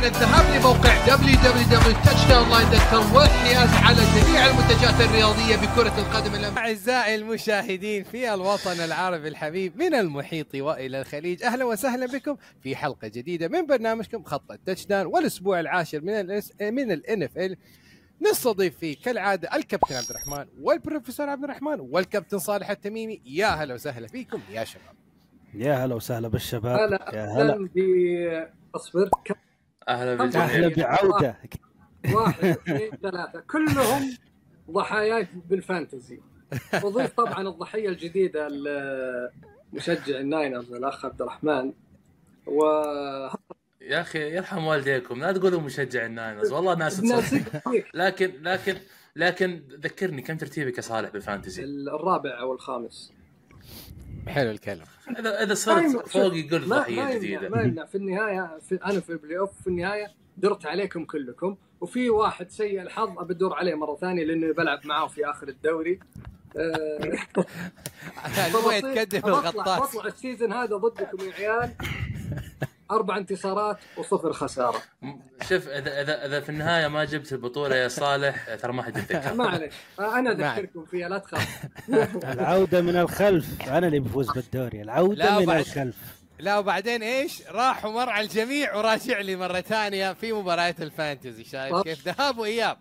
الآن الذهاب لموقع www.touchdownline.com والحيازة على جميع المنتجات الرياضية بكرة القدم الأم... أعزائي المشاهدين في الوطن العربي الحبيب من المحيط وإلى الخليج أهلا وسهلا بكم في حلقة جديدة من برنامجكم خط ال touchdown والأسبوع العاشر من ال من ال NFL نستضيف فيه كالعادة الكابتن عبد الرحمن والبروفيسور عبد الرحمن والكابتن صالح التميمي. يا هلا وسهلا فيكم يا شباب. يا هلا وسهلا بالشباب. هلا يا هلا. اصبر كم أهلا بالجميع أهلا بعودة. واحد اثنين ثلاثة. كلهم ضحاياك بال fantasy. وضيف طبعا الضحية الجديدة ال- مشجع ال Niners الأخ عبد الرحمن. و يا أخي يرحم والديكم. لا تقولوا مشجع ال Niners. والله ناس تصدق. لكن لكن لكن ذكرني كم ترتيبك يا صالح بال fantasy؟ الرابع أو الخامس. حلو الكلام. اذا إذا صرت فوق يقول ضحية جديدة. ما يمنع. في النهاية في أنا في ال playoff في النهاية درت عليكم كلكم وفي واحد سيء الحظ أبي أدور عليه مرة ثانية لأنه بلعب معاه في آخر الدوري. تكدب بطلع الغطاس؟ بطلع ال season هذا ضدكم يا عيال. أربع انتصارات وصفر خسارة. شوف اذا اذا إذا في النهاية ما جبت البطولة يا صالح ترى ما حد يتذكر ما عليك. أنا أذكركم فيها لا تخاف. العودة من الخلف. أنا اللي بفوز بالدوري. لا العوده من بعد. الخلف. لا وبعدين إيش؟ راح ومر على الجميع وراجع لي مرة ثانية في مباريات الفانتزي. شايف. كيف؟ ذهاب وإياب.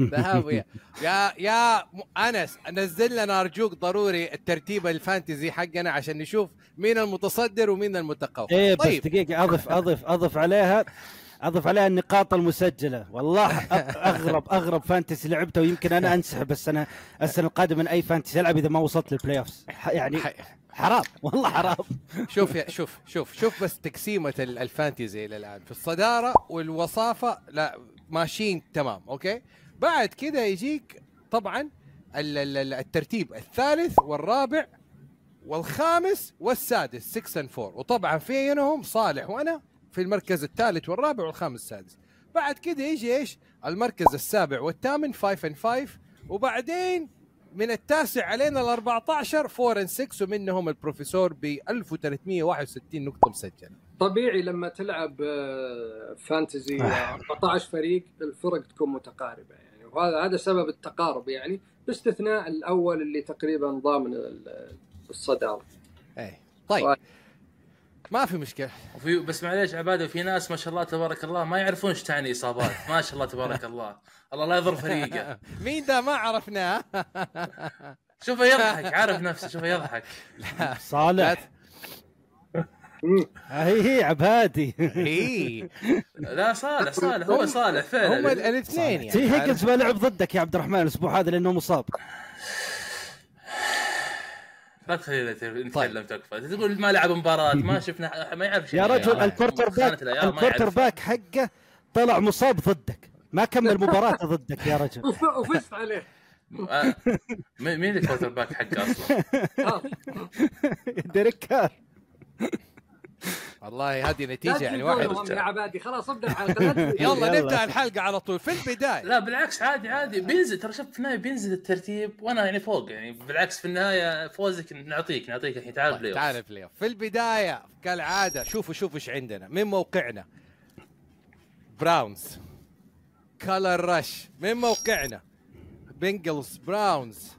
ذهاب يا يا أنس نزل لنا ارجوك ضروري الترتيب الفانتزي حقنا عشان نشوف مين المتصدر ومين المتقوى إيه بس طيب. دقيقة أضف أضف أضف عليها أضف عليها النقاط المسجلة. والله أغرب أغرب fantasy لعبته ويمكن أنا أنسحب السنة السنة القادمة من أي fantasy ألعب إذا ما وصلت لل playoffs يعني حرام والله حرام. شوف يا شوف شوف شوف بس تقسيمة ال- ال fantasy إلى الآن. في الصدارة والوصافة لا ماشيين تمام أوكي؟ بعد كذا يجيك طبعا ال- ال- ال- الترتيب الثالث والرابع والخامس والسادس 6 and 4 وطبعا فينهم صالح وأنا في المركز الثالث والرابع والخامس السادس. بعد كذا يجي إيش؟ المركز السابع والثامن 5 and 5 وبعدين من التاسع علينا ال 14 4 and 6 ومنهم البروفيسور ب 1361 نقطة مسجلة. طبيعي لما تلعب آه، فانتزي آه، 14 فريق الفرق تكون متقاربة يعني. وهذا هذا سبب التقارب يعني باستثناء الأول اللي تقريبا ضامن ال- الصدارة. إيه. طيب. ما في مشكلة. وفي بس معليش عبادة في ناس ما شاء الله تبارك الله ما يعرفون إيش تعني إصابات. ما شاء الله تبارك الله. الله لا يضر فريقه. مين ده ما عرفناه؟ شوفه يضحك عارف نفسه شوفه يضحك. صالح. هي هي عبادي. اي لا صالح صالح هو صالح هم فعلا ال- الاثنين تي يعني هيجنز ما لعب ضدك يا عبد الرحمن الأسبوع هذا لأنه مصاب. لا تخلينا نتكلم تكفى. تقول ما لعب مباراة ما شفنا ما يعرف شيء. يا رجل يعني. ال quarterback ال quarter. back حقه طلع مصاب ضدك. ما كمل مباراة ضدك يا رجل. وف- وفزت عليه. آه، مين ال quarterback حقه أصلا؟ آه. Derek Carr والله هذه نتيجة يعني واحد يا عبادي خلاص ابدأ الحلقة. يلا. نبدأ الحلقة على طول في البداية. لا بالعكس عادي عادي. بينزل ترى شوف في النهاية بينزل الترتيب وأنا يعني فوق يعني بالعكس في النهاية فوزك نعطيك نعطيك الحين تعال طيب play تعال play. في البداية كالعادة شوفوا شوفوا إيش عندنا. من موقعنا؟ Browns color rush من موقعنا؟ Bengals Browns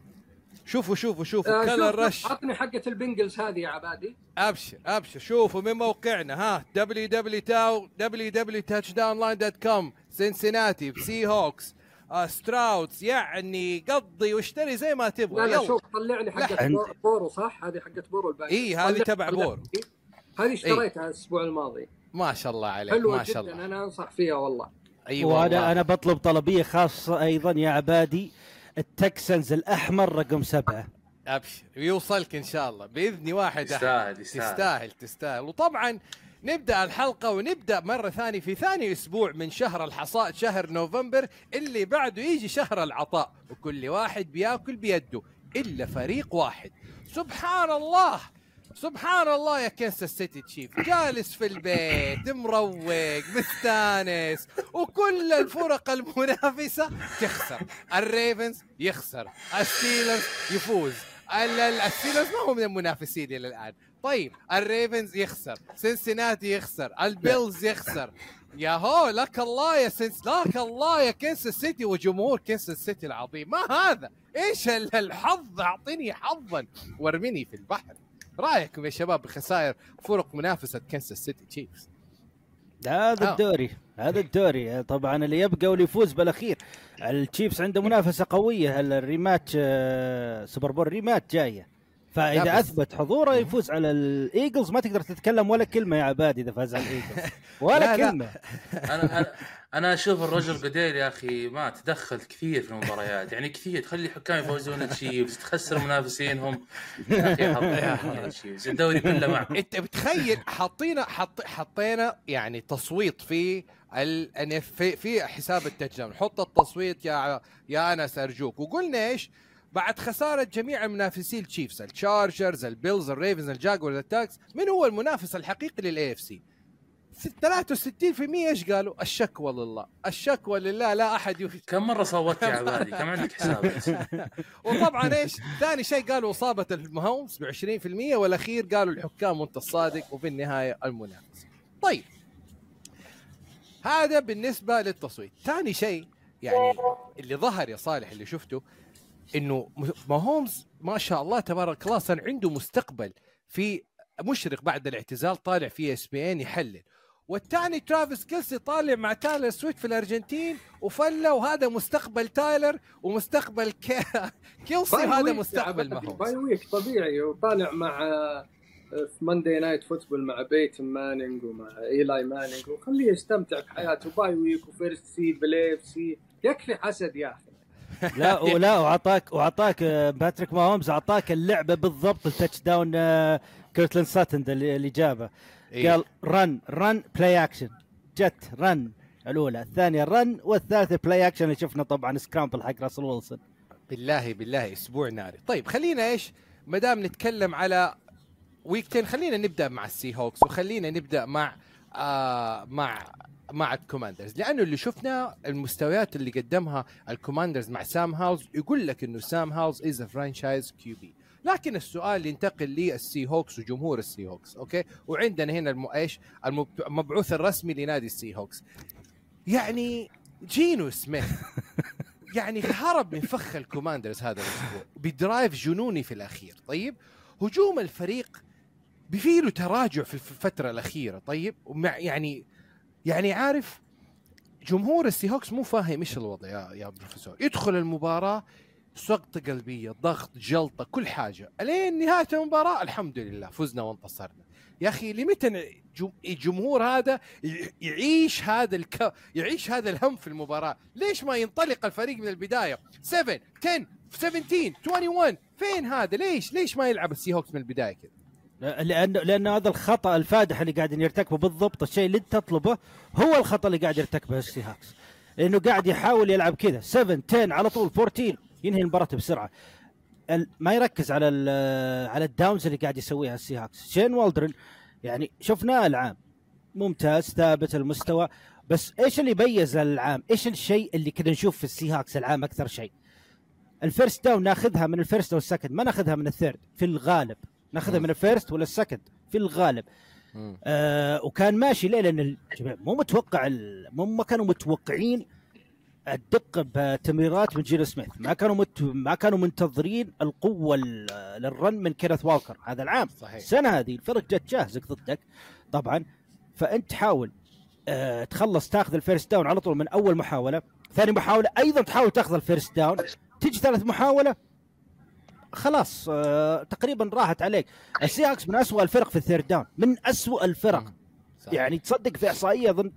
شوفوا شوفوا شوفوا. آه، شوف، rush عطني حقة ال Bengals هذه يا عبادي. أبشر أبشر. شوفوا من موقعنا ها www.touchdownline.com Cincinnati Seahawks آه Stroud's يعني قضي واشتري زي ما تبغى. لا لا يلا. شوف طلع لي حقه Burrow صح؟ هذه حقة Burrow الباقي إيه، هذه تبع. Burrow. هذه اشتريتها الأسبوع الماضي. ما شاء الله عليك حلوة ما شاء جدا الله. أنا أنصح فيها والله. أي وأنا والله. أنا بطلب طلبية خاصة أيضا يا عبادي. التكسنز الأحمر رقم سبعة. أبشر. يوصلك إن شاء الله. بإذن واحد. يستاهل يستاهل. تستاهل تستاهل. وطبعا نبدأ الحلقة ونبدأ مرة ثانية في ثاني أسبوع من شهر الحصاد شهر نوفمبر اللي بعده يجي شهر العطاء. وكل واحد بيأكل بيده إلا فريق واحد. سبحان الله! سبحان الله يا Kansas City Chiefs. جالس في البيت مروق مستانس. وكل الفرق المنافسة تخسر. ال Ravens يخسر. ال Steelers يفوز. ال- ال- ال Steelers ما هو من المنافسين إلى الآن. طيب ال Ravens يخسر. Cincinnati يخسر. ال Bills يخسر. يا هو لك الله يا كنس لك الله يا Kansas City وجمهور Kansas City العظيم. ما هذا؟ إيش ال- الحظ؟ أعطيني حظ. وارميني في البحر. رايكم يا شباب بخسائر فرق منافسة Kansas City Chiefs هذا آه. الدوري هذا الدوري. طبعا اللي يبقى واللي يفوز بالأخير. ال Chiefs عنده منافسة قوية ال rematch آه، Super Bowl rematch جاية. لا فاذا أثبت حضوره يفوز على ال Eagles ما تقدر تتكلم ولا كلمة يا عبادي إذا فاز على ال Eagles. ولا لا، لا. كلمة. أنا أنا أنا أشوف الرجل بديل يا أخي ما تدخل كثير في المباريات. يعني كثير تخلي الحكام يفوزون التشيفز تخسر منافسين يا أخي حظ يا التشيفز الدوري كله معك أنت بتخيل حاطينا حط حطينا يعني تصويت في ال في, في حساب داون حط التصويت يا يا انس ارجوك وقلنا إيش؟ بعد خسارة جميع المنافسين التشيفز التشارجرز البيلز الريفنز الجاكورز التاكس من هو المنافس الحقيقي للاي اف سي 63% إيش قالوا؟ الشكوى لله. الشكوى لله لا أحد يف... كم مرة صوتت يا عبادي؟ كم عندك حساب؟ وطبعا إيش؟ ثاني شيء قالوا إصابة المهومس ب 20% والأخير قالوا الحكام وأنت الصادق وفي النهاية المنافس. طيب. هذا بالنسبة للتصويت. ثاني شيء يعني اللي ظهر يا صالح اللي شفته إنه ماهومز ما شاء الله تبارك الله صار عنده مستقبل في مشرق بعد الاعتزال طالع في ESPN يحلل. والثاني Travis Kelce طالع مع Taylor Swift في الأرجنتين وفله وهذا مستقبل Taylor ومستقبل كي... كيلسي ويك مستقبل باي ويك طبيعي. وطالع مع آه، في Monday Night Football مع Peyton Manning ومع Eli Manning. وخليه يستمتع بحياته. bye week و first seed بال AFC. يكفي حسد يا أخي. لا ولا وأعطاك وأعطاك آه، Patrick Mahomes أعطاك اللعبة بالضبط ال touchdown آه، Courtland Sutton اللي جابه. إيه. قال run run play action جت run الأولى. الثانية run والثالثة play action اللي شفنا طبعا scramble حق Russell Wilson بالله بالله. أسبوع ناري. طيب خلينا إيش؟ ما دام نتكلم على week 10 خلينا نبدأ مع ال Seahawks وخلينا نبدأ مع آه مع مع ال Commanders لأنه اللي شفنا المستويات اللي قدمها ال Commanders مع Sam Howell يقول لك إنه Sam Howell is franchise QB لكن السؤال ينتقل لل Seahawks وجمهور ال Seahawks okay؟ وعندنا هنا الم... إيش؟ المب- المبعوث الرسمي لنادي ال Seahawks. يعني Geno Smith يعني هرب من فخ ال Commanders هذا الأسبوع ب drive جنوني في الأخير طيب؟ هجوم الفريق بفيله تراجع في الفترة الأخيرة طيب؟ ومع يعني يعني عارف جمهور ال Seahawks مو فاهم إيش الوضع يا يا بروفيسور. يدخل المباراة سكتة قلبية ضغط جلطة كل حاجة. لين نهاية المباراة الحمد لله فزنا وانتصرنا. يا أخي لمتى جم- الجمهور هذا يعيش هذا الك... يعيش هذا الهم في المباراة؟ ليش ما ينطلق الفريق من البداية؟ 7 10 17 21 فين هذا؟ ليش؟ ليش ما يلعب ال Seahawks من البداية كذا؟ لأنه لأنه هذا الخطأ الفادح اللي قاعدين يرتكبه بالضبط الشيء اللي انت تطلبه هو الخطأ اللي قاعد يرتكبه ال Seahawks لأنه قاعد يحاول يلعب كذا. 7 10 على طول 14 ينهي المباراة بسرعة ما يركز على على الداونز اللي قاعد يسويها السي هاكس شين والدرن يعني شفناه العام ممتاز ثابت المستوى بس إيش اللي يميز العام؟ إيش الشيء اللي كنا نشوف في السي هاكس العام أكثر شيء؟ الفيرست داون ناخذها من الفيرست والسكند ما ناخذها من الثيرد في الغالب ناخذها. من الفيرست ولا السكند في الغالب آه وكان ماشي ليه لأن الجميع مو متوقع مو ما كانوا متوقعين الدقه بتمريرات من جيرو سميث. ما كانوا مت... ما كانوا منتظرين القوة ال- لل run من Kenneth Walker. هذا العام. صحيح. السنة هذه الفرق جت جاهزة ضدك. طبعا فأنت تحاول آه تخلص تاخذ ال first down على طول من أول محاولة. ثاني محاولة أيضا تحاول تاخذ ال first down. تيجي ثالث محاولة خلاص آه تقريبا راحت عليك. ال Seahawks من أسوأ الفرق في ال third down. من أسوأ الفرق. مم. صح. يعني تصدق في إحصائية اظن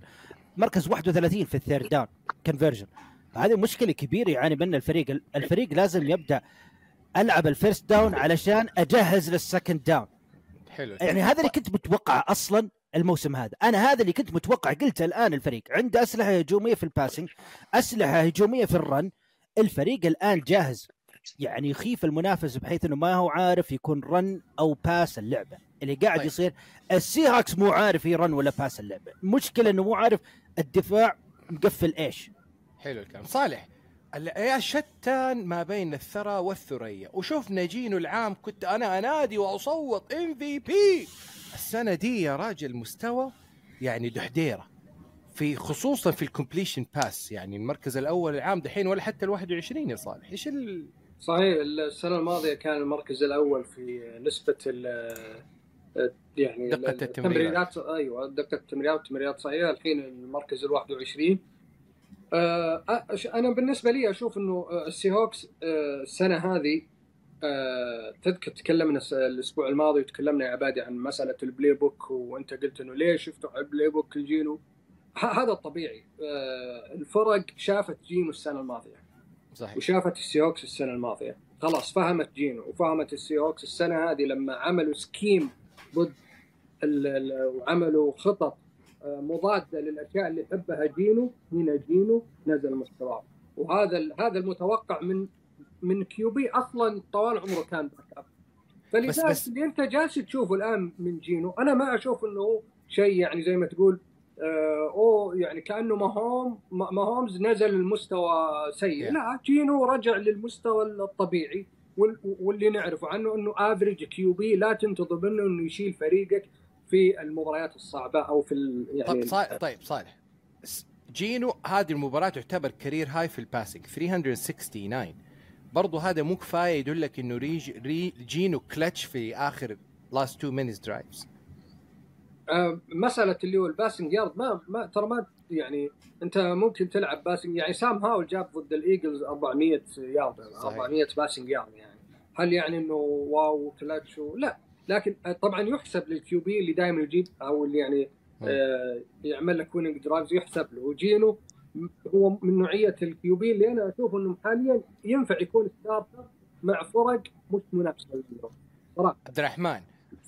مركز 31 في ال third down conversion هذه مشكلة كبيرة يعاني منها الفريق. الفريق لازم يبدأ ألعب ال first down علشان أجهز لل second down حلو. يعني هذا اللي كنت متوقعه أصلا الموسم هذا. أنا هذا اللي كنت متوقع قلت الآن الفريق. عنده أسلحة هجومية في ال passing أسلحة هجومية في ال run الفريق الآن جاهز. يعني يخيف المنافس بحيث إنه ما هو عارف يكون run أو pass اللعبة. اللي قاعد طيب. يصير ال Seahawks مو عارف يرن ولا pass اللعبة. المشكلة إنه مو عارف الدفاع مقفل إيش؟ حلو الكلام. صالح ال- يا شتان ما بين الثرى والثريا. وشفنا Geno العام كنت أنا أنادي وأصوت MVP. السنة دي يا راجل مستوى يعني دحديرة. في خصوصا في ال completion pass يعني المركز الأول العام دحين ولا حتى ال 21 يا صالح. إيش ال... صحيح السنة الماضية كان المركز الأول في نسبة ال يعني دقة ال- التمريرات. أيوه دقة التمريرات تمريرات صحيحه الحين المركز ال 21 آه، أنا بالنسبة لي أشوف إنه آه، ال Seahawks آه، السنة هذه آه، تذكر تكلمنا الأسبوع الماضي وتكلمنا يا عبادي عن مسألة ال playbook وأنت قلت إنه ليش يفتحوا ال playbook ال Geno ه- هذا الطبيعي. آه، الفرق شافت Geno السنة الماضية. صحيح. وشافت ال Seahawks السنة الماضية. خلاص فهمت جينو وفهمت ال Seahawks السنة هذه لما عملوا scheme ضد وعملوا خطط آه، مضادة للأشياء اللي يحبها جينو هنا جينو نزل مستواه وهذا هذا المتوقع من من QB أصلا طوال عمره كان backup فلذلك بس- اللي أنت جالس تشوفه الآن من جينو أنا ما أشوف إنه شيء يعني زي ما تقول آه، اوه يعني كأنه ماهوم ما- ماهومز نزل المستوى سيء. Yeah. لا جينو رجع للمستوى الطبيعي. واللي نعرفه عنه إنه average QB لا تنتظر منه إنه يشيل فريقك في المباريات الصعبة أو في ال- يعني طيب صالح. طيب صالح جينو هذه المباراة تعتبر career high في ال passing 369 برضو هذا مو كفاية يدلك إنه ريج ري جينو كلتش في آخر last 2 minutes drives مسألة اللي هو ال passing yard ما, ما ترى ما يعني أنت ممكن تلعب passing يعني سام هاول جاب ضد ال Eagles 400 يارد 400 passing yard يعني. هل يعني إنه wow clutch و- لا. لكن آه، طبعا يحسب لل QB اللي دائما يجيب أو اللي يعني آه يعمل لك winning drives يحسب له. وجينو هو من نوعية ال QB اللي أنا أشوف إنه حاليا ينفع يكون starter مع فرق مش منافسة صراحة. عبد الرحمن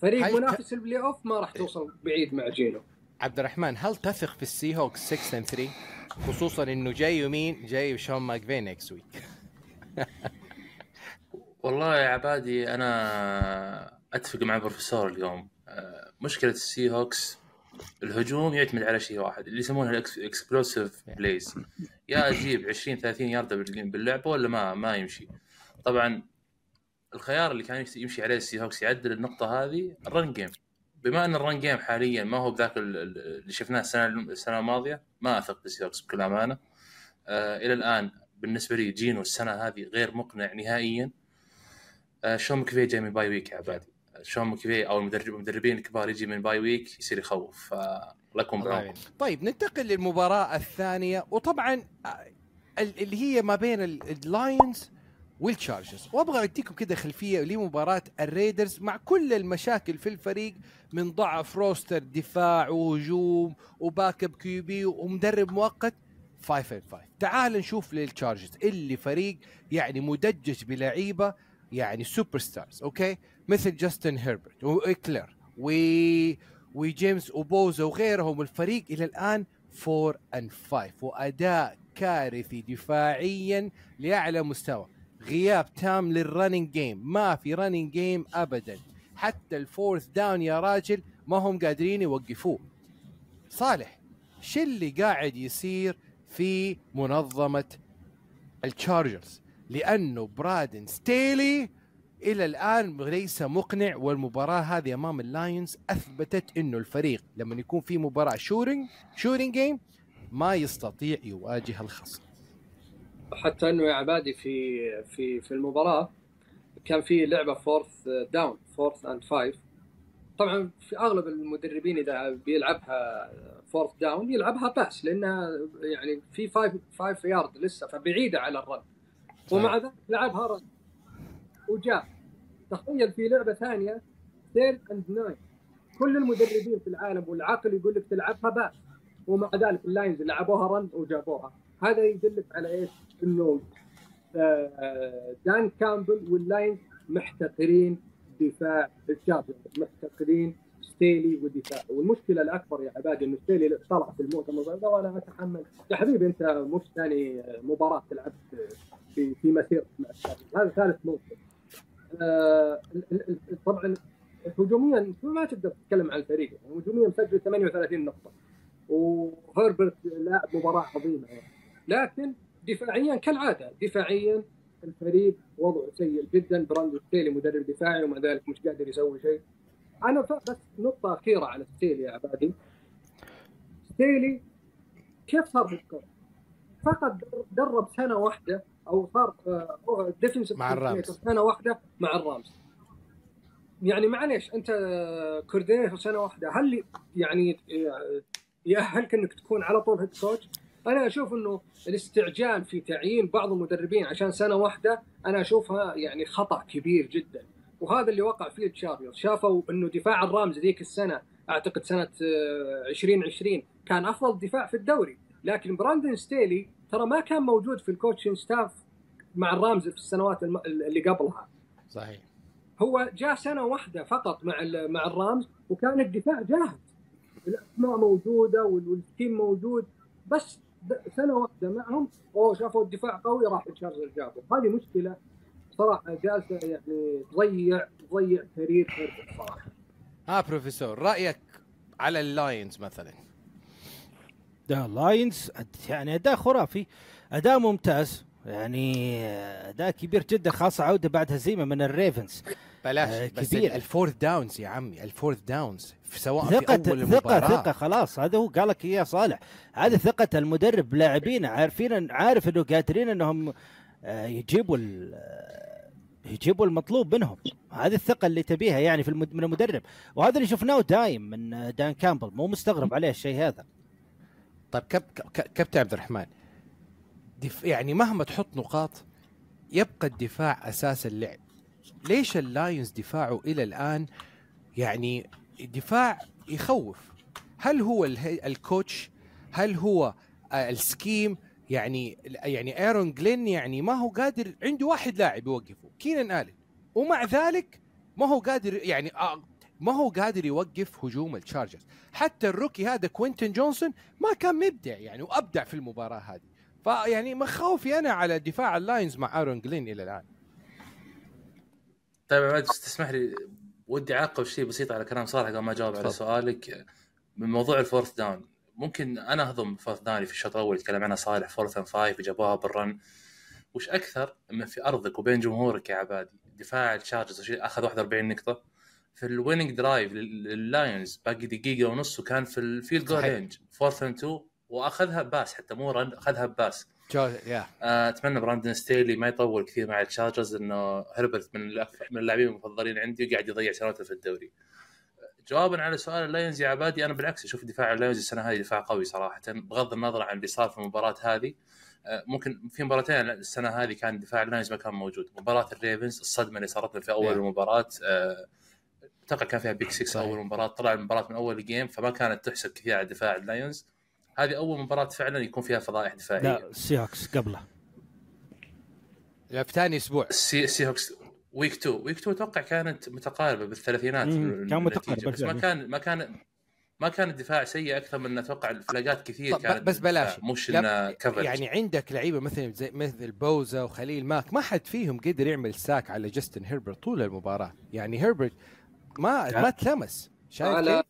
فريق هل منافس ال playoff ما راح توصل بعيد مع جينو عبد الرحمن هل تثق في ال Seahawks 6 and 3 خصوصا إنه جاي يمين جاي شون ماكفي next week والله يا عبادي أنا أتفق مع البروفيسور اليوم. آه، مشكلة ال Seahawks الهجوم يعتمد على شيء واحد اللي يسمونها ال explosive plays يا أجيب 20 30 ياردة بال- باللعبة ولا ما ما يمشي. طبعا الخيار اللي كان يمشي عليه ال Seahawks يعدل النقطة هذه ال run game بما إن ال run game حاليا ما هو بذاك ال- ال- اللي شفناه السنة السنة الماضية ما أثق بال Seahawks بكل أمانة. آه إلى الآن بالنسبة لي جينو السنة هذه غير مقنع نهائيا. آه شون مكفي جاي من bye week يا عبادي. شون مكفي أو المدرب المدربين الكبار يجي من bye week يصير يخوف. فالله يعين. طيب ننتقل للمباراة الثانية. وطبعا آه، ال- اللي هي ما بين ال- ال Lions وال Chargers وأبغى أديكم كده خلفية لمباراة ال Raiders مع كل المشاكل في الفريق من ضعف roster دفاع وهجوم و backup QB ومدرب مؤقت. 5 5 تعال نشوف لل Chargers اللي فريق يعني مدجج بلعيبة يعني superstars okay؟ مثل جاستن هيربرت وايكلر و وجيمس أو بوسا وغيرهم. الفريق إلى الآن 4 and 5 وأداء كارثي دفاعيا لأعلى مستوى. غياب تام لل running game ما في running game ابدا. حتى ال fourth down يا راجل ما هم قادرين يوقفوه. صالح شو اللي قاعد يصير في منظمة ال Chargers لأنه براندن ستيلي إلى الآن ليس مقنع والمباراة هذه أمام ال Lions أثبتت إنه الفريق لما يكون في مباراة scoring scoring game ما يستطيع يواجه الخصم. حتى إنه يا عبادي في في في المباراة كان في لعبة fourth down fourth and five طبعا في أغلب المدربين إذا بيلعبها fourth down يلعبها pass لأنها يعني في 5 5 يارد لسه فبعيدة على ال run. ومع ذلك لعبها run. وجاء. تخيل في لعبة ثانية third and nine كل المدربين في العالم والعقل يقول لك تلعبها pass ومع ذلك ال Lions لعبوها run وجابوها. هذا يدلك على إيش؟ إنه آه، دان كامبل وال Lions محتقرين دفاع ال Chargers محتقرين ستيلي ودفاعه والمشكلة الأكبر يا عبادي إنه ستيلي طلع في المؤتمر ده وأنا أتحمل. يا حبيبي أنت مش ثاني مباراة تلعب في في مسيرتك مع ال Chargers. هذا ثالث موسم آه، طبعا هجوميا ما تقدر تتكلم عن الفريق. هجوميا مسجل 38 نقطة. وهربرت لاعب مباراة عظيمة يعني. لكن دفاعيا كالعادة دفاعيا الفريق وضعه سيء جدا براندن ستيلي مدرب دفاعي ومع ذلك مش قادر يسوي شيء أنا بس نقطة أخيرة على ستيلي يا عبادي ستيلي كيف صار coach؟ فقط درب سنة واحدة أو صار defensive مع ال Rams. سنة واحدة مع ال Rams يعني معليش أنت coordinator سنة واحدة هل يعني يأهلك إنك تكون على طول head coach؟ أنا أشوف إنه الاستعجال في تعيين بعض المدربين عشان سنة واحدة أنا أشوفها يعني خطأ كبير جدا. وهذا اللي وقع فيه ال Chargers شافوا إنه دفاع ال Rams ذيك السنة أعتقد سنة آه، 2020 كان أفضل دفاع في الدوري. لكن براندن ستيلي ترى ما كان موجود في ال coaching staff مع ال Rams في السنوات اللي قبلها. صحيح. هو جاء سنة واحدة فقط مع مع ال Rams وكان الدفاع جاهز. الأسماء موجودة وال- وال team موجود بس سنه واحدة معهم اوه شافوا الدفاع قوي راح ال Chargers جابوا هذه مشكلة صراحة جالسة يعني تضيع تضيع career صراحة. ها بروفيسور رأيك على ال Lions مثلا؟ the Lions يعني أداء خرافي أداء ممتاز يعني أداء كبير جدا خاصة عودة بعد هزيمة من الريفنز. بلاش آه، بس كبير. ال fourth downs يا عمي ال fourth downs في سواء ثقة في أول ثقة المباراه ثقة خلاص هذا هو قال لك إياه صالح. هذه ثقة المدرب لاعبين عارفين عارف إنه قادرين إنهم آه، يجيبوا آه، يجيبوا المطلوب منهم. هذه الثقة اللي تبيها يعني في المد... من المدرب. وهذا اللي شفناه دايم من آه، دان كامبل. مو مستغرب عليه الشيء هذا. طيب كب كابتن عبد الرحمن دف يعني مهما تحط نقاط يبقى الدفاع أساس اللعب. ليش اللايونز دفاعه إلى الآن يعني دفاع يخوف؟ هل هو ال coach؟ هل هو آه، ال scheme؟ يعني يعني إيرون جلين يعني ما هو قادر عنده واحد لاعب يوقفه كينان آلن. ومع ذلك ما هو قادر يعني آه، ما هو قادر يوقف هجوم التشارجرز. حتى ال rookie هذا كوينتن جونسون ما كان مبدع يعني وأبدع في المباراة هذه. فيعني مخاوفي أنا على دفاع اللاينز مع إيرون جلين إلى الآن. طيب عماد تسمح لي ودي أعقب شيء بسيط على كلام صالح قبل ما أجاوب على. سؤالك. من موضوع ال fourth down ممكن أنا أهضم fourth down في الشوط الأول يتكلم عنها صالح fourth and five جابوها بال run وش أكثر من في أرضك وبين جمهورك يا عبادي دفاع الشارجرز أخذ 41 نقطة. في ال winning drive لللايونز باقي دقيقة ونص وكان في ال field goal. range fourth and 2 وأخذها pass حتى مو run أخذها pass أتمنى براندن ستيلي ما يطول كثير مع التشارجرز انه هربرت من من اللاعبين المفضلين عندي وقاعد يضيع سنواته في الدوري. جوابا على سؤال اللايونز يا عبادي أنا بالعكس أشوف دفاع اللايونز السنة هذه دفاع قوي صراحة بغض النظر عن اللي صار في المباراة هذه آه، ممكن في مباراتين السنة هذه كان دفاع اللايونز ما كان موجود مباراة الريفنز الصدمة اللي صارت في أول. المباراة آه، أتوقع كان فيها pick 6 صحيح. أول مباراة طلع المباراة من أول game فما كانت تحسب كثير على دفاع اللايونز هذه أول مباراة فعلا يكون فيها فضائح دفاعية. لا السي هوكس قبله. لا في ثاني أسبوع. السي السي هوكس week 2 week 2 أتوقع كانت متقاربة بالثلاثينات كان متقارب بس ما. كان ما كان ما كان الدفاع سيء أكثر من أتوقع الفلاجات كثير كانت بس بلاش. بالدفاع، مش لا، إنه كفر يعني عندك لعيبة مثل زي مثل بوزا وخليل ماك ما حد فيهم قدر يعمل sack على جاستن هيربرت طول المباراة. يعني هيربرت ما لا. ما تلمس. شايف على- كيف؟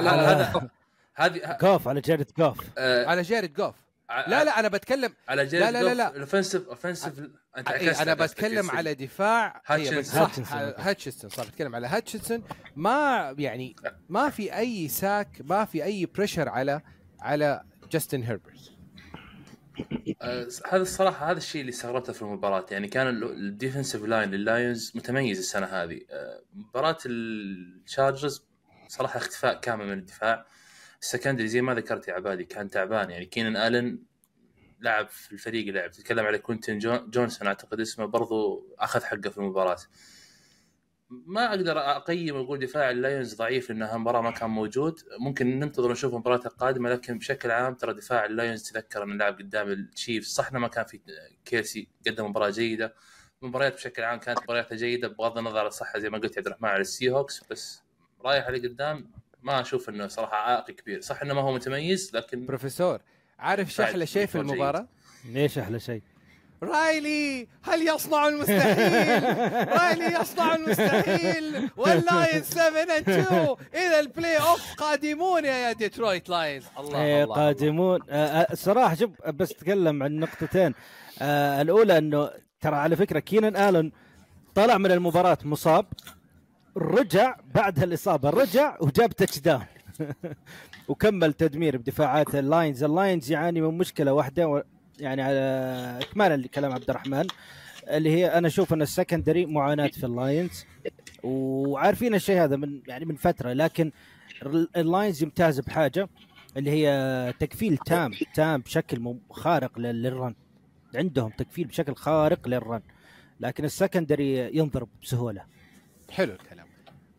لا. هذا هذه جوف على جيرد جوف آه، على جاريد جوف لا لا أنا بتكلم على جيرد لا، لا، لا، لا. ال offensive offensive أنت إيه أنا بتكلم. على دفاع. هاتشنسون. إيه، صح هاتشنسون. صح بتكلم على هاتشنسون ما يعني ما في أي sack ما في أي pressure على على جاستن هيربرت آه، هذا الصراحة هذا الشيء اللي استغربته في المباراة. يعني كان ال defensive line لللايونز متميز السنة هذه. آه، مباراة الشارجرز صراحة اختفاء كامل من الدفاع. ال secondary زي ما ذكرت يا عبادي كان تعبان. يعني كينان آلن لعب في الفريق لعب. تتكلم على كوينتن جون- جونسون أعتقد اسمه برضو أخذ حقه في المباراة. ما أقدر أقيم وأقول دفاع اللايونز ضعيف لانها مباراه ما كان موجود. ممكن ننتظر نشوف المباراه القادمة لكن بشكل عام ترى دفاع اللايونز تذكر إنه لعب قدام التشيفز. صح ما كان في كيلسي قدم مباراة جيدة. المباريات بشكل عام كانت مبارياتها جيدة بغض النظر عن الصحه زي ما قلت يا عبد الرحمن على السي هوكس بس رايح على قدام ما أشوف إنه صراحة عائق كبير. صح إنه ما هو متميز لكن بروفيسور عارف شو بعد أحلى شيء في. المباراة؟ ليش أحلى شيء؟ رايلي هل يصنع المستحيل؟ رايلي يصنع المستحيل. واللاينز 7 and 2 إلى ال playoff قادمون يا ديترويت لاينز. الله إيه الله قادمون. آه، آه، الصراحه شوف بس اتكلم عن نقطتين. آه الأولى إنه ترى على فكرة كينان آلن طلع من المباراة مصاب. رجع بعد الإصابة. رجع وجاب touchdown وكمل تدمير بدفاعات اللاينز. اللاينز يعاني من مشكلة واحدة و- يعني على اكمالا لكلام عبد الرحمن اللي هي أنا أشوف إن ال secondary معاناة في اللاينز. وعارفين الشيء هذا من يعني من فترة لكن ال- اللاينز يمتاز بحاجة اللي هي تكفيل تام تام بشكل خارق لل- لل run. عندهم تكفيل بشكل خارق لل run. لكن ال secondary ينضرب بسهولة. حلو.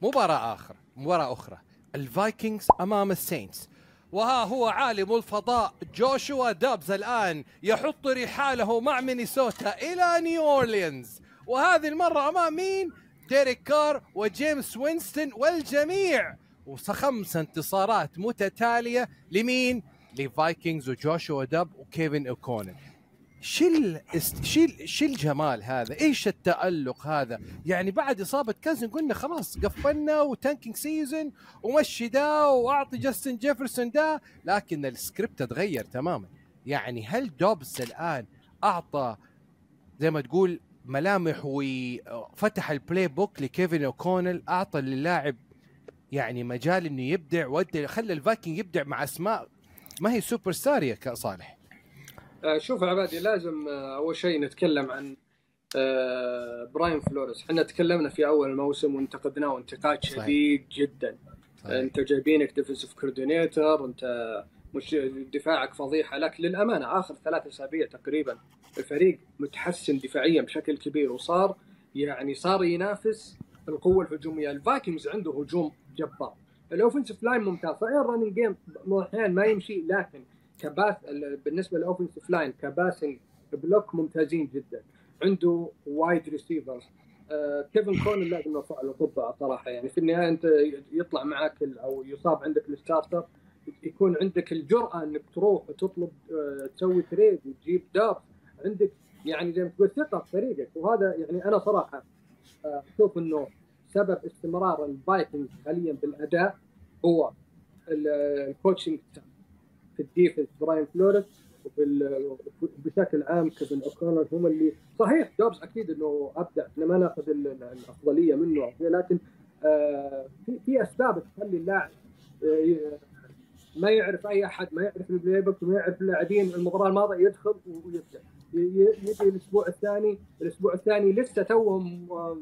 مباراة آخر مباراة أخرى. الفايكنجز أمام السينتس. وها هو عالم الفضاء جوشوا دابز الآن يحط رحاله مع مينيسوتا إلى نيو أورليانز وهذه المرة أمام مين؟ ديريك كار وجيمس وينستون والجميع. وخمس انتصارات متتالية لمين؟ لفايكنجز وجوشوا دابز وكيفن أوكونل. شيل. شيل شيل الجمال هذا. إيش التألق هذا؟ يعني بعد إصابة كازنز قلنا خلاص قفلنا و tanking season ومشي دا وأعطي جاستن جيفرسون دا لكن السكريبت تغير تماما. يعني هل دابز الآن أعطى زي ما تقول ملامح وفتح ال playbook لكيفن اوكونل أعطى للاعب يعني مجال إنه يبدع ودى خلى الفايكنجز يبدع مع أسماء ما هي سوبر ستار يا صالح. شوف يا عبادي لازم آه، أول شيء نتكلم عن آه، براين فلوريس إحنا تكلمنا في أول الموسم وانتقدناه انتقاد صحيح. شديد جدا. أنت جايبينك defensive coordinator أنت مش دفاعك فضيحة لكن للأمانة آخر ثلاث أسابيع تقريبا الفريق متحسن دفاعيا بشكل كبير وصار يعني صار ينافس القوة الهجومية. الفايكنجز عنده هجوم جبار. ال offensive line ممتاز. صحيح ال running game أحيانا ما يمشي لكن ك pass ال- بالنسبة لل offensive line ك passing block ممتازين جدا. عنده wide receivers آه، كيفن اوكونيل لازم نرفع له قبعة صراحة. يعني في النهاية أنت يطلع معك أو يصاب عندك ال starter. يكون عندك الجرأة إنك تروح وتطلب آه، تسوي trade وتجيب دار عندك يعني زي ما تقول ثقة في فريقك. وهذا يعني أنا صراحة آه، أشوف إنه سبب استمرار الفايكنجز حاليا بالأداء هو ال- ال coaching في ال defense براين فلوريس وفي ال- بشكل عام كيفن اوكونيل هم اللي صحيح دوبز أكيد إنه أبدع إحنا ما ناخذ ال- ال- الأفضلية منه لكن آه، في في أسباب تخلي اللاعب آه، ما يعرف أي أحد ما يعرف ال playbook ما يعرف اللاعبين المباراة الماضية يدخل ي- يجي الأسبوع الثاني الأسبوع الثاني لسه توهم آه،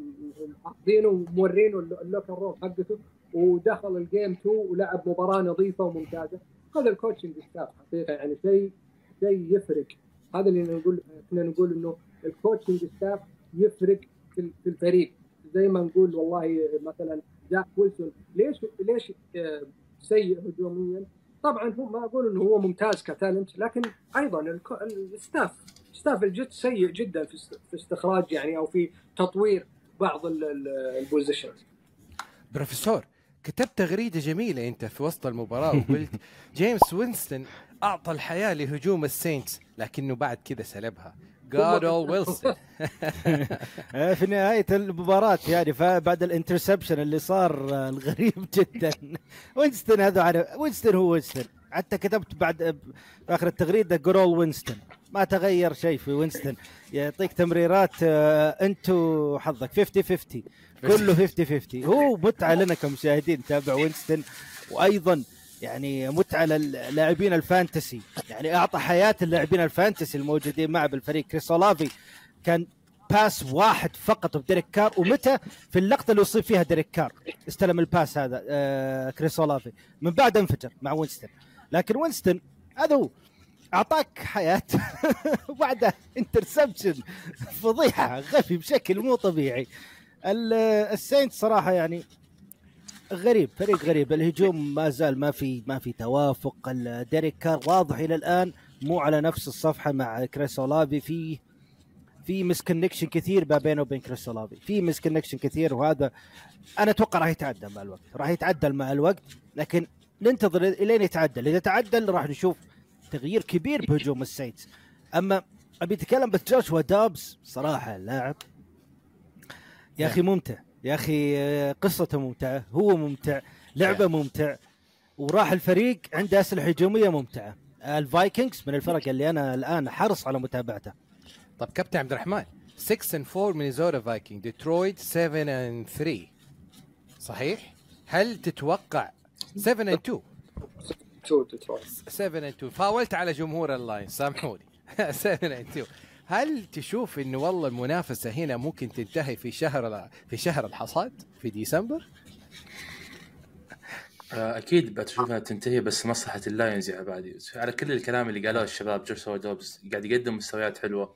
حاطينه ومورينه الل- ال locker room حقته ودخل ال game 2 ولعب مباراة نظيفة وممتازة. هذا ال coaching staff حقيقه يعني شيء شيء يفرق. هذا اللي نقول إحنا نقول إنه ال coaching staff يفرق في الفريق. زي ما نقول والله مثلا زاك ويلسون ليش ليش آه، سيء هجوميا؟ طبعا هو ما أقول إنه هو ممتاز ك talent لكن أيضا ال staff staff الجت سيء جدا في است- في استخراج يعني أو في تطوير بعض ال- ال- ال positions بروفيسور كتبت تغريدة جميلة أنت في وسط المباراة وقلت جيميس وينستون أعطى الحياة لهجوم السينتس لكنه بعد كذا سلبها. جادول ويلسون في نهاية المباراة يعني بعد ال interception اللي صار الغريب جدا. وينستون هذا على وينستون هو وينستون. حتى كتبت بعد في آخر التغريدة جرول وينستون ما تغير شيء في وينستون. يعطيك تمريرات آه، انت وحظك 50 50 كله 50 50 هو متعه لنا كمشاهدين نتابع وينستون. وأيضا يعني متعه للاعبين ال fantasy. يعني أعطى حياة اللاعبين ال fantasy الموجودين معه بالفريق. كريس اولافي كان pass واحد فقط بديريك كار. ومتى؟ في اللقطة اللي اصيب فيها ديريك كار. استلم ال pass هذا آه كريس اولافي من بعد انفجر مع وينستون. لكن وينستون هذا هو. أعطاك حياة وبعدها interception فضيحة غبي بشكل مو طبيعي. ال- السينت صراحة يعني غريب فريق غريب. الهجوم ما زال ما في ما في توافق. ديريك كار واضح إلى الآن مو على نفس الصفحة مع كريس اولافي في في misconnection كثير ما بينه وبين كريس اولافي في misconnection كثير وهذا أنا أتوقع راح يتعدل مع الوقت. راح يتعدل مع الوقت لكن ننتظر إلين يتعدل. إذا تعدل راح نشوف تغيير كبير بهجوم السينتس أما أبي أتكلم بس جوشوا دابس صراحة لاعب يا أخي ممتع. يا أخي آه، قصته ممتعه هو ممتع. لعبه ممتع. وراح الفريق عنده أسلحة هجومية ممتعة. الفايكنجز من الفرق اللي أنا الآن حريص على متابعته. طب كابتن عبد الرحمن 6 and 4 مينيزوتا فايكنج ديترويت 7 and 3 صحيح؟ هل تتوقع 7 and 2 تو ديترويت 7 and 2 فاولت على جمهور اللاين سامحوني. 7 and 2 هل تشوف انه والله المنافسة هنا ممكن تنتهي في شهر في شهر الحصاد؟ في ديسمبر؟ آه، أكيد بتشوفها تنتهي بس مصلحة اللاينز يا عبادي. على كل الكلام اللي قالوه الشباب جوشوا دوبز قاعد يقدم مستويات حلوة.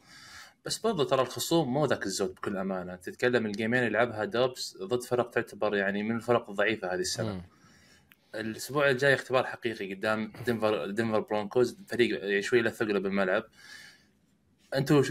بس برضو ترى الخصوم مو ذاك الزود بكل أمانة. تتكلم الجيمين اللي لعبها دوبز ضد فرق تعتبر يعني من الفرق الضعيفة هذه السنة. الأسبوع الجاي اختبار حقيقي قدام دنفر دنفر برونكوز فريق شوي له ثقله بالملعب. أنتم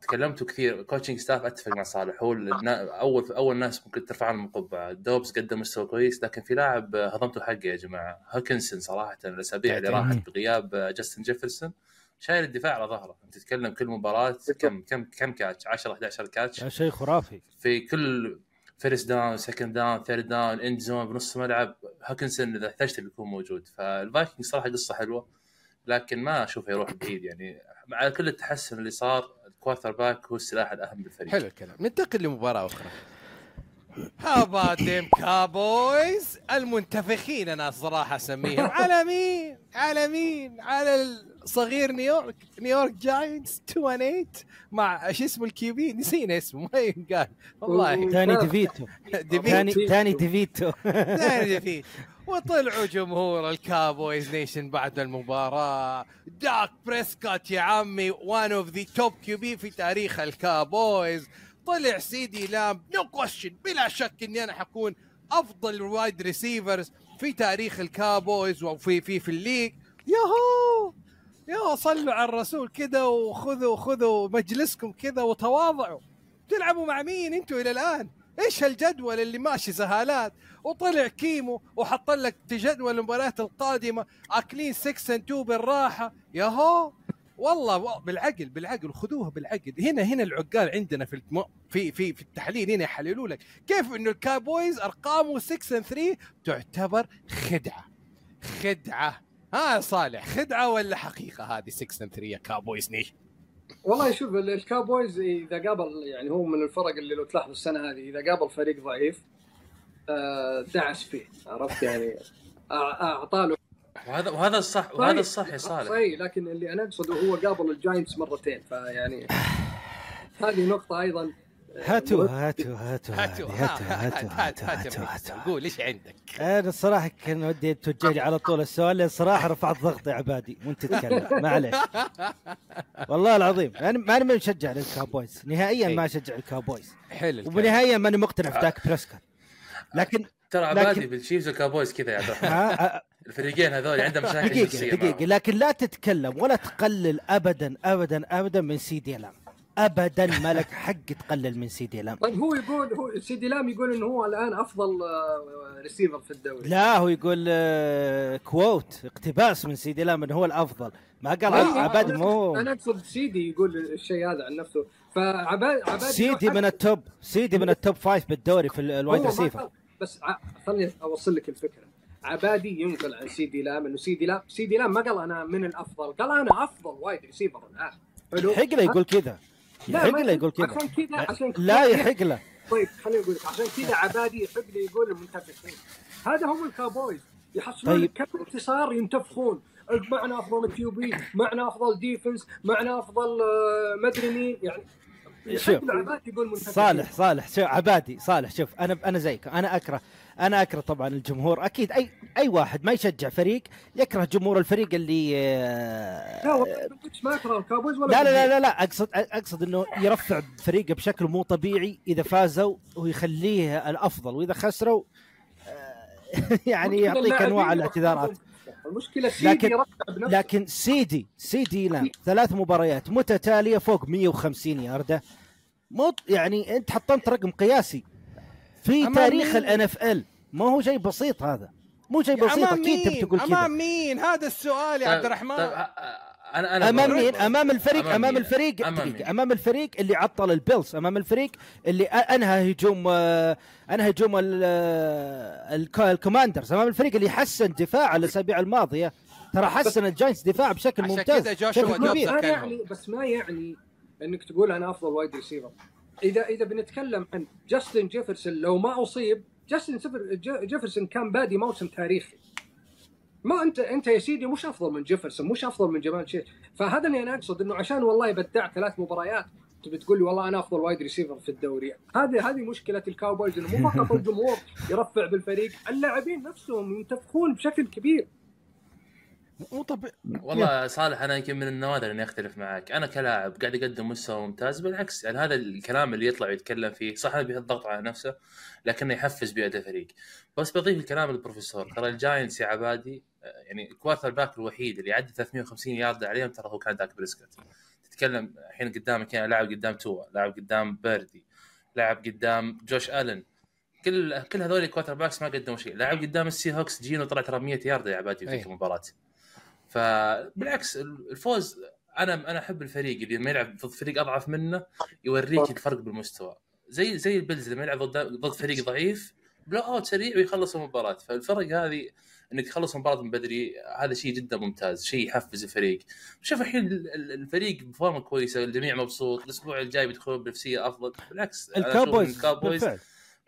تكلمتوا كثير coaching staff أتفق مع صالح هو اول أول ناس ممكن ترفع لهم القبعة. دوبز قدم مستوى كويس لكن في لاعب هضمتوا حقه يا جماعة هوكنسون صراحة الأسابيع اللي. راحت بغياب جاستن جيفرسون. شايل الدفاع على ظهره. أنت تتكلم كل مباراة كم كم كم catch؟ 10 11 catch. شيء خرافي. في كل first down second down third down end zone بنص ملعب. هوكنسون إذا احتجته بيكون موجود. فالفايكنج صراحة قصة حلوة لكن ما أشوفه يروح بعيد يعني. مع كل التحسن اللي صار ال quarterback هو السلاح الأهم بالفريق. حلو الكلام. ننتقل لمباراة أخرى. how 'bout them Cowboys المنتفخين أنا صراحة أسميهم. على مين؟ على مين؟ على الصغير نيويورك نيويورك جاينتس 2 and 8 مع إيش اسمه ال QB؟ نسينا اسمه ما ينقال والله. تومي ديفيتو. ثاني ثاني ديفيتو. ثاني ديفيتو طلعوا جمهور ال Cowboys nation بعد المباراة. داك بريسكوت يا عمي one of the top QB في تاريخ الكابويز. طلع سي دي لام no question بلا شك إني أنا حكون أفضل wide receivers في تاريخ الكابويز وفي في في ال league. ياهو! يا صلوا على الرسول كذا وخذوا خذوا مجلسكم كذا وتواضعوا. تلعبوا مع مين أنتوا إلى الآن؟ إيش هالجدول اللي ماشي زهالات؟ وطلع كيمو وحط لك جدول المباريات القادمة أكلين 6 and 2 بالراحة. ياهو! والله و- بالعقل بالعقل خذوها بالعقل. هنا هنا العقال عندنا في. في في في التحليل. هنا يحللوا لك كيف إنه ال Cowboys أرقامه 6 and 3 تعتبر خدعة. خدعة. ها يا صالح خدعة ولا حقيقة هذه 6 and 3 يا Cowboys Nation والله شوف ال- ال Cowboys إذا قابل يعني هو من الفرق اللي لو تلاحظ السنة هذه إذا قابل فريق ضعيف آه، دعس فيه عرفت؟ يعني أعطى له وهذا وهذا الصح وهذا الصح يا صالح. صحيح لكن اللي أنا أقصده هو قابل ال Giants مرتين فيعني هذه نقطة أيضا هاتوا هاتوا هاتوا هاتوا هاتوا ها- هاتوا هات- هاتوا هات- هات- هاتوا هات- قول إيش عندك؟ أنا الصراحه كان ودي توجه لي على طول السؤال لأن صراحة رفعت ضغطي عبادي وانت تتكلم. معلش والله العظيم أنا ما أنا من مشجع لل Cowboys. نهائيا ما أشجع ال Cowboys. حلو. ونهائيا ماني مقتنع في داك بريسكوت. لكن ترى عبادي لكن- بال Chiefs وال Cowboys كذا يا عبد الفريقين هذول عندهم مشاكل دقيقة معهم. لكن لا تتكلم ولا تقلل ابدا ابدا ابدا من سيدي لام أبدا ما لك حق تقلل من سيدي لام. طيب هو يقول هو سيدي لام يقول إنه هو الآن أفضل آه، ريسيفر في الدوري. لا هو يقول آه، quote اقتباس من سيدي لام إنه هو الأفضل. ما قال عبادي أنا- مو. أنا أقصد سيدي يقول الشيء هذا عن نفسه. فعباد عبادي سيدي من ال top سيدي من ال top five بالدوري في ال- ال wide receiver بس ع- خليني أوصل لك الفكرة. عبادي ينقل عن سيدي لام إنه سيدي لام سيدي لام ما قال أنا من الأفضل قال أنا أفضل wide receiver الآن. حلو؟ يحق له يقول كذا. يحق له يقول كذا. عشان كذا عشان كذا لا يحق له. طيب خليني أقول لك عشان كذا عبادي يحب لي يقول المنتفخين هذا هم ال Cowboys يحصلون طيب. كم انتصار ينتفخون. معنا أفضل QB معنا أفضل defense معنا أفضل آه، مدري مين. يعني شوف. يحب عبادي يقول منتفخين صالح صالح. شوف عبادي صالح. شوف أنا أنا زيك. أنا أكره أنا أكره طبعا الجمهور. أكيد اي أي واحد ما يشجع فريق يكره جمهور الفريق اللي آه، لا ما أكره ال Cowboys ولا لا لا لا. لا, لا اقصد أقصد إنه يرفع فريقه بشكل مو طبيعي إذا فازوا ويخليه الأفضل وإذا خسروا آه، يعني يعطيك أنواع الاعتذارات. المشكلة. سيدي لكن- لكن سيدي سيدي لام ثلاث مباريات متتالية فوق 150 ياردة. مو يعني أنت حطمت رقم قياسي. في أمام تاريخ؟ ال NFL. ما هو شيء بسيط هذا. مو شيء بسيط أكيد انت بتقول كذا. أمام مين؟ هذا السؤال يا طيب- عبد الرحمن. طيب، أنا أنا أمام مين؟ أمام الفريق أمام أمام مين؟ الفريق أمام دقيقة،؟ أمام الفريق اللي عطل ال Bills أمام الفريق اللي أ- أنهى هجوم أنهى هجوم ال- الك- الكوماندرز أمام الفريق اللي حسن دفاع الأسابيع الماضية. ترى حسن الجاينتس دفاع بشكل عشان ممتاز كذا جوشوا بشكل دوبز كبير ما. يعني بس ما يعني إنك تقول أنا أفضل وايد ريسيفر اذا إذا بنتكلم عن جاستن جيفرسون لو ما أصيب جاستن جيفرسون كان بادي موسم تاريخي. ما انت أنت يا سيدي مش أفضل من جيفرسون مش أفضل من جمال شيء فهذا اللي أنا أقصد إنه عشان والله بدعت ثلاث مباريات تبي تقول لي والله أنا أفضل wide receiver في الدوري. هذه هذه مشكلة ال Cowboys إنه مو فقط الجمهور يرفع بالفريق اللاعبين نفسهم ينتفخون بشكل كبير. مو طبيعي والله صالح أنا يمكن من النوادر إني أختلف معك أنا كلاعب قاعد أقدم مستوى ممتاز بالعكس يعني هذا الكلام اللي يطلع ويتكلم فيه صح انه بيضغط على نفسه لكنه يحفز بأداء الفريق. بس بضيف الكلام البروفيسور ترى ال Giants يا عبادي يعني ال quarterback الوحيد اللي يعدي 350 يارد عليهم ترى هو كان داك بريسكوت تتكلم الحين قدامك يعني لاعب قدام توا لاعب قدام بيردي لاعب قدام جوش ألن. كل كل هذول ال quarterbacks ما قدموا شيء. لاعب قدام ال Seahawks جينو طلع ترى 100 يارد يا عبادي في أي. ذيك المباراه فبالعكس الفوز أنا أنا أحب الفريق اللي لما يلعب ضد فريق أضعف منه يوريك الفرق بالمستوى. زي زي ال Bills لما يلعب ضد ضد فريق ضعيف blowout سريع ويخلص المباراة. فالفرق هذه إنك تخلص المباراة من بدري هذا شيء جدا ممتاز شيء يحفز الفريق. شوف الحين ال- ال- الفريق بفورمة كويسة الجميع مبسوط الأسبوع الجاي بيدخلون بنفسيه أفضل. بالعكس ال Cowboys بالفعل.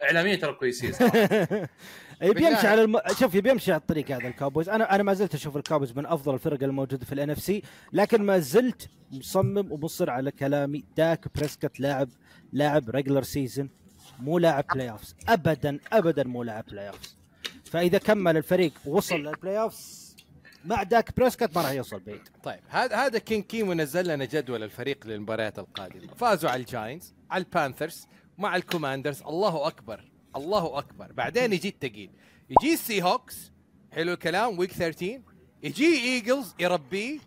اعلاميا ترى كويسين صراحة. يبي. يمشي على الم... شوف يبي يمشي على الطريق هذا ال Cowboys. أنا أنا ما زلت أشوف ال Cowboys من أفضل الفرق الموجودة في ال NFC لكن ما زلت مصمم ومصر على كلامي. داك بريسكت لاعب لاعب regular season مو لاعب playoffs ابدا ابدا مو لاعب playoffs فإذا كمل الفريق ووصل لل playoffs مع داك بريسكت ما راح يوصل بعيد. طيب هذا هذا كين كيمو نزل لنا جدول الفريق للمباريات القادمة. فازوا على ال Giants على ال Panthers مع ال Commanders. الله أكبر. الله أكبر. بعدين يجي التقيل يجي ال Seahawks حلو الكلام week 13 يجي Eagles يربيه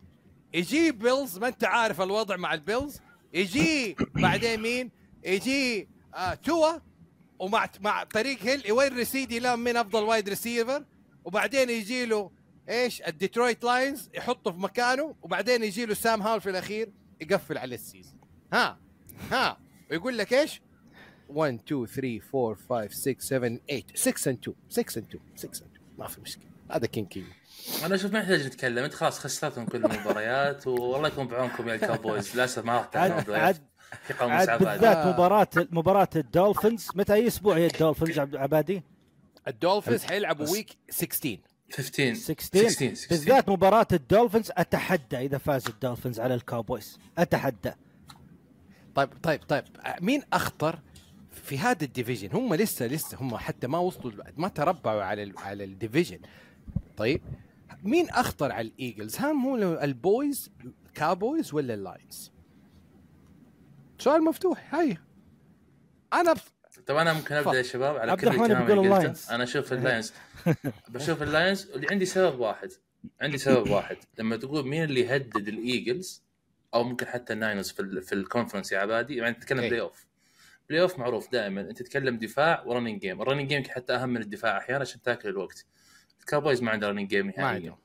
يجي Bills ما أنت عارف الوضع مع ال Bills. يجي بعدين مين؟ يجي آه توا ومع مع تايريك هيل يوري سيدي لام من أفضل wide receiver وبعدين يجي له إيش؟ ال Detroit Lions يحطه في مكانه. وبعدين يجي له سام هاول في الأخير يقفل على ال season ها ها. ويقول لك إيش؟ 1 2 3 4 5 6 7 8 6 and 2 6 and 2 6 and 2 ما في مشكلة. هذا كين كيمو أنا أشوف ما يحتاج نتكلم. أنت خلاص خسرتهم كل المباريات. والله يكون بعونكم يا ال Cowboys للأسف ما راح عاد في قوم بالذات. مباراه مباراة ال Dolphins. متى أي أسبوع هي ال Dolphins عبد- عبادي؟ الدولفينز حيلعبوا week 16 15 16 16 بالذات مباراة الدولفينز. أتحدى إذا فاز الدولفينز على الكاوبويز أتحدى. طيب طيب طيب. مين أخطر في هذا ال division هم لسه لسه هم حتى ما وصلوا ما تربعوا على ال على ال division. طيب مين أخطر على الإيجلز؟ هم هو البويز كاوبويز ولا اللاينز؟ سؤال مفتوح هاي. أنا بس طب أنا ممكن أبدأ يا شباب على كل الكلام اللي قلته. أنا أشوف اللاينز. بشوف اللاينز اللي عندي سبب واحد. عندي سبب واحد. لما تقول مين اللي يهدد الإيجلز أو ممكن حتى الناينرز في ال في ال conference يا عبادي يعني تتكلم. playoff playoff معروف دائما. أنت تتكلم دفاع و running game ال running game حتى أهم من الدفاع أحيانا عشان تاكل الوقت. الكاوبويز ما عنده running game نهائيا.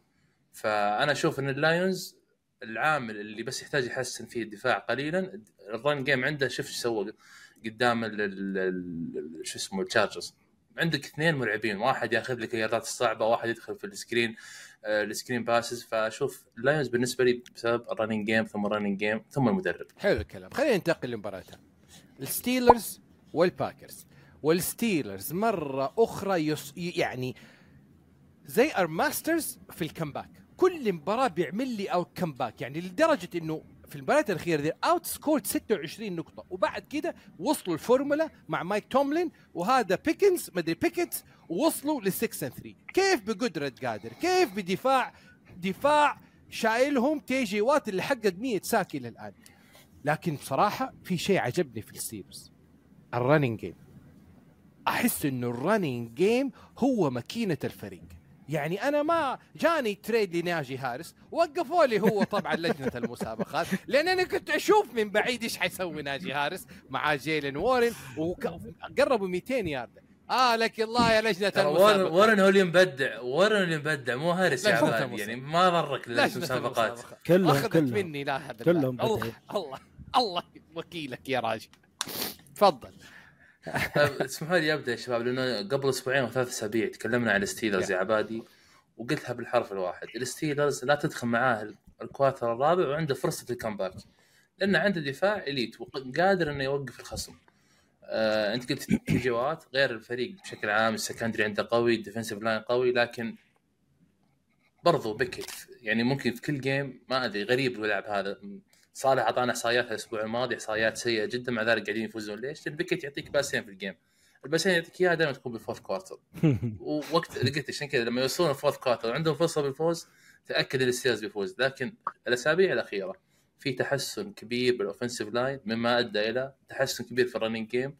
فأنا أشوف إن اللاينز العامل اللي بس يحتاج يحسن فيه الدفاع قليلا ال run game عنده شوف إيش سوى قدام شو اسمه التشارجرز عندك اثنين مرعبين واحد ياخذ لك الياردات الصعبة واحد يدخل في ال screen آه، ال screen passes فأشوف اللاينز بالنسبة لي بسبب ال running game ثم ال running game ثم المدرب. حلو الكلام. خلينا ننتقل لمباراتها الستيلرز والباكرز. والستيلرز مرة أخرى يص... يعني they are masters في ال comeback. كل مباراة بيعمل لي اوت comeback يعني لدرجة إنه في المباراة الأخيرة they outscored 26 نقطة. وبعد كده وصلوا الفورمولا مع مايك توملين وهذا بيكنز مدري بيكنز ووصلوا ل 6 3 كيف بقدرة قادر؟ كيف بدفاع دفاع شايلهم؟ تي جي وات اللي حقق 100 sack إلى الان لكن بصراحة في شيء عجبني في الستيلرز ال running game أحس إنه ال running game هو ماكينة الفريق. يعني أنا ما جاني trade لناجي هاريس وقفوا لي هو طبعا لجنة المسابقات لأن أنا كنت أشوف من بعيد إيش حيسوي ناجي هاريس مع جيلين وارن وقربوا 200 يارده آه لك الله يا لجنة المسابقات وارن هو اللي مبدع. وارن اللي مبدع مو هاريس يا. يعني ما ضرك المسابقات. كلهم أخذت كلهم. مني لا هذا كلهم الله. الله الله وكيلك يا راجل. تفضل. طيب اسمحوا لي أبدأ يا شباب لأنه قبل أسبوعين أو ثلاث أسابيع تكلمنا عن الستيلرز يا عبادي وقلتها بالحرف الواحد. الستيلرز لا تدخل معاه ال quarter الرابع وعنده فرصة ال comeback لأنه عنده دفاع elite وقادر إنه يوقف الخصم. آه، انت قلت تي جي وات غير الفريق بشكل عام ال secondary عنده قوي ال defensive line قوي لكن برضو بيكت يعني ممكن في كل game ما أدري غريب اللعب هذا. صالح أعطانا إحصائيات الأسبوع الماضي إحصائيات سيئة جدا مع ذلك قاعدين يفوزون. ليش؟ لأن بيكت يعطيك باسين في ال game الباسين يعطيك إياها دائما تكون بال fourth quarter ووقت لقيت عشان كذا لما يوصلون ال fourth quarter وعندهم فرصة بالفوز تأكد إن الستيلرز بيفوز. لكن الأسابيع الأخيرة. في تحسن كبير بال offensive line مما أدى إلى تحسن كبير في ال running game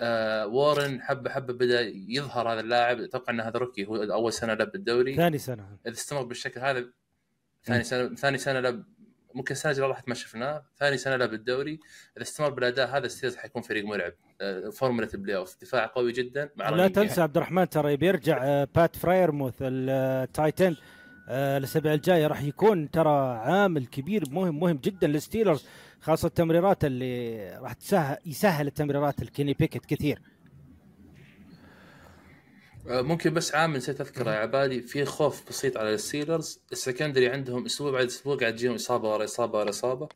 آه وارن حبة حبة بدأ يظهر هذا اللاعب. أتوقع إن هذا rookie هو أول سنة له بالدوري. ثاني سنة إذا استمر بالشكل هذا ثاني سنة ثاني سنة له ممكن السنة الجايه راحت ما شفناه ثاني سنة له بالدوري. إذا استمر بالأداء هذا الستيلرز حيكون فريق مرعب. formula ال playoff دفاع قوي جدا مع لا. تنسى عبد الرحمن ترى بيرجع بات فرايرموث ال tight end الأسابيع الجاية راح يكون ترى عامل كبير مهم مهم جدا للستيلرز خاصة التمريرات اللي راح تسهل يسهل التمريرات الكيني بيكت كثير. آه، ممكن بس عامل نسيت أذكره يا عبادي في خوف بسيط على الستيلرز ال secondary عندهم أسبوع بعد أسبوع قاعد تجيهم إصابة ورا إصابة ورا إصابة.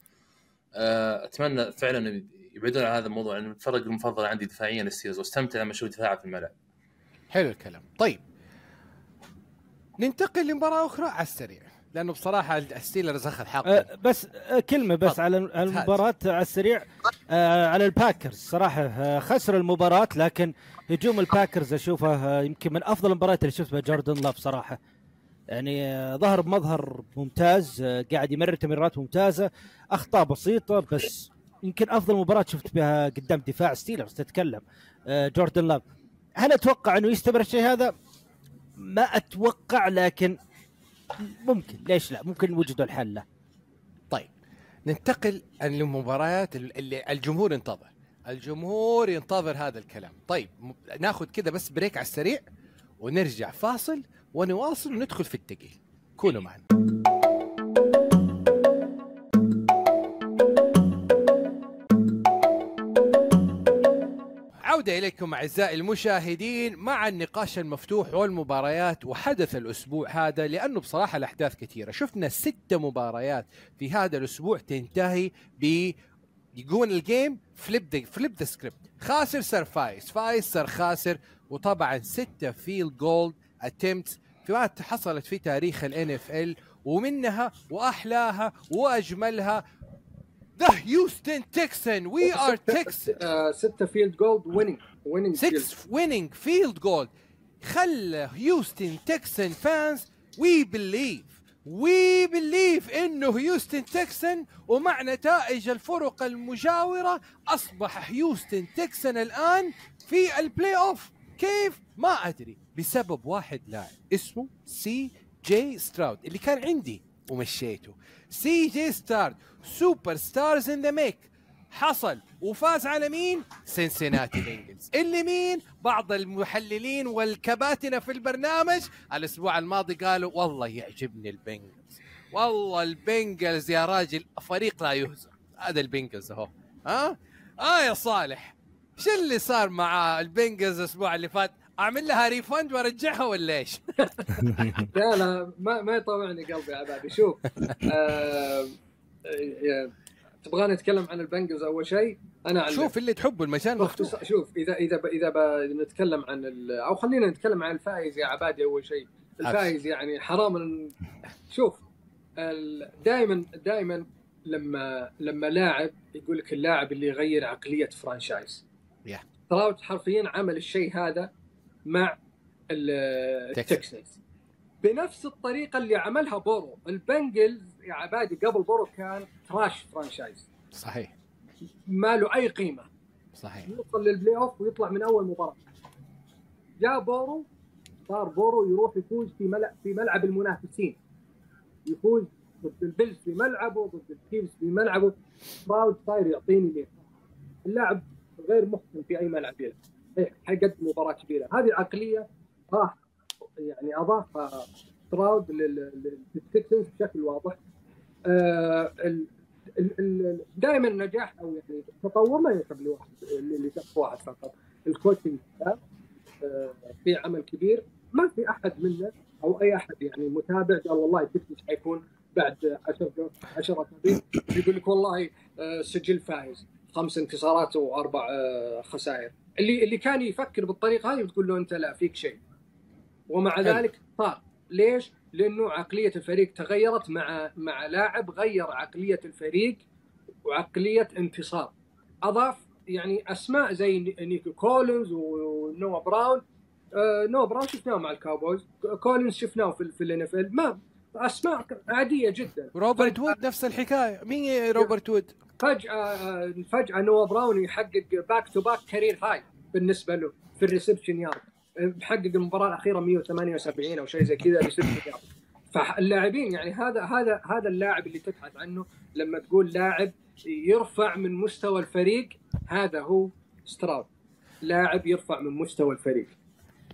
آه، أتمنى فعلا يبعدون عن هذا الموضوع لأن الفرق المفضل عندي دفاعيا الستيلرز واستمتع لما أشوف دفاعه في الملعب. حلو الكلام. طيب ننتقل لمباراة أخرى على السريع لأنه بصراحة الستيلرز أخذ حقه. آه، بس آه، كلمة بس. على المباراة على السريع. آه، على الباكرز. صراحة آه، خسر المباراة لكن هجوم الباكرز أشوفه آه، يمكن من أفضل المباريات اللي شفتها جوردن لاف صراحة. يعني ظهر بمظهر ممتاز قاعد يمرر تمريرات ممتازة أخطاء بسيطة بس يمكن أفضل مباراة شفت بها قدام دفاع ستيلرز تتكلم جوردن لاف هل أتوقع إنه يستمر الشيء هذا؟ ما أتوقع لكن ممكن. ليش لا؟ ممكن وجدوا الحل له. طيب ننتقل للمباريات اللي الجمهور ينتظر. الجمهور ينتظر هذا الكلام. طيب ناخذ كده بس بريك على السريع ونرجع فاصل ونواصل وندخل في التقيل كونوا معنا. عودة إليكم أعزائي المشاهدين مع النقاش المفتوح والمباريات وحدث الأسبوع هذا لأنه بصراحة الأحداث كثيرة. شفنا ست مباريات في هذا الأسبوع تنتهي ب يقول ال game flip the flip the script خاسر صار فايز. فايز صار خاسر. وطبعا ستة field goal attempts في حصلت في تاريخ ال NFL ومنها وأحلاها وأجملها the هيوستن تكسنز we are تكسنز ستة field goal winning winning 6 winning field goal خلى هيوستن تكسنز fans we believe we believe إنه هيوستن تكسن ومع نتائج الفرق المجاورة. أصبح هيوستن تكسنز الآن في ال playoff كيف؟ ما أدري. بسبب واحد لاعب. اسمه سي جي ستراود اللي كان عندي ومشيته سي جي ستراود superstars in the make حصل وفاز على مين؟ سنسيناتي بنجلز اللي مين؟ بعض المحللين والكباتنة في البرنامج الأسبوع الماضي قالوا والله يعجبني البنجلز والله البنجلز يا راجل فريق لا يهزم هذا البنجلز اهو ها؟ آه يا صالح شو اللي صار مع البنجلز الأسبوع اللي فات؟ أعمل لها rewind وأرجعها ولا إيش؟ لا لا ما ما يطوعني قلبي يا عبادي. شوف آه آه، تبغاني أتكلم عن ال Bengals أول شيء؟ أنا عن شوف اللي تحبه المجال مفتوح. شوف إذا إذا ب- إذا بنتكلم عن أو خلينا نتكلم عن الفائز يا عبادي أول شيء. الفائز يعني حرام شوف دائما دائما لما لما لاعب يقول لك اللاعب اللي يغير عقلية franchise. Yeah. ستراود حرفيا عمل الشيء هذا مع ال- Texans. ال Texans بنفس الطريقة اللي عملها بورو. ال Bengals يا عبادي قبل بورو كان trash franchise صحيح. ما له أي قيمة. صحيح. يوصل لل playoff ويطلع من أول مباراة. جاء بورو صار بورو يروح يفوز في ملعب في ملعب المنافسين. يفوز ضد ال Bills في ملعبه ضد التيمز في ملعبه. ستراود صاير يعطيني ليه. اللاعب غير محسن في أي ملعب يلعب. إيه، حيقدم مباراة كبيرة. هذه العقلية راح يعني اضافها ستراود لل Texans بشكل واضح. آه دائما النجاح أو يعني التطور ما ينسب لواحد لشخص واحد فقط. ال coaching آه، في عمل كبير. ما في أحد منا أو أي أحد يعني متابع قال والله ال Texans حيكون بعد 10 10 أسابيع يقول لك والله آه، سجل فايز. خمس انتصارات وأربع آه، خسائر. اللي اللي كان يفكر بالطريقة هذه بتقول له أنت لا فيك شيء. ومع. ذلك صار. ليش؟ لأنه عقلية الفريق تغيرت مع مع لاعب غير عقلية الفريق وعقلية انتصار. أضاف يعني أسماء زي نيكو كولينز ونوا براون. آه نوا براون شفناه مع ال Cowboys. كولينز شفناه في, في ال NFL. ما أسماء عادية جدا. روبرت وود نفس الحكاية. مين روبرت وود؟ فجأة فجأة نوا براون يحقق back to back career high بالنسبة له في ال reception yard. محقق المباراة الأخيرة 178 أو شيء زي كذا reception yard. فاللاعبين يعني هذا هذا هذا اللاعب اللي تبحث عنه لما تقول لاعب يرفع من مستوى الفريق هذا هو ستراود لاعب يرفع من مستوى الفريق.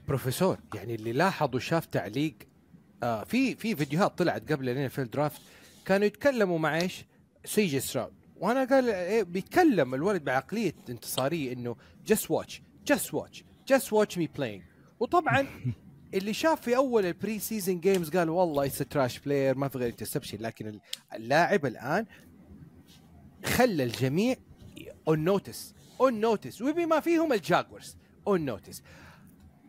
بروفيسور يعني اللي لاحظ وشاف تعليق آه في في فيديوهات طلعت قبل ال NFL draft كانوا يتكلموا مع إيش؟ سي جي ستراود وأنا قال إيه بيتكلم الولد بعقلية انتصارية إنه just watch just watch just watch me playing وطبعا اللي شاف في أول ال preseason games قال والله it's trash player ما في غير interception لكن اللاعب الآن خلى الجميع on notice on notice وبما فيهم ال Jaguars on notice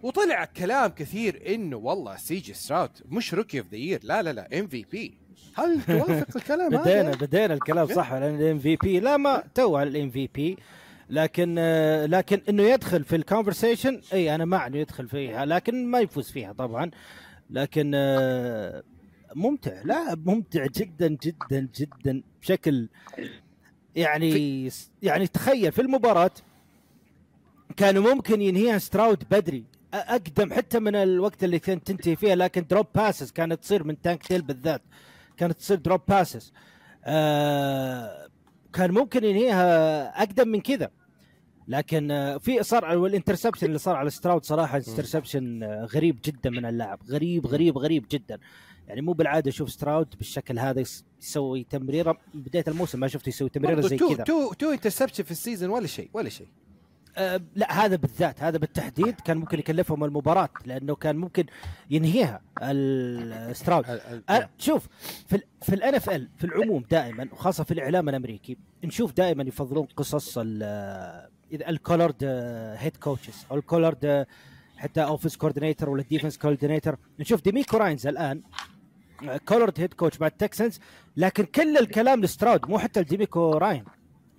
وطلع كلام كثير إنه والله سي جي ستراود مش rookie of the year لا لا لا MVP هل توافق الكلام هذا؟ بدينا بدينا الكلام صح على ال MVP لا ما تو على ال MVP لكن آه، لكن إنه يدخل في ال conversation إي أنا مع إنه يدخل فيها لكن ما يفوز فيها طبعا. لكن آه، ممتع لا ممتع جدا جدا جدا بشكل يعني يعني تخيل في المباراة كانوا ممكن ينهيها ستراود بدري. أقدم حتى من الوقت اللي كانت تنتهي فيها لكن drop passes كانت تصير من تانك ديل بالذات. كانت تصير drop passes آه كان ممكن ينهيها أقدم من كذا. لكن آه، في صار وال interception اللي صار على ستراود صراحة interception غريب جدا من اللاعب. غريب غريب غريب جدا. يعني مو بالعادة أشوف ستراود بالشكل هذا يس- يسوي تمريرة. بداية الموسم ما شفته يسوي تمريرة زي كذا. two two interception في ال season ولا شيء ولا شيء. آه، لا هذا بالذات هذا بالتحديد كان ممكن يكلفهم المباراة لأنه كان ممكن ينهيها الستراود أه شوف في ال في ال NFL في العموم دائما وخاصة في الإعلام الأمريكي نشوف دائما يفضلون قصص ال colored head coaches أو ال colored حتى offense coordinator ولا ال defense coordinator نشوف ديميكو راينز الآن colored head coach مع ال Texans لكن كل الكلام لستراود مو حتى لديميكو راين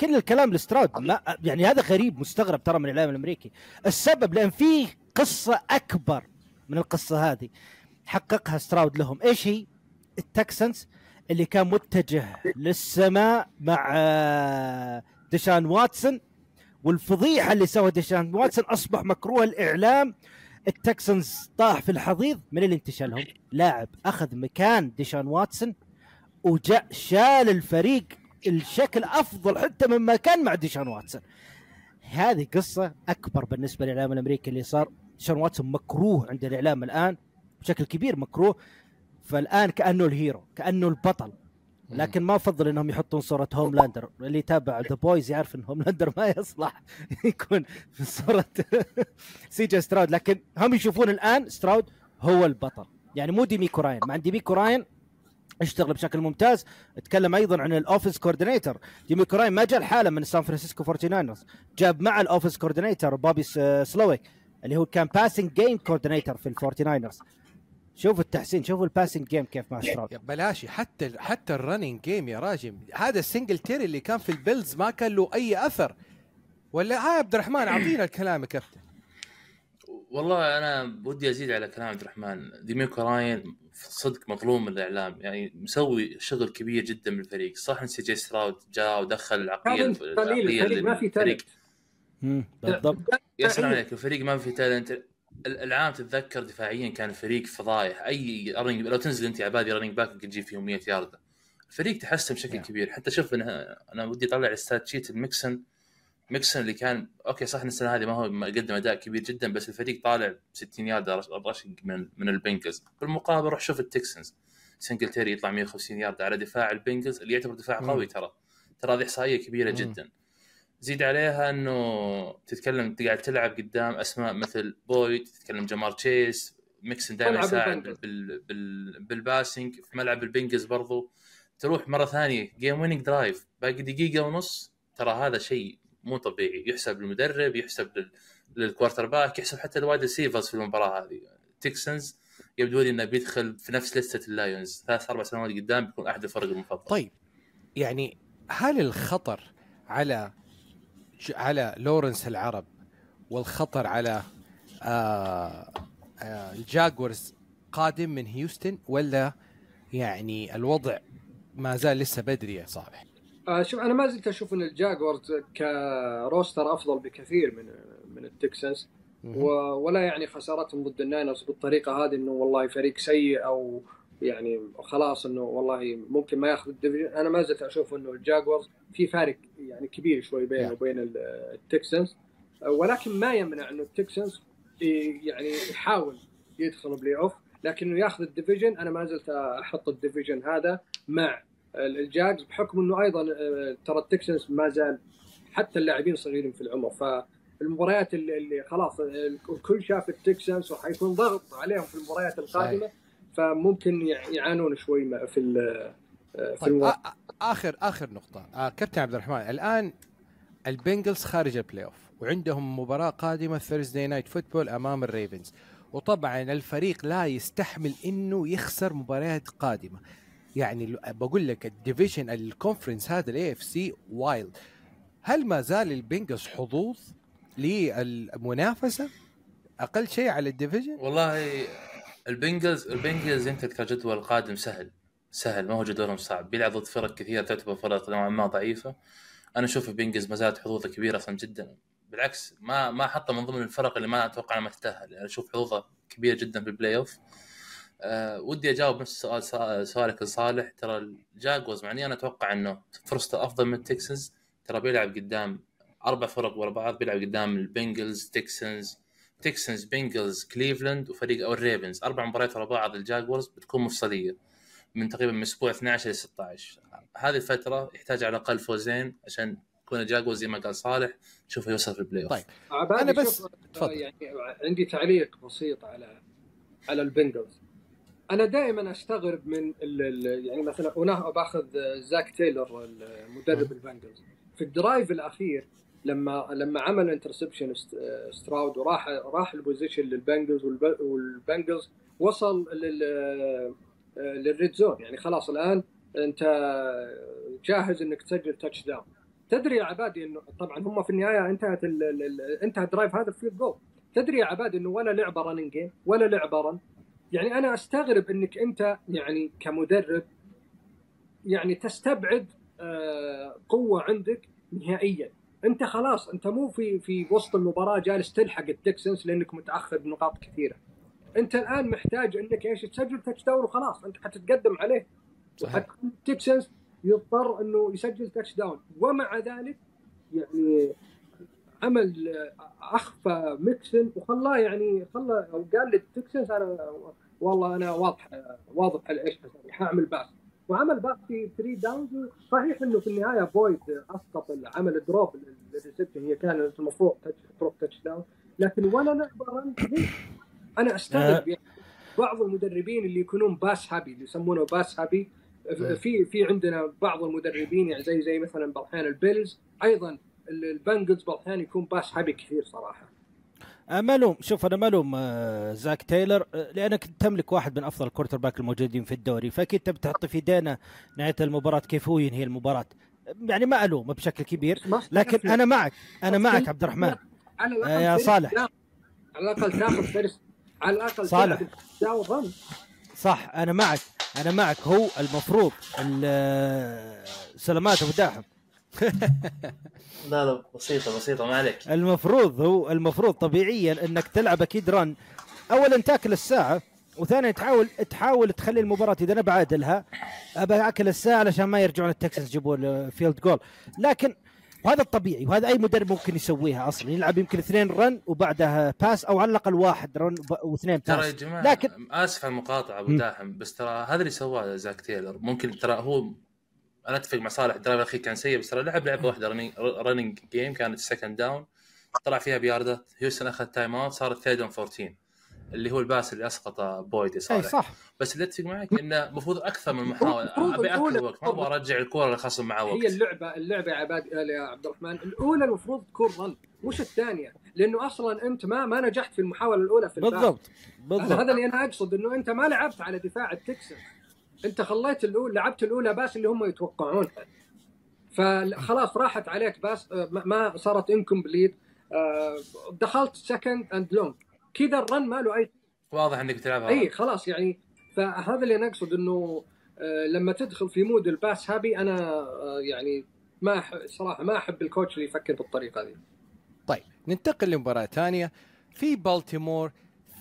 كل الكلام لستراود ما يعني هذا غريب مستغرب ترى من الإعلام الأمريكي. السبب لأن في قصة أكبر من القصة هذه حققها ستراود لهم. إيش هي؟ ال Texans اللي كان متجه للسماء مع آه، ديشان واتسون. والفضيحة اللي سوى ديشان واتسون أصبح مكروه الإعلام. ال Texans طاح في الحضيض. من اللي انتشلهم لاعب أخذ مكان ديشان واتسون وجاء شال الفريق الشكل أفضل حتى مما كان مع ديشان واتسون. هذه قصة أكبر بالنسبة للإعلام الأمريكي اللي صار. ديشان واتسون مكروه عند الإعلام الآن بشكل كبير مكروه. فالآن كأنه ال hero كأنه البطل. لكن ما أفضل إنهم يحطون صورة هوملاندر. اللي يتابع The Boys يعرف إن هوملاندر ما يصلح يكون في صورة سي جي ستراود. لكن هم يشوفون الآن ستراود هو البطل. يعني مو ديميكو راين. مع ديميكو راين اشتغل بشكل ممتاز. اتكلم أيضا عن ال offense coordinator ديميكو راين ما جاء الحالة من سان فرانسيسكو 49 جاب مع ال offense coordinator بوبي سلويك اللي هو كان passing game coordinator في ال 49ers شوفوا التحسين شوفوا ال passing game كيف مع ستراود يا بلاشي حتى حتى ال running game يا راجل. هذا السنجل تيري اللي كان في ال Bills ما كان له أي أثر. ولا ها عبد الرحمن أعطينا الكلام يا كابتن. والله أنا ودي أزيد على كلام عبد الرحمن. ديميكو راينز صدق مظلوم من الإعلام. يعني مسوي شغل كبير جدا من الفريق. صح إن سي جي ستراود جاء ودخل العقلية الفريق ما في talent مم، بالضبط. يا سلام عليك الفريق ما في talent ال- العام تتذكر دفاعيا كان الفريق فضايح. أي running لو تنزل أنت عبادي running back تجيب فيهم 100 ياردة الفريق تحسن بشكل. كبير. حتى شوف أنا أنا ودي أطلع ال stat sheet الميكسن ميكسن اللي كان أوكي صح إن السنة هذه ما هو قدم أداء كبير جدا بس الفريق طالع ب 60 يارده رش- رشق من من البنجلز بالمقابل روح شوف التكسنز سنجلتيري يطلع 150 يارده على دفاع البنجلز اللي يعتبر دفاع. قوي ترى ترى هذه إحصائية كبيرة مم. جدا زيد عليها إنه تتكلم قاعد تلعب قدام أسماء مثل بويد تتكلم جمار تشيس ميكسن دائما يساعد. بال بال بالباسنج في ملعب البنجز برضو تروح مرة ثانية game winning drive باقي دقيقة ونص ترى هذا شيء مو طبيعي. يحسب للمدرب يحسب لل... لل quarterback يحسب حتى ال wide receivers في المباراة هذه. تكسنز يبدو لي إنه بيدخل في نفس ليستة اللايونز. ثلاث أربع سنوات قدام بيكون أحد الفرق المفضل. طيب يعني هل الخطر على على لورنس العرب والخطر على آه آه الجاكوارز قادم من هيوستن ولا يعني الوضع ما زال لسه بدري يا صالح؟ آه شوف أنا ما زلت أشوف إن الجاكوارز ك roster أفضل بكثير من من. و- ولا يعني خسارتهم ضد الناينرز بالطريقة هذه إنه والله فريق سيء أو يعني خلاص إنه والله ممكن ما ياخذ ال division أنا ما زلت أشوف إنه الجاكوارز في فارق يعني كبير شوي بينه. وبين ال- التكسانز آه، ولكن ما يمنع إنه التكسانز ي- يعني يحاول يدخل playoff لكنه ياخذ ال division أنا ما زلت أحط ال division هذا مع الجاقز بحكم إنه أيضا آه، ترى التكسنز ما زال حتى اللاعبين صغيرين في العمر. فالمباريات اللي, خلاص الكل شاف التكسنز وحيكون ضغط عليهم في المباريات القادمة فممكن يع- يعانون شوي في آه، في طيب اخر آخر نقطة. آه كابتن عبد الرحمن الآن البنجلز خارج ال playoff وعندهم مباراة قادمة Thursday Night Football أمام الريفنز. وطبعا الفريق لا يستحمل إنه يخسر مباريات قادمة. يعني بقول لك ال division ال conference هذا ال AFC wild هل ما زال البنجلز حظوظ للمنافسة؟ أقل شيء على ال division؟ والله البنجلز البنجلز أنت كجدول قادم سهل سهل ما هو جدولهم صعب. بيلعب ضد فرق كثيرة تعتبر فرق نوعا ما ضعيفة. أنا أشوف البنجلز ما زالت حظوظه كبيرة أصلا جدا. بالعكس ما ما حطه من ضمن الفرق اللي ما أتوقع ما تتأهل. يعني أشوف حظوظه كبيرة جدا في ال playoff أه ودي أجاوب نفس سؤال سا- سؤالك لصالح. ترى الجاكوارز مع إني أنا أتوقع إنه فرصته أفضل من التكسنز. ترى بيلعب قدام أربع فرق ورا بعض. بيلعب قدام البنجلز تكسنز تكسنز بنجلز كليفلاند وفريق أو الريفنز. أربع مباريات ورا بعض الجاكوارز بتكون مفصلية من تقريبا من أسبوع 12 ل 16 هذه الفترة يحتاج على الأقل فوزين عشان يكون الجاكوارز زي ما قال صالح. تشوفه يوصل في ال playoff طيب. عبادي أنا بس- شوف، تفضل. يعني عندي تعليق بسيط على على البنجلز. أنا دائما استغرب من ال ال يعني مثلا هنا باخذ زاك تايلر مدرب البنجلز في ال drive الأخير لما لما عمل interception ستراود وراح راح ال possession للبنجلز والب- والبنجلز وصل لل لل red zone. يعني خلاص الآن أنت جاهز إنك تسجل touchdown تدري يا عبادي إنه طبعا هم في النهاية انتهت ال انتهى ال drive هذا field goal تدري يا عبادي إنه ولا لعبة running game ولا لعبة run يعني أنا أستغرب إنك أنت يعني كمدرب يعني تستبعد آه، قوة عندك نهائيا. أنت خلاص أنت مو في في وسط المباراة جالس تلحق التكسنز لأنك متأخر بنقاط كثيرة. أنت الآن محتاج إنك إيش تسجل touchdown وخلاص. أنت حتتقدم عليه. صحيح. التكسنز يضطر إنه يسجل touchdown ومع ذلك يعني عمل آه، أخفى ميكسن وخلاه يعني خلى أو قال للتكسنز أنا والله أنا واضح واضح على إيش حاعمل pass. وعمل pass في 3 downs صحيح إنه في النهاية بويد أسقط عمل drop لل reception. هي كانت المفروض تروح touchdown لكن ولا لعبه؟ أنا أستغرب يعني بعض المدربين اللي يكونون pass happy اللي يسمونه pass happy في في عندنا بعض المدربين يعني زي زي مثلا الاحيان البيلز. أيضا البنجلز بعض الاحيان يكون pass happy كثير صراحة. آه، ما ألوم شوف أنا ما ألوم آه، زاك تايلر آه، لأنك تملك واحد من أفضل ال quarterback الموجودين في الدوري فأكيد تبي تحط في إيدينه نهاية المباراة كيف هو ينهي المباراة. يعني ما الومه بشكل كبير لكن أنا معك أنا معك عبد الرحمن على يا صالح. على الأقل تاخذ فيرست على الأقل صالح. صح أنا معك أنا معك. هو المفروض ال- سلامات أبو داحم. لا لا بسيطة بسيطة ما عليك. المفروض هو المفروض طبيعيا إنك تلعب أكيد رن اولا تأكل الساعة وثانيا تحاول تحاول تخلي المباراة إذا أنا بعادلها أبي آكل الساعة علشان ما يرجعون التكسانز يجيبوا ال field goal لكن وهذا الطبيعي وهذا أي مدرب ممكن يسويها أصلا يلعب يمكن اثنين run وبعدها pass أو على الأقل واحد run واثنين ترى يا pass جماعة لكن- آسف على المقاطعة أبو. داحم بس ترى هذا اللي سواه زاك تايلر. ممكن ترى هو أنا أتفق مع صالح. ال drive الأخير كان سيء بس ترى لعب لعبه واحدة running game كانت second down طلع فيها بياردات هيوستن أخذ timeout صارت third 14 اللي هو ال pass اللي أسقط بويد اي صالح. صح. بس اللي أتفق معك إنه المفروض أكثر من محاوله أبي اكل وقت. ما أبغى أرجع الكورة لخصم معاه هي وقت. اللعبه اللعبة يا عباد يا عبد الرحمن. الأولى المفروض تكون run مش الثانية. لأنه أصلا أنت ما ما نجحت في المحاولة الأولى في ال pass. بالضبط. بالضبط. هذا اللي أنا أقصد إنه أنت ما لعبت على دفاع التكسنز انت خليت الاولى لعبت الأولى pass اللي هم يتوقعونها فخلاص راحت عليك pass آه، ما- صارت incomplete دخلت second and long كذا ال run ما له اي واضح إنك بتلعبها إي خلاص يعني. فهذا اللي أنا أقصد إنه آه، لما تدخل في mode ال pass happy أنا آه، يعني ما صراحة ما أحب ال coach اللي يفكر بالطريقة دي طيب ننتقل لمباراة ثانية. في بالتيمور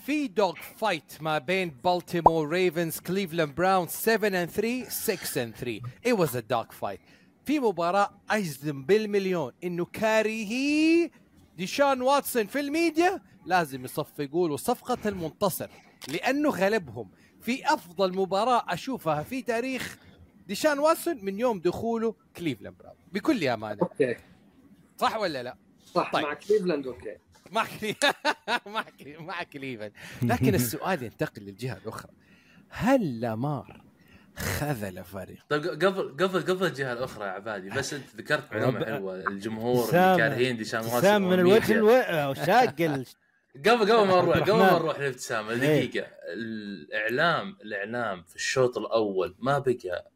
في dog fight ما بين بالتيمور ريفنز كليفلاند براونز 7 and 3 6 and 3 it was a dog fight. في مباراة أجزم بالمليون. إنه كارهي ديشان واتسون في الميديا لازم يصفقوا له صفقة المنتصر لأنه غلبهم. في أفضل مباراة أشوفها في تاريخ ديشان واتسون من يوم دخوله كليفلاند براونز بكل أمانة. أوكي. صح ولا لا؟ صح طيب. مع كليفلاند أوكي. مع كلي... مع كلي... مع كليفن لكن السؤال ينتقل للجهة الأخرى. هل لامار خذل فريق طيب قبل قبل قبل الجهة الأخرى يا عبادي بس أنت ذكرت معلومة حلوة. الجمهور كارهين ديشان واتسون سام من. الوجه ألو... شاق ال... قبل قبل ما نروح قبل ما. نروح للابتسامه إيه. دقيقة. الإعلام الإعلام في الشوط الأول ما بقى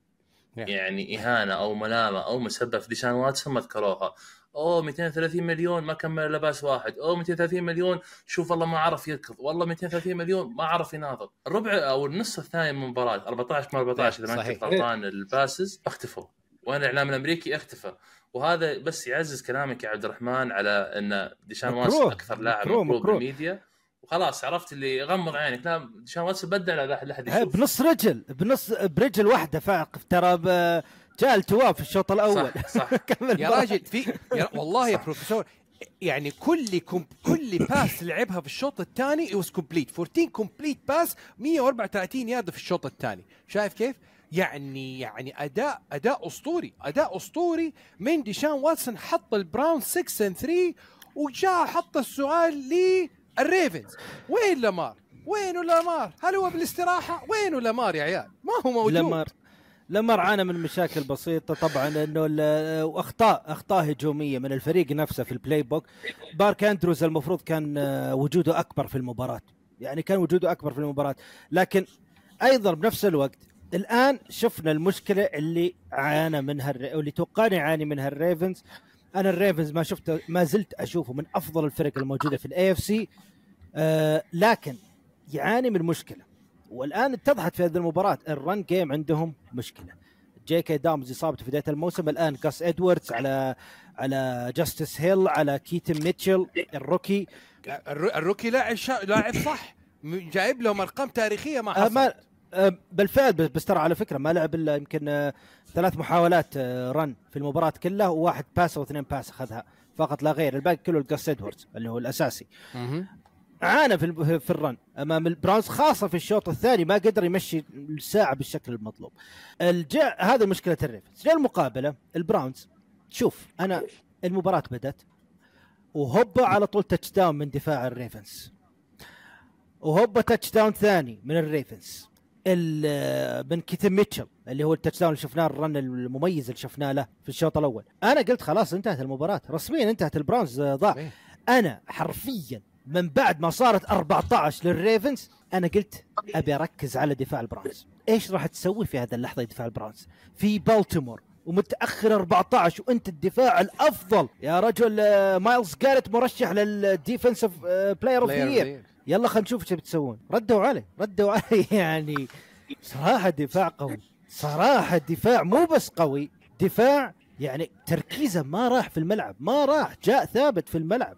يعني إهانة أو ملامة أو مسبه في ديشان واتسون ما ذكروها. أوه 230 مليون ما كمل إلا pass واحد أوه 230 مليون شوف والله ما عرف يركض والله 230 مليون ما عرف يناظر الربع أو النص الثاني من المباراة 14 من 14 إذا ما كنت. غلطان ال passes اختفوا وين الإعلام الأمريكي اختفى وهذا بس يعزز كلامك يا عبد الرحمن على إن ديشان. واتسون أكثر لاعب مكروه،. بالميديا وخلاص عرفت اللي غمض عينك لا ديشان واتسون بدع لا احد يشوف بنص رجل بنص برجل واحدة فاق ترى. جاء التواء في الشوط الأول صح صح يا. راجل في يا والله يا بروفيسور يعني كل كم كل pass لعبها في الشوط الثاني was complete 14 complete pass 134 يارد في الشوط الثاني شايف كيف؟ يعني يعني اداء أداء أسطوري أداء أسطوري من ديشان واتسون حط البراون 6 and 3 وجاء حط السؤال للريفنز وين لامار؟ وينه لامار؟ هل هو بالاستراحة؟ وينه لامار يا عيال؟ ما هو موجود لمر لمر عانى من مشاكل بسيطة طبعا إنه واخطاء أخطاء هجومية من الفريق نفسه في ال playbook مارك أندروز المفروض كان آه، وجوده أكبر في المباراة. يعني كان وجوده أكبر في المباراة. لكن أيضا بنفس الوقت الآن شفنا المشكلة اللي عانى منها الري... واللي توقعنا يعاني منها الريفنز. أنا الريفنز ما شفته ما زلت أشوفه من أفضل الفرق الموجودة في ال AFC آه لكن يعاني من مشكلة. والآن اتضحت في هذه المباراة ال run game عندهم مشكلة. جي كي دامز إصابته في بداية الموسم الآن جاس ادواردز على على جاستس هيل على كيتن ميتشل ال rookie ال roo- ال rookie لاعب شا... لاعب صح. جايب لهم أرقام تاريخية ما آه حصل ما آه بالفعل بس- ترى على فكرة ما لعب إلا يمكن آه ثلاث محاولات run في المباراة كلها وواحد pass أو اثنين pass أخذها. فقط لا غير. الباقي كله الجاس ادواردز اللي هو الأساسي. عانى في في ال run أمام البراونز خاصة في الشوط الثاني ما قدر يمشي الساعة بالشكل المطلوب. الجاء هذا مشكلة الريفنز، جاء المقابله البراونز شوف أنا المباراة بدأت وهوبا على طول touchdown من دفاع الريفنز. وهوبا touchdown ثاني من الريفنز. ال- من كيتن ميتشل اللي هو ال touchdown اللي شفناه ال run المميز اللي شفناه له في الشوط الأول. أنا قلت خلاص انتهت المباراة رسميا انتهت البراونز آه، ضاع. أنا حرفيا من بعد ما صارت 14 للريفنز أنا قلت أبي أركز على دفاع البراونز إيش راح تسوي في هذه اللحظة دفاع البراونز في بالتيمور ومتأخر 14 وأنت الدفاع الأفضل. يا رجل آه، مايلز جاريت مرشح لل defensive player of the. يلا خلينا نشوف إيش بتسوون. ردوا عليه ردوا عليه يعني صراحة دفاع قوي صراحة دفاع مو بس قوي دفاع يعني تركيزه ما راح في الملعب ما راح جاء ثابت في الملعب.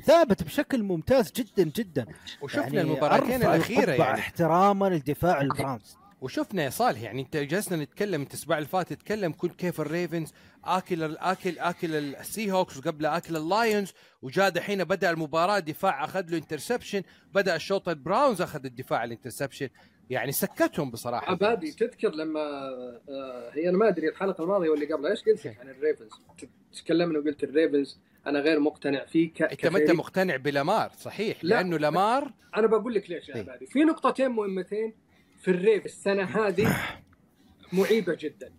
ثابت بشكل ممتاز جدا جدا. وشفنا يعني المباراتين الأخيرة القبعة يعني. احتراما للدفاع البراونز وشفنا يا صالح يعني أنت جلسنا نتكلم انت الأسبوع اللي فات تتكلم كنت كيف الريفنز آكل اكل آكل السي هوكس وقبل آكل اللايونز وجاء دحين بدأ المباراة دفاع أخذ له interception بدأ الشوط البراونز أخذ الدفاع ال interception يعني سكتهم بصراحة. عبادي تذكر لما آه، هي أنا ما أدري الحلقة الماضية واللي قبلها إيش قلت لك عن الريفنز؟ تكلمنا وقلت الريفنز أنا غير مقتنع فيه ك... أنت ما أنت. مقتنع بلامار صحيح لا. لأنه لامار أنا بقول لك ليش يا إيه. عبادي في نقطتين مهمتين في الريف السنة هذه معيبة جدا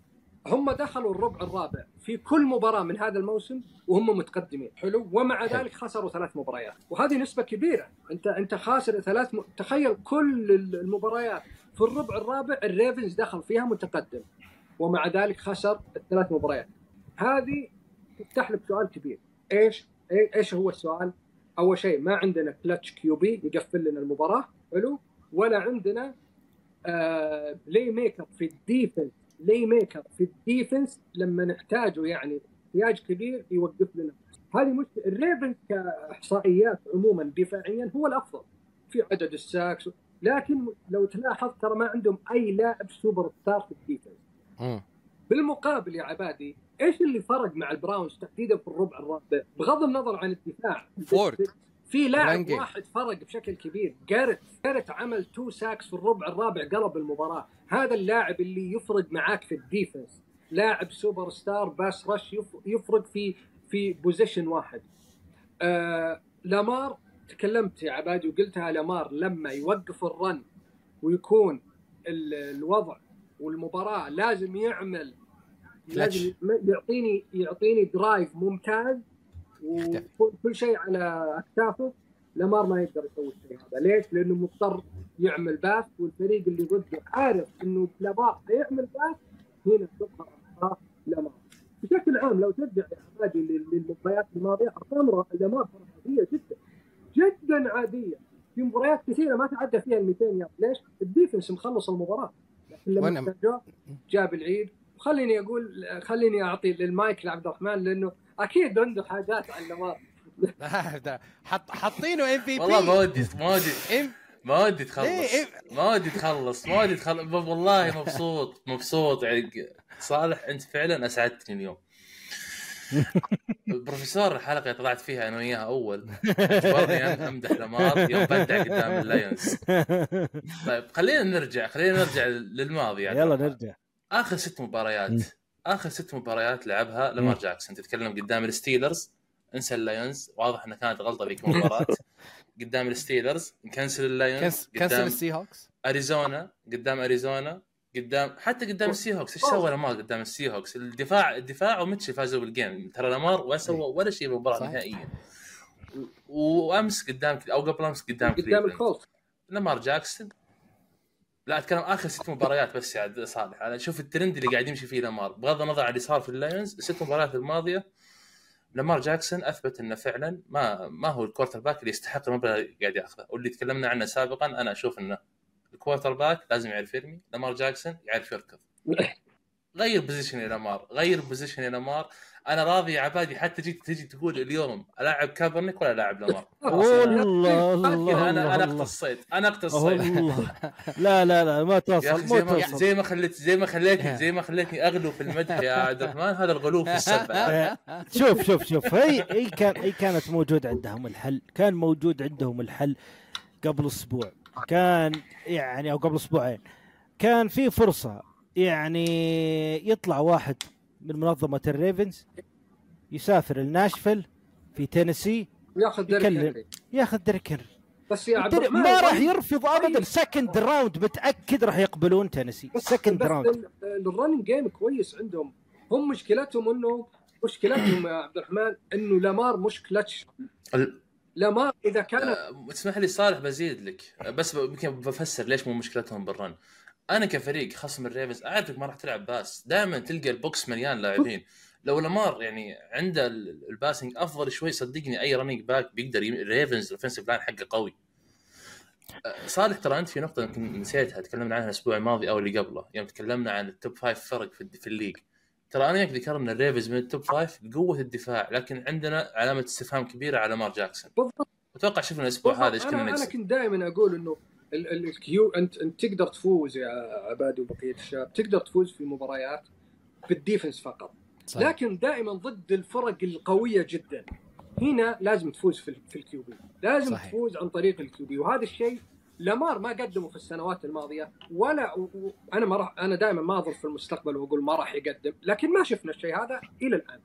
هم دخلوا الربع الرابع في كل مباراة من هذا الموسم وهم متقدمين حلو ومع. ذلك خسروا ثلاث مباريات وهذه نسبة كبيرة انت أنت خاسر ثلاث م... تخيل كل المباريات في الربع الرابع الريفنز دخل فيها متقدم ومع ذلك خسر الثلاث مباريات هذه تفتح لك سؤال كبير إيش إيش هو السؤال؟ أول شيء ما عندنا clutch QB يقفل لنا المباراة حلو؟ ولا عندنا آه play maker في ال defense play maker في ال defense لما نحتاجه يعني احتياج كبير يوقف لنا. هذه مشكله الريفنز كإحصائيات عموما دفاعيا هو الأفضل في عدد ال sacks. لكن لو تلاحظ ترى ما عندهم أي لاعب super star في ال defense. بالمقابل يا عبادي إيش اللي فرق مع البراونز تحديدا في الربع الرابع؟ بغض النظر عن الدفاع. فورد. في لاعب. واحد فرق بشكل كبير. جاريت. جاريت عمل two sacks في الربع الرابع قلب المباراة. هذا اللاعب اللي يفرق معاك في ال defense. لاعب super star pass rush يف- يفرق في في position واحد. آه لامار تكلمت يا عبادي وقلتها لامار لما يوقف ال run ويكون ال- الوضع والمباراة لازم يعمل لازم يعطيني يعطيني drive ممتاز وكل شيء على أكتافه لامار ما يقدر يسوي الشيء هذا. ليش؟ لأنه مضطر يعمل pass والفريق اللي ضده عارف إنه لامار حيعمل pass هنا تظهر اخطاء لامار بشكل عام لو ترجع يا عبادي لل- للمباريات الماضية أرقام لامار عادية جدا. جدا عادية. في مباريات كثيرة ما تعدى فيها ال 200 يارد. ليش؟ ال defense مخلص المباراة. لكن لما احتاجوه جاب العيد. وخليني أقول خليني أعطي للمايك لعبد الرحمن لأنه أكيد عنده حاجات عن لامار ده حط حاطينه إم في والله ما بي ودي ما ودي. ما ودي تخلص. إيه، ما ودي تخلص ما ودي تخلص. والله مبسوط مبسوط. يعني صالح أنت فعلا أسعدتني اليوم. البروفيسور الحلقة اللي طلعت فيها أنا وياها أول. اجبرني أمدح لامار يوم بدع قدام اللايونز طيب خلينا نرجع خلينا نرجع للماضي. يعني يلا نرجع. آخر ست مباريات آخر ست مباريات لعبها لامار جاكسون تتكلم قدام الستيلرز انسى اللايونز. واضح إنها كانت غلطة ذيك المباراه قدام الستيلرز ن cancel اللايونز. canc- cancel قدام السي هوكس أريزونا قدام أريزونا قدام حتى قدام السي هوكس إيش سوى لامار قدام السي هوكس الدفاع الدفاع وميتشل فازوا بال game. ترى لامار ما سوى ولا شيء بالمباراة. نهائيا. وأمس قدام أو قبل أمس قدام قدام. الكولت لامار جاكسون لا أتكلم آخر ست مباريات بس يا صالح أنا أشوف الترند اللي قاعد يمشي فيه لامار. بغض النظر عن اللي صار في اللايونز الست مباريات الماضية لامار جاكسون أثبت إنه فعلا ما ما هو ال quarterback اللي يستحق المبلغ اللي قاعد ياخذه. واللي تكلمنا عنه سابقا أنا أشوف إنه ال quarterback لازم يعرف يرمي. لامار جاكسون يعرف يركض. غير position لامار. غير position لامار. أنا راضي يا عبادي حتى تجي تجي تقول اليوم الاعب كابرنيك ولا لاعب لامار. والله الله أنا أنا اقتصيت أنا اقتصيت لا لا لا ما توصل ما توصل. زي ما خليت زي ما خليتني زي ما خليتني أغلو في المدح يا عبد الرحمن. هذا الغلو في السبع. آه، شوف شوف شوف. هي هي كان هي كانت موجود عندهم الحل. كان موجود عندهم الحل قبل أسبوع. كان يعني أو قبل أسبوعين. كان في فرصة. يعني يطلع واحد من منظمة الريفنز يسافر لناشفيل في تينيسي ياخذ ديريك. ياخذ ديريك هنري بس يا عبد الرحمن ما راح يرفض ابدا. طيب. second round متأكد راح يقبلون تينيسي. بس second round ال- ال running game كويس عندهم. هم مشكلتهم انه مشكلتهم يا عبد الرحمن إنه لامار مش كلتش ال- لامار إذا كان آه، اسمح لي صالح بزيد لك. بس يمكن بفسر ليش مو مشكلتهم بال run أنا كفريق خصم الريفنز أعرفك ما راح تلعب pass. دائما تلقى ال box مليان لاعبين. لو لامار يعني عنده ال- ال passing أفضل شوي صدقني أي running back بيقدر يم... الريفنز ال offensive line حقه قوي. آه، صالح ترى أنت في نقطة يمكن نسيتها تكلمنا عنها الأسبوع الماضي أو اللي قبله. يوم تكلمنا عن ال top five فرق في, في ال league. ترى أنا وياك ذكرنا الريفنز من ال top five بقوة الدفاع لكن عندنا علامة استفهام كبيرة على لامار جاكسون. بالضبط. أتوقع شفنا الأسبوع هذا إيش كنا أنا كنت دائما أقول إنه ال Q انت أنت تقدر تفوز يا عبادي وبقية الشباب. تقدر تفوز في مباريات بال defense فقط. صحيح. لكن دائما ضد الفرق القوية جدا. هنا لازم تفوز في, في ال QB. لازم صحيح. تفوز عن طريق ال QB. وهذا الشيء لامار ما قدموا في السنوات الماضية ولا و... و... أنا ما راح أنا دائما ما اضر في المستقبل وأقول ما راح يقدم. لكن ما شفنا الشيء هذا إلى الآن.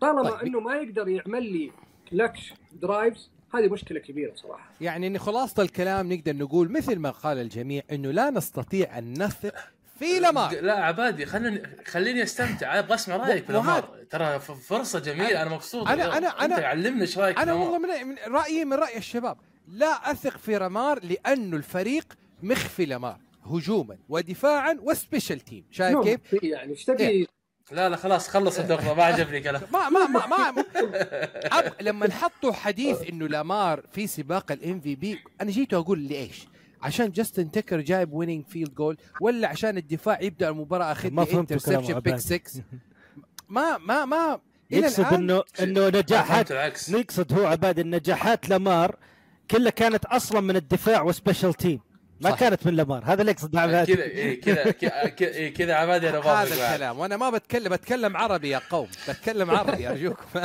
طالما طيب. إنه ما يقدر يعمل لي clutch drives هذه مشكلة كبيرة صراحة يعني إن خلاصة الكلام نقدر نقول مثل ما قال الجميع إنه لا نستطيع أن نثق في لامار لا عبادي خليني خليني أستمتع أبغى اسمع رأيك في لامار ترى فرصة جميلة أنا مبسوط أنا- اليوم. أنا- أنت أنا- علمنا إيش رأيك أنا. والله من, من رايي من رأي الشباب لا أثق في رمار لأنه الفريق مخفي لامار هجوما ودفاعا وسبيشال تيم شايف نعم، كيف؟ يعني إيش تبي إيه. لا لا خلاص خلص الدقه ما عجبني كلام. ما ما ما, ما أب... لما حطوا حديث إنه لامار في سباق الام في بي أنا جيت أقول ليش؟ عشان جاستن تكر جايب ويننج فيلد جول ولا عشان الدفاع يبدأ المباراة أخذ ما فهمت انترسبشن بيك عباد. 6 ما ما ما. يقصد الآن إنه إنه نجاحات يقصد هو عباد النجاحات لامار كلها كانت أصلا من الدفاع و special team ما صح. كانت من لامار هذا اللي يقصد عباد كذا إيه، كذا كذا إيه، كذا عبادي أنا هذا. الكلام وأنا ما بتكلم بتكلم عربي يا قوم بتكلم عربي ارجوكم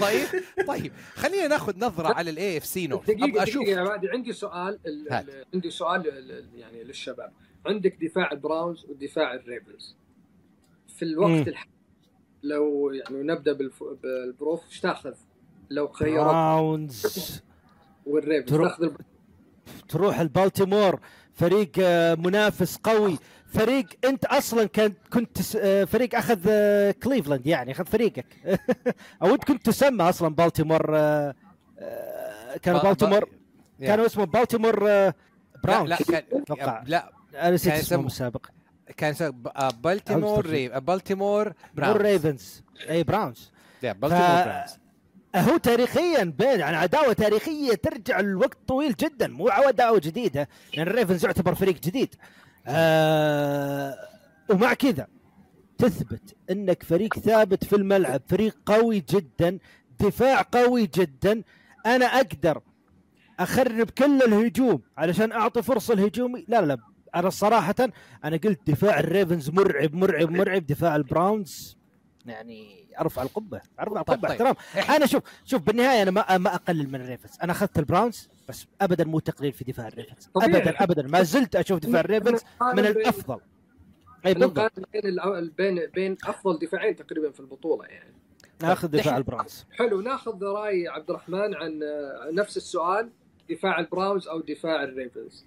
طيب طيب خلينا ناخذ نظرة على ال AFC North دقيقة أشوف يا عبادي عندي سؤال عندي سؤال ال- ال- يعني للشباب عندك دفاع البراونز ودفاع الريفنز في. الوقت الحالي لو يعني نبدأ. بالبروف إيش تأخذ؟ لو خيرت براونز والريفنز ترو- تأخذ. تروح البالتيمور فريق آه، منافس قوي. فريق انت أصلا كنت آه، فريق أخذ آه، كليفلاند يعني أخذ فريقك. أو انت كنت تسمى أصلا بالتيمور كان با- بالتيمور. كانوا اسمه بالتيمور آه، لا براونز. لا كان. لا أنا نسيت اسمه السابق كان بالتيمور. ريف بالتيمور مو براونز. الريفنز اي براونز. ف- براونز. هو تاريخيا بين يعني عداوة تاريخية ترجع لوقت طويل جدا مو عداوه جديدة لأن الريفنز يعتبر فريق جديد. آه ومع كذا تثبت إنك فريق ثابت في الملعب فريق قوي جدا دفاع قوي جدا. أنا أقدر أخرب كل الهجوم علشان أعطي فرصة الهجومي لا لا أنا صراحة أنا قلت دفاع الريفنز مرعب مرعب مرعب دفاع البراونز. يعني ارفع القبة ارفع طيب، القبة طيب. احترام. أنا شوف شوف بالنهاية أنا ما ما أقلل من الريفنز أنا أخذت البراونز بس ابدا مو تقليل في دفاع الريفنز طبيعي. ابدا ابدا. ما زلت أشوف دفاع الريفنز من الأفضل. أي بالضبط. بين بين بين أفضل دفاعين تقريبا في البطولة يعني. ناخذ دفاع البراونز. حلو ناخذ رأي عبد الرحمن عن آه، نفس السؤال دفاع البراونز أو دفاع الريفنز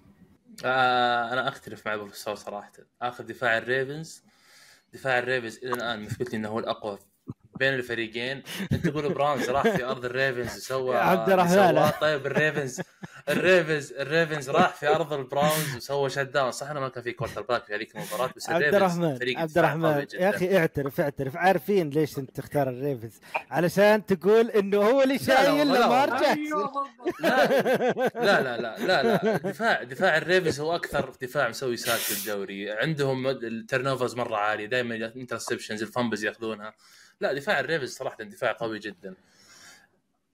آه أنا أختلف مع أبو صراحة. آخذ دفاع الريفنز دفاع الريفنز إلى الآن مثبت لي إنه هو الأقوى. بين الفريقين. أنت تقول براونز راح في أرض الريفنز وسوى عبد الرحمن. طيب الريفنز الريفنز الريفنز راح في ارض البراونز وسوى shutdown. صح انه ما كان في quarterback في هذيك المباراة بس عبد الريفنز الرحمن عبد الرحمن. يا أخي اعترف اعترف. عارفين ليش أنت تختار الريفنز. علشان تقول إنه هو اللي شايل لامار والله. أيوة جاكسون لا لا لا لا لا دفاع دفاع الريفنز هو أكثر دفاع مسوي sack في الدوري. عندهم ال turnovers مرة عالية دائما interceptions ال fumbles ياخذونها. لا دفاع الريفنز صراحة دفاع قوي جدا.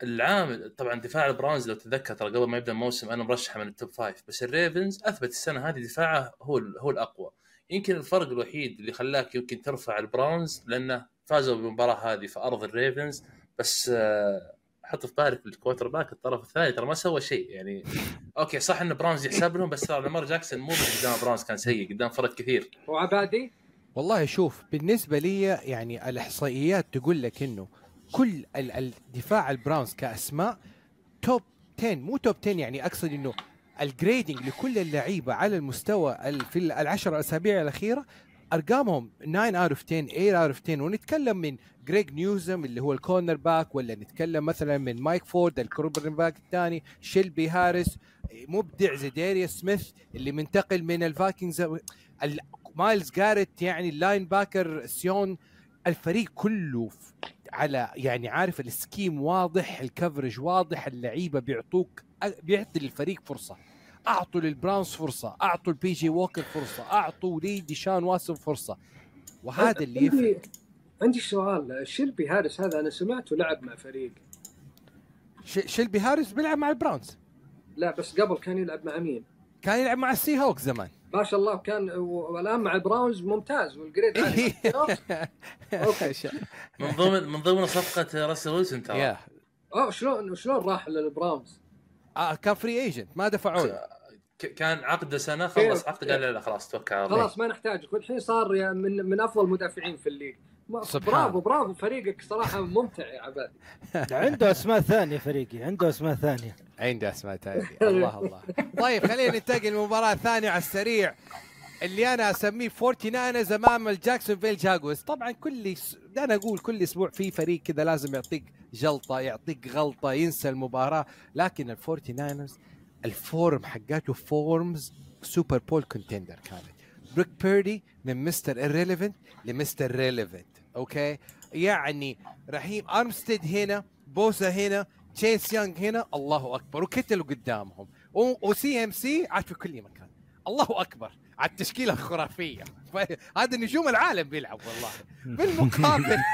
العامل طبعا دفاع البراونز لو تتذكر ترى قبل ما يبدأ الموسم أنا مرشحه من ال top five بس الريفنز أثبت السنة هذه دفاعه هو هو الأقوى. يمكن الفرق الوحيد اللي خلاك يمكن ترفع البراونز لأنه فازوا بالمباراة هذه في ارض الريفنز بس آه، حط في بالك ال quarterback الطرف الثاني ترى ما سوى شيء يعني okay صح إن براونز يحسب لهم بس ترى لامار جاكسون مو قدام براونز كان سيء قدام فرق كثير. وعبادي؟ والله شوف بالنسبة لي يعني الإحصائيات تقول لك إنه كل ال- الدفاع البراونز كأسماء top 10 مو top 10 يعني أقصد إنه ال grading لكل اللعيبة على المستوى ال- في ال- العشر أسابيع الأخيرة أرقامهم 9 out of 10 8 out of 10 ونتكلم من جريج نيوزم اللي هو ال cornerback ولا نتكلم مثلا من مايك فورد ال cornerback الثاني شيلبي هاريس مبدع زيديريا سميث اللي منتقل من الفايكنجز ال- مايلز جاريت يعني ال linebacker سيون الفريق كله على يعني عارف ال scheme واضح ال coverage واضح اللعيبة بيعطوك بيعطي للفريق فرصة. أعطوا للبراونز فرصة أعطوا البي جي ووكر فرصة أعطوا لي ديشان واسم فرصة. وهذا اللي يفرق. عندي عندي سؤال شيلبي هاريس هذا أنا سمعته لعب مع فريق. شيلبي هاريس بيلعب مع البراونز. لا بس قبل كان يلعب مع مين؟ كان يلعب مع السي هوكس زمان. ما شاء الله كان والآن مع البراونز ممتاز وال grade. okay. من ضمن من ضمن صفقة راسل ويلسون ترى. آه شلون شلون راح للبراونز؟ آه كان free agent ما دفعوا له كان عقده سنة خلص. عقده قال لا لا خلاص توكل على الله. خلاص ما نحتاجك. والحين صار يا من من أفضل مدافعين في ال league. سبحان. برافو برافو فريقك صراحة ممتع يا عبادي. عنده أسماء ثانية فريقي عنده أسماء ثانية. عنده أسماء ثانية. الله الله. طيب خلينا ننتقل للمباراه الثانية على السريع. اللي أنا أسميه 49 أمام الجاكسون فيل جاجوارز. طبعا كل س... أنا أقول كل أسبوع في فريق كذا لازم يعطيك جلطة يعطيك غلطة ينسى المباراة. لكن ال 49 ال form حقاته form Super Bowl contender كانت. بروك بيردي من Mr. irrelevant ل Mr. relevant okay؟ يعني رحيم أرمستيد هنا بوسا هنا تشيس يانج هنا الله أكبر وكتلوا قدامهم. و CMC عاد في كل مكان. الله أكبر على التشكيلة الخرافية. هذا نجوم العالم بيلعب والله. بالمقابل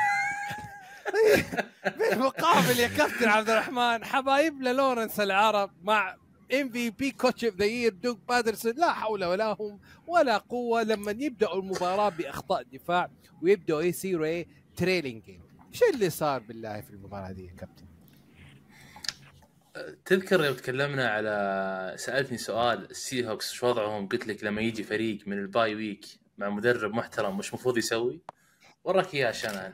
بالمقابل يا كابتن عبد الرحمن حبايبنا لورنس العرب مع MVP coach of the year دوك بادرسون لا حول ولا هم ولا قوة لما يبدأوا المباراة بأخطاء دفاع ويبدأوا يصيروا إيه؟ trailing game إيش اللي صار بالله في المباراة دي يا كابتن؟ تذكر يوم تكلمنا على سألتني سؤال السي هوكس شو وضعهم؟ قلت لك لما يجي فريق من ال bye week مع مدرب محترم وش المفروض يسوي؟ وراك اياه شنان.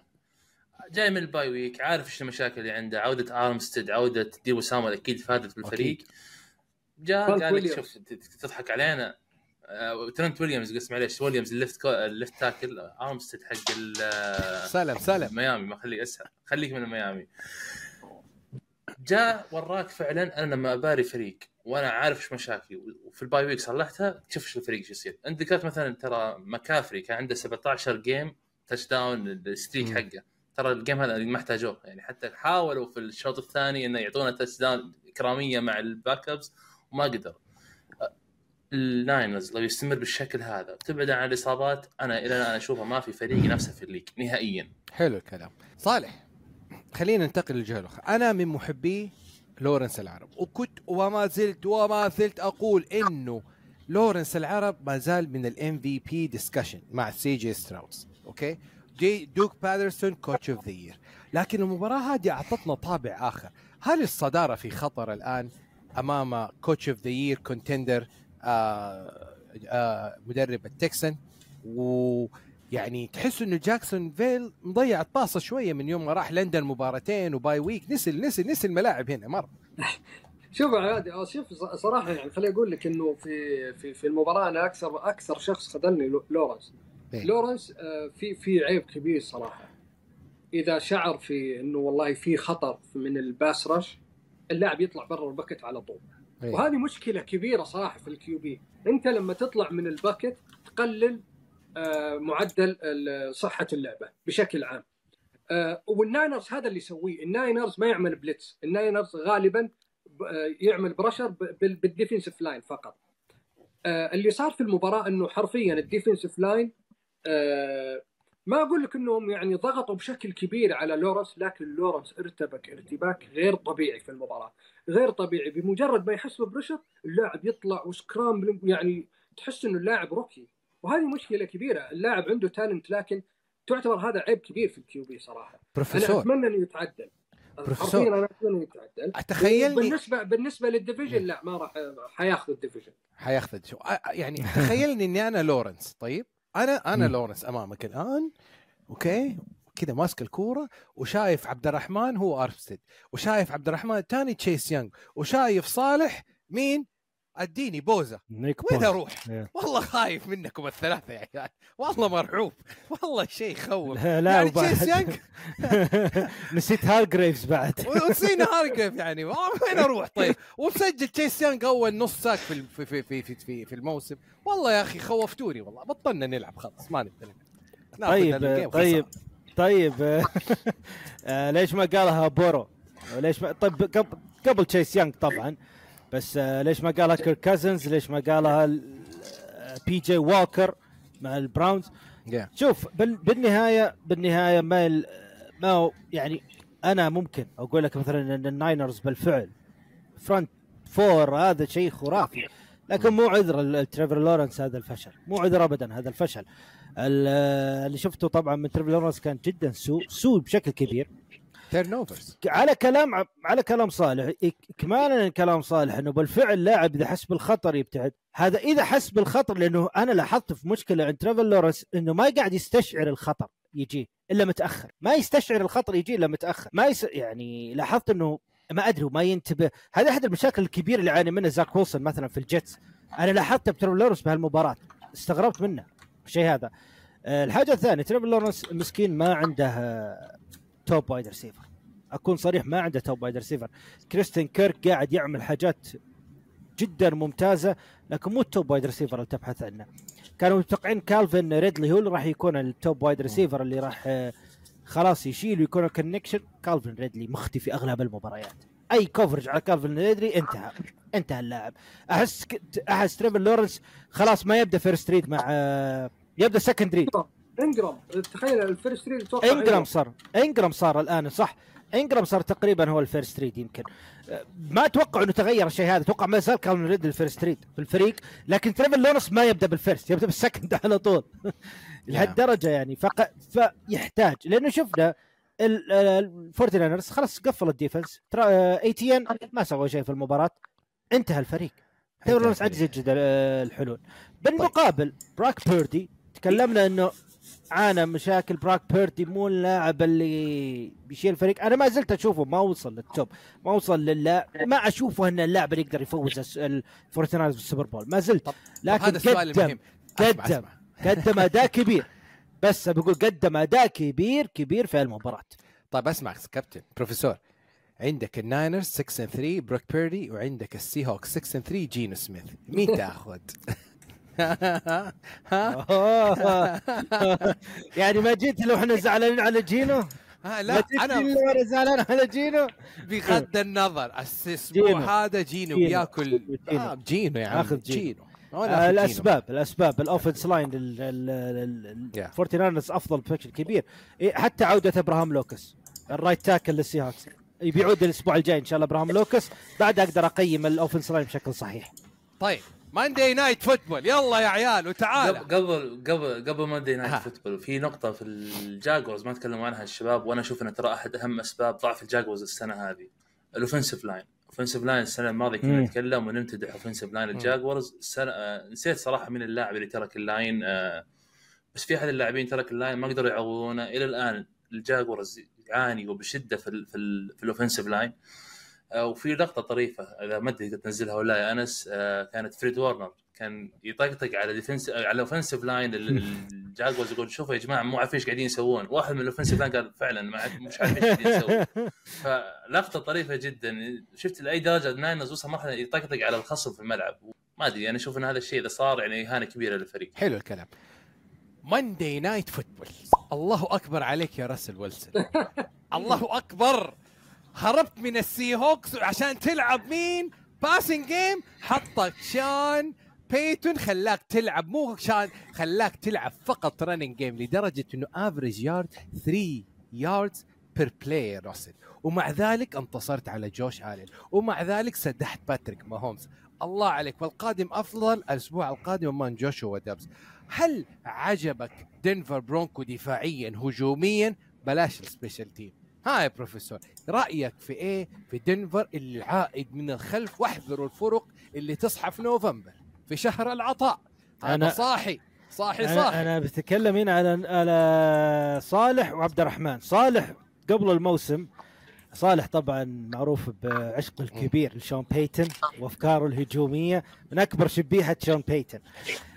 جاي من ال bye week عارف إيش المشاكل اللي عنده؟ عودة ارمستد عودة ديبو سامويل أكيد فادت بالفريق. جاء قال لك. شوف تضحك علينا. آه، ترنت ويليامز قص معليش ويليامز ال left كو... ال left tackle آرمستد حق ال- سلام سلام. ميامي ما خليه أسهل خليك من ميامي. جاء وراك فعلا أنا لما أباري فريق وأنا عارف إيش مشاكلي وفي ال bye week صلحتها تشوف إيش الفريق شو يصير. أنت ذكرت مثلا ترى مكافري كان عنده 17 game touchdown ال streak. حقه. ترى ال game هذا ما احتاجوه يعني حتى حاولوا في الشوط الثاني إنه يعطونا touchdown إكرامية مع ال backups وما قدروا الناينرز لو يستمر بالشكل هذا وتبعد عن الإصابات أنا إلى الآن اشوفه ما في فريق نفسه في ال league نهائيا. حلو الكلام. صالح خلينا ننتقل للجهة الأخرى. أنا من محبي لورنس العرب وكنت وما زلت وما زلت أقول إنه لورنس العرب ما زال من ال MVP discussion مع CJ Stroud okay؟ جي Doug Pederson coach of the year لكن المباراة هذه أعطتنا طابع آخر. هل الصدارة في خطر الآن؟ أمام coach of the year contender مدرب ال Texans. ويعني تحس إنه Jacksonville مضيع الطاسه شوية من يوم ما راح لندن مباراتين و bye week. نسي نسي نسي الملاعب هنا مرة. شوف عادي آه، شوف صراحة يعني خليني أقول لك إنه في في في المباراة أنا أكثر أكثر شخص خذلني لو- لورنس. إيه. لورنس آه، في في عيب كبير صراحة. إذا شعر في إنه والله في خطر من ال pass rush اللاعب يطلع برا ال pocket على طول. إيه. وهذه مشكلة كبيرة صراحة في ال QB. أنت لما تطلع من ال pocket تقلل آه، معدل صحة اللعبة بشكل عام. آه، وال Niners هذا اللي يسويه. ال Niners ما يعمل blitz. ال Niners غالبا آه، يعمل pressure ب- بال- بال defensive line فقط. آه، اللي صار في المباراة إنه حرفيا ال defensive line آه، ما أقول لك إنهم يعني ضغطوا بشكل كبير على لورنس لكن لورنس ارتبك ارتباك غير طبيعي في المباراة. غير طبيعي بمجرد ما يحس ب pressure اللاعب يطلع و scramble يعني تحس إنه اللاعب rookie. وهذه مشكلة كبيرة اللاعب عنده talent لكن تعتبر هذا عيب كبير في ال QB صراحة. أنا بروفيسور. أتمنى إنه يتعدل. بروفيسور. أنا أتمنى إنه يتعدل. تخيلني بالنسبة بالنسبة لل division لا ما راح حياخذ ال division. حياخذ يعني تخيلني إني أنا لورنس طيب؟ أنا أنا مم. لورنس أمامك الآن okay كذا ماسك الكورة وشايف عبد الرحمن هو Armstead وشايف عبد الرحمن الثاني Chase Young وشايف صالح مين اديني Bosa. Nick وين. أروح؟ إيه. والله خايف منكم الثلاثة يا عيال. والله مرعوب. والله شيء يخوف. لا لا يعني Chase Young نسيت Hargrave بعد. ونسينا Hargrave يعني. وين أروح طيب؟ ومسجل Chase Young أول نص sack في في في في في, في, في الموسم. والله يا أخي خوفتوني والله. بطلنا نلعب خلاص ما ناخذ طيب طيب. طيب. آه، ليش ما قالها Burrow؟ ليش ما طيب قبل قبل Chase Young طبعا. بس آه، ليش ما قالها Kirk Cousins ليش ما قالها ال- آه، PJ Walker مع ال Browns Yeah. شوف بال- بالنهاية بالنهاية ما ال- ما يعني أنا ممكن أقول لك مثلا إن ال Niners بالفعل front four هذا شيء خرافي. لكن مو عذر ال Trevor Lawrence هذا الفشل. مو عذر ابدا هذا الفشل. ال- اللي شفته طبعا من Trevor Lawrence كان جدا سوء سوء بشكل كبير. turnovers على كلام على كلام صالح. اكمالا كلام صالح إنه بالفعل لاعب إذا حس بالخطر يبتعد. هذا إذا حس بالخطر لأنه أنا لاحظت في مشكلة عند Trevor Lawrence إنه ما قاعد يستشعر الخطر يجي إلا متأخر. ما يستشعر الخطر يجي إلا متأخر. ما يس... يعني لاحظت إنه ما أدري وما ينتبه. هذا أحد المشاكل الكبيرة اللي يعاني منها Zach Wilson مثلا في ال Jets. أنا لاحظته ب Trevor Lawrence بهالمباراة. استغربت منه. الشيء هذا. آه، الحاجة الثانية Trevor Lawrence مسكين ما عنده top wide receiver. أكون صريح ما عنده top wide receiver. Christian Kirk قاعد يعمل حاجات جدا ممتازة لكن مو ال top wide receiver اللي تبحث عنه. كانوا متوقعين Calvin Ridley هو اللي راح يكون ال top wide receiver اللي راح آه، خلاص يشيل ويكون connection Calvin Ridley مختفي أغلب المباريات. أي coverage على Calvin Ridley انتهى. انتهى اللاعب. أحس أحس Trevor Lawrence خلاص ما يبدأ first read مع آه، يبدأ second read Engram. تخيل ال first read أتوقع Engram صار Engram صار الآن صح؟ Engram صار تقريبا هو ال first read يمكن. أه، ما أتوقع إنه تغير الشيء هذا. أتوقع ما زال Calvin Ridley ال first read في الفريق لكن Trevor Lawrence ما يبدأ بال first يبدأ بال second على طول. لهالدرجة يعني. فق... فيحتاج. لأنه شفنا ال Forty Niners خلاص قفل ال defense. ترى ETN ما سوى شيء في المباراة. انتهى الفريق. Trevor Lawrence عجز يجد ال- الحلول. بالمقابل Brock Purdy تكلمنا إنه عانى مشاكل Brock Purdy مو اللاعب اللي بيشيل الفريق أنا ما زلت أشوفه ما وصل لل top ما وصل للاعب ما أشوفه إن اللاعب اللي يقدر يفوز ال Forty Niners بال Super Bowl. ما زلت. طب لكن هذا السؤال قدم المهم. قدم قدم أداء كبير. بس بقول قدم أداء كبير كبير في المباراة. طيب أسمع كابتن بروفيسور. عندك ال Niners 6 and 3 Brock Purdy وعندك ال Seahawks 6 and 3 Geno Smith. مين تاخذ؟ ها؟ يعني ما جيت لو إحنا زعلانين على Geno ها لا أنا لو أنا زعلان على Geno بغض النظر الأسبوع. هذا Geno. بياكل Geno. آه Geno يا عم آخذ Geno. آه. الأسباب الأسباب ال offense line Yeah. ال Forty Niners أفضل بشكل كبير إيه، حتى عودة Abraham Lucas ال right tackle لل Seahawks بيعود الأسبوع الجاي إن شاء الله Abraham Lucas بعد أقدر أقيم ال offense line بشكل صحيح طيب Monday Night Football يلا يا عيال وتعال. قبل قبل قبل Monday Night. Football في نقطة في ال Jaguars ما تكلموا عنها الشباب وأنا أشوف انها ترى أحد أهم أسباب ضعف ال Jaguars السنة هذه. ال offensive line. offensive line السنة الماضية كنا. نتكلم ونمتدح offensive line ال Jaguars. السنة آه نسيت صراحة من اللاعب اللي ترك ال line آه بس في أحد اللاعبين ترك ال line ما قدروا يعوضونه. إلى الآن الجاكورز يعاني وبشدة في ال في, ال في ال offensive line. آه، وفي لقطة طريفة إذا ما أدري تنزلها ولا يا أنس آه، كانت فريد وارنر كان يطقطق على ديفنس على الاوفنسيف لاين الجاكوز يقول شوفوا يا جماعة مو عارفين إيش قاعدين يسوون. واحد من ال offensive line قال فعلا ما مش عارفين إيش قاعدين يسوون. فلقطة طريفة جدا. شفت لاي درجة الناينرز وصل مرحلة يطقطق على الخصم في الملعب. ما أدري أنا أشوف إن هذا الشيء إذا صار يعني إهانة كبيرة للفريق. حلو الكلام. Monday Night Football الله أكبر عليك يا راسل ويلسون. الله أكبر. هربت من السي هوكس عشان تلعب مين؟ passing game حطك شان بيتون. خلاك تلعب مو شان خلاك تلعب فقط running game لدرجة إنه average yard 3 yards per play راسل. ومع ذلك انتصرت على جوش الين ومع ذلك سدحت باتريك ماهومز الله عليك. والقادم أفضل الأسبوع القادم امام جوشوا دوبس هل عجبك دنفر برونكو دفاعيا هجوميا؟ بلاش ال special team ها يا بروفيسور رأيك في إيه؟ في دنفر اللي عائد من الخلف واحذروا الفرق اللي تصحى في نوفمبر في شهر العطاء. أنا أنا- صاحي صاحي أنا صاحي. أنا بتكلم هنا على على صالح وعبد الرحمن. صالح قبل الموسم صالح طبعا معروف بعشقه الكبير لشون بيتن وأفكاره الهجومية من أكبر شبيحه شون بيتن.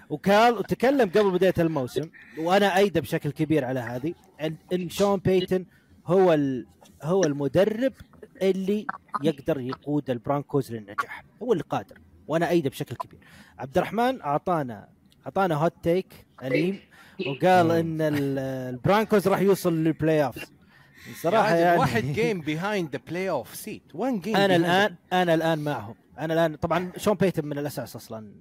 وقال وتكلم قبل بداية الموسم وأنا ايده بشكل كبير على هذه ان إن شون بيتن هو ال هو المدرب اللي يقدر يقود البرانكوز للنجاح. هو اللي قادر وأنا أيده بشكل كبير. عبد الرحمن أعطانا أعطانا hot take أليم وقال إن ال- البرانكوز راح يوصل للبلاي اوف صراحة يعني يعني واحد game behind the playoff seat one game أنا الآن أنا الآن معهم. أنا الآن طبعا شون بيتن من الأساس أصلا.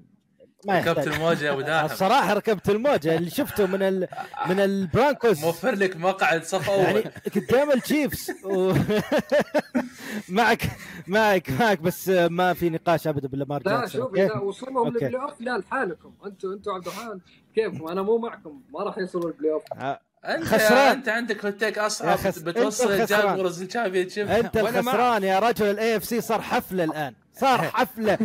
ما ركبت الموجة يا أبو داحم. الصراحة ركبت الموجة اللي شفته من ال... من البرانكوز. موفر لك مقعد صف أول. يعني قدام التشيفز و... معك معك معك بس ما في نقاش أبدا باللامار لا شوف؟ إذا وصلوا. لل playoff لا لحالكم. أنتم أنتم عبد الرحمن كيفكم أنا مو معكم. ما راح يوصلوا ال playoff. ع- انت خسران. أنت عندك hot take أصعب. خس- بتوصل الخسران. جاكورز ال championship أنت. الخسران يا رجل. ال AFC صار حفله الآن. صار حفلة.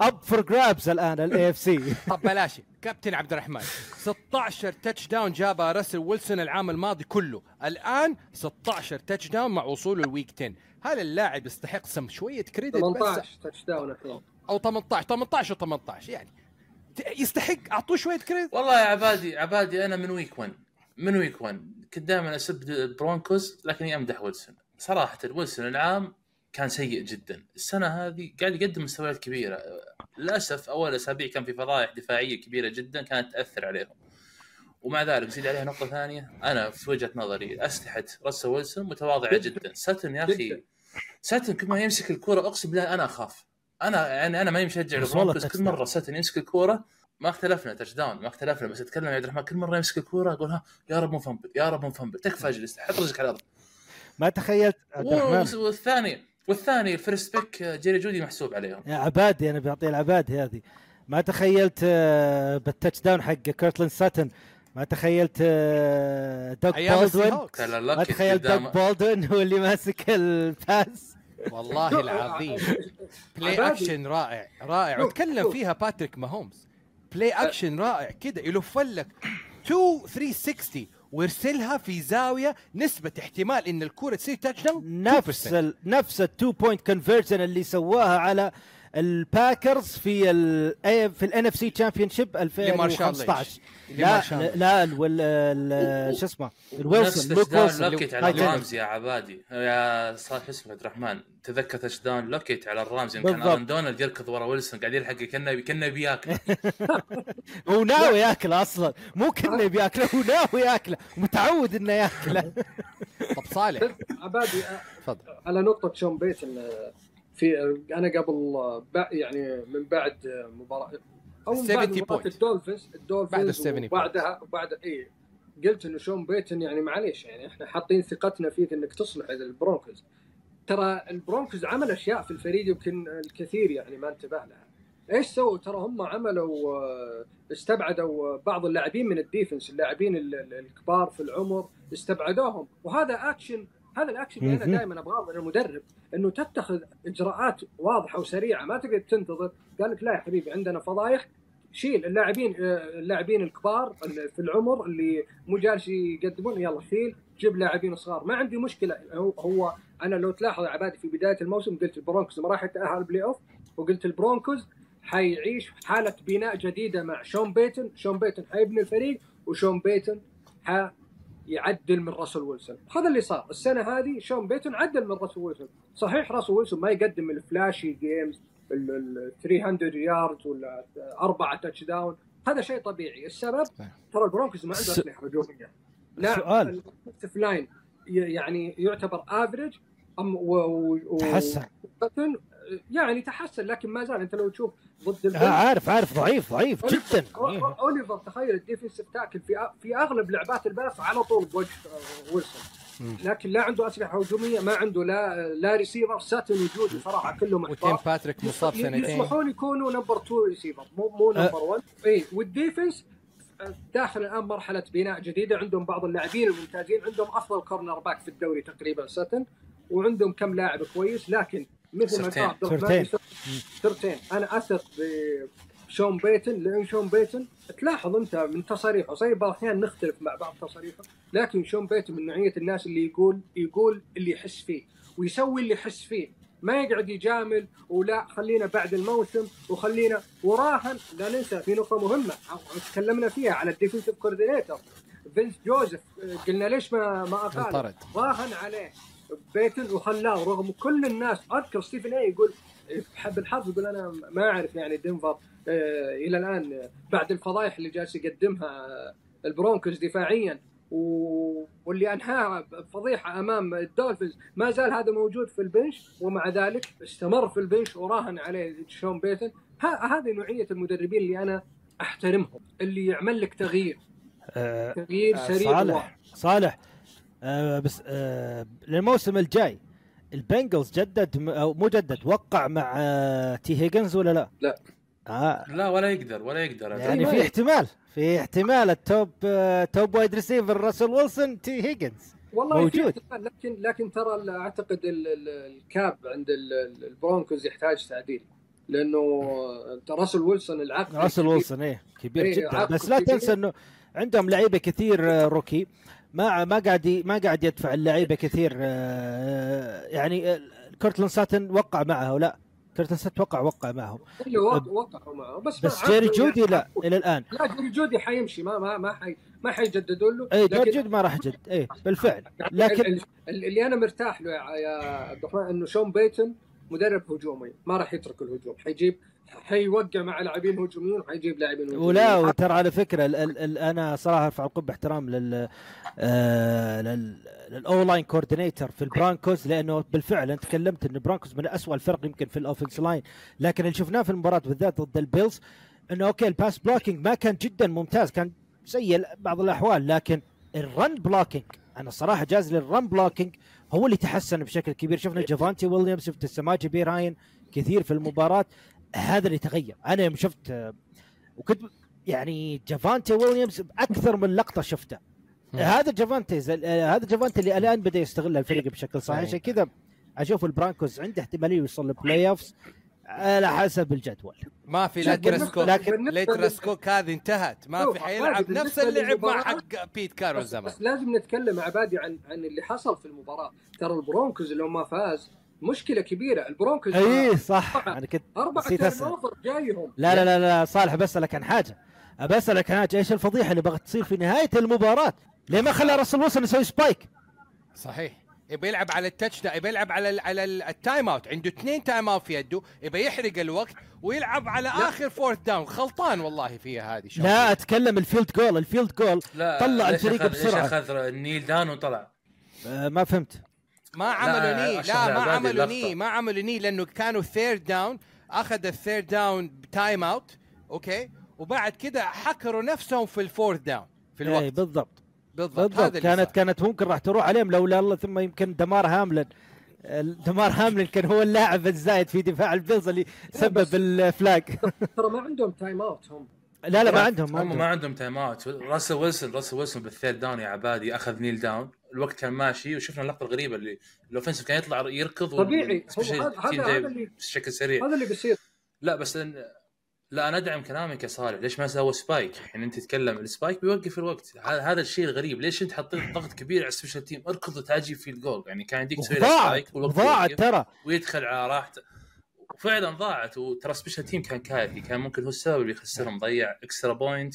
up for grabs الآن الاي اف سي طب بلاش. كابتن عبد الرحمن 16 touchdown جابها راسل ويلسون العام الماضي كله. الآن 16 touchdown مع وصوله ال week 10 هل اللاعب يستحق سم شوية credit بس؟ 18 touchdown أو 18 18 و18 يعني. يستحق. أعطوه شوية credit والله يا عبادي عبادي أنا من week 1 من week 1 كنت دائما أسب البرونكوز لكني أمدح ويلسون. صراحة ويلسون العام كان سيء جدا. السنة هذه قاعد يقدم مستويات كبيرة. للأسف أول أسابيع كان في فضائح دفاعية كبيرة جدا كانت تأثر عليهم. ومع ذلك زيد عليها نقطة ثانية. أنا في وجهة نظري أسلحة راسل ويلسون متواضعة جداً. ساتن يا أخي. ساتن كل ما يمسك الكورة أقسم بالله أنا أخاف. أنا يعني أنا ما مشجع بس كل مرة ساتن يمسك الكورة ما اختلفنا touchdown ما اختلفنا. بس أتكلم يا عبد الرحمن كل مرة يمسك الكورة أقول ها يا رب مو fumble يا رب مو fumble تكفى اجلس حط رجلك على الأرض. ما تخيلت عبد الرحمن. والثاني والثاني ال first pick جيري جودي محسوب عليهم. يا عبادي أنا بعطيه العبادي هذه. ما تخيلت آه، بال touchdown حق كورتلاند ساتن ما تخيلت آه، دوغ بولدوين هوكس ترى ما تخيلت دوغ قدام بولدوين هو اللي ماسك ال pass. والله العظيم. play. action رائع رائع. وتكلم. فيها باتريك ماهومز play action رائع كده يلف لك. 2 360 ويرسلها في زاوية نسبة احتمال إن الكره تصير touchdown نفس ال نفس ال two point conversion اللي سواها على الباكرز في ال في ال NFC championship لمارشال 2015 لينش. لا لا لا الويل- ال- شو اسمه؟ الويلسون لوك ويلسون لوكيت على الرامز يا عبادي. يا صالح اسمه عبد الرحمن. تذكر touchdown لوكيت على الرامز. يمكن. ارون دونالد يركض ورا ويلسون قاعد يلحق كانه كانه بياكل هو ناوي ياكله أصلا. مو كنا بياكله هو ناوي ياكله. متعود إنه ياكله. طب صالح. عبادي تفضل. على نقطة شون بيتن آه، في أنا قبل يعني من بعد مباراة أو من 70 بعد point. الدولفينز بعد الدولفينز 70 point. وبعدها وبعد إي قلت إنه شون بيتن يعني معليش يعني إحنا حاطين ثقتنا فيك إنك تصلح البرونكوز ترى البرونكوز عمل أشياء في الفريق يمكن الكثير يعني ما انتبه لها إيش سووا؟ ترى هم عملوا آه، استبعدوا بعض اللاعبين من ال defense، اللاعبين ال- ال- الكبار في العمر استبعدوهم، وهذا اكشن هذا الأكشن اللي أنا. دائما أبغاه من المدرب إنه تتخذ إجراءات واضحة وسريعة ما تقعد تنتظر، قال لك لا يا حبيبي عندنا فضايح شيل اللاعبين آه، اللاعبين الكبار في العمر اللي مو جالس يقدمون يلا شيل جيب لاعبين صغار. ما عندي مشكلة. هو, هو أنا لو تلاحظ عبادي في بداية الموسم قلت البرونكوز ما راح يتأهل playoff وقلت البرونكوز حيعيش حالة بناء جديدة مع شون بيتن، شون بيتن حيبني الفريق وشون بيتن حيعدل من راسل ويلسون، هذا اللي صار، السنة هذه شون بيتن عدل من راسل ويلسون، صحيح راسل ويلسون ما يقدم ال flashy games ال ال 300 يارد ولا أربعة touchdown، هذا شيء طبيعي، السبب؟ ترى البرونكوز ما عنده اسلحه هجوميه. سؤال. line يعني يعتبر و تحسن يعني تحسن لكن ما زال انت لو تشوف ضد آه، عارف عارف ضعيف ضعيف جدا. أو- أوليفر تخيل ال defensive tackle في في أغلب لعبات ال pass على طول بوجه آه، ويلسون. لكن لا عنده أسلحة هجومية ما عنده لا لا ريسيفر ساتن وجودي صراحة كلهم وتيم باتريك مصاب سنتين. يسمحون يكونوا number 2 ريسيفر مو مو. number 1 اي وال defense آه، داخل الآن مرحلة بناء جديدة. عندهم بعض اللاعبين الممتازين عندهم أفضل cornerback في الدوري تقريبا ساتن وعندهم كم لاعب كويس لكن مثل ما سرتين. قال سرتين. سرتين. أنا اثق بشون بيتن. لأن شون بيتن تلاحظ أنت من تصاريحه صحيح بعض الأحيان نختلف مع بعض تصاريحه لكن شون بيتن من نوعية الناس اللي يقول يقول اللي يحس فيه ويسوي اللي يحس فيه. ما يقعد يجامل ولا خلينا بعد الموسم وخلينا وراهن لا ننسى في نقطة مهمة تكلمنا فيها على ال defensive coordinator. فينس جوزيف قلنا ليش ما ما اقال. راهن عليه. بيتن وخلاه رغم كل الناس أذكر ستيفن اي يقول بالحرف يقول أنا ما أعرف يعني دنفر آه، إلى الآن آه، بعد الفضايح اللي جالس يقدمها آه، البرونكوز دفاعيا. واللي انهاها بفضيحه أمام الدولفينز ما زال هذا موجود في ال bench ومع ذلك استمر في ال bench وراهن عليه شون بيتن. هذه نوعية المدربين اللي أنا أحترمهم اللي يعمل لك تغيير تغيير سريع صالح. صالح آه بس آه للموسم الجاي. البنجلز جدد أو مو جدد وقع مع آه تي هيجنز ولا لا؟ لا. آه. لا ولا يقدر ولا يقدر. يعني في احتمال في احتمال ال top آه top wide receiver راسل ويلسون تي هيجنز. والله موجود. لكن لكن ترى أعتقد ال- ال- ال cap عند ال- ال- البرونكوز يحتاج تعديل. لأنه راسل ويلسون العقد راسل ويلسون إيه كبير إيه، جدا. بس لا. تنسى إنه عندهم لعيبة كثير آه، rookie. ما ما قاعد ما قاعد يدفع اللعيبة كثير آه، يعني آه، كورتلاند ساتن وقع معه ولا كورتلاند ساتن وقع وقع معهم. اللي وق- وقعوا معه بس بس جيري جودي لا إلى الآن. لا جيري جودي حيمشي ما ما ما حي ما حيجددوا له اي جورج جودي ما راح جد إيه بالفعل. لكن ال- ال- اللي أنا مرتاح له يا عبد الرحمن إنه شون بيتن مدرب هجومي ما راح يترك الهجوم. حيجيب حيوقع مع لاعبين هجوميين وحيجيب لاعبين ولا وترى على فكرة ال ال ال أنا صراحة أرفع القبة احترام لل آه لل لل O-line coordinator في البرانكوز لأنه بالفعل أنت تكلمت إن البرانكوز من أسوأ الفرق يمكن في ال offense line لكن اللي شفناه في المباراة بالذات ضد البيلز إنه okay ال pass blocking ما كان جدا ممتاز كان سيء بعض الأحوال لكن ال run blocking أنا الصراحه جاز لل run blocking هو اللي تحسن بشكل كبير. شفنا جافانتي ويليامز شفت السماجي بيراين كثير في المباراة. هذا اللي تغير. أنا يوم شفت وكنت يعني جافانتي ويليامز باكثر من لقطة شفته. هذا جافانتي هذا جافانتي اللي الآن بدأ يستغل الفريق بشكل صحيح. عشان كذا أشوف البرانكوز عنده احتمالية يوصل لل playoffs على حسب الجدول. ما في لا كراسكوك لكن- راسكوك هذه انتهت. ما في حيلعب نفس اللعب مع حق بيت كارون بس, زمان. بس لازم نتكلم عبادي عن عن اللي حصل في المباراة. ترى البرونكوز لو ما فاز مشكلة كبيرة. البرونكوز إي صح. أنا كنت أربع نسيت أسأل. over جايهم. لا لا لا لا صالح بسالك عن حاجة. بسالك عن حاجة. إيش الفضيحة اللي بغت تصير في نهاية المباراة؟ ليه ما خلى راسل ويلسون يسوي spike صحيح. يبي يلعب على ال touchdown يبي يلعب على ال على ال- ال time out. عنده اثنين time out في يده يبي يحرق الوقت ويلعب على آخر fourth down خلطان والله فيها هذه شغلة. لا أتكلم ال field goal ال field goal لا طلع الفريق أخذ- ليش بسرعة. أخذ ال kneel down وطلع؟ آه ما فهمت. ما عملوا ني لا ما عملوا. ني ما عملوا knee لأنه كانوا third down أخذ ال third down time out okay؟ وبعد كده حكروا نفسهم في ال fourth down في اي الوقت. بالضبط. بالضبط بالضبط. كانت. كانت ممكن راح تروح عليهم لولا الله ثم يمكن دمار هاملن. دمار هاملن كان هو اللاعب الزايد في دفاع البيلز اللي سبب ال flag ترى ما عندهم time out هم. لا لا ما عندهم هم ما عندهم time out راسل ويلسون راسل ويلسون بال third down يا عبادي أخذ kneel down الوقت كان ماشي وشفنا اللقطة الغريبة اللي ال offensive كان يطلع يركض طبيعي. هذا هذا اللي بشكل سريع. هذا اللي بيصير. لا بس إن... لا أنا أدعم كلامك يا صالح ليش ما سوى spike يعني أنت تتكلم ال spike بيوقف الوقت. هذا هذا الشيء الغريب. ليش أنت حطيت ضغط كبير على ال special team اركض وتعجي في الجول. يعني كان يديك تسوي spike ضاعت ترى. ويدخل على راحته. وفعلا ضاعت. وترى special team كان كارثي كان ممكن هو السبب اللي يخسرهم. ضيع extra point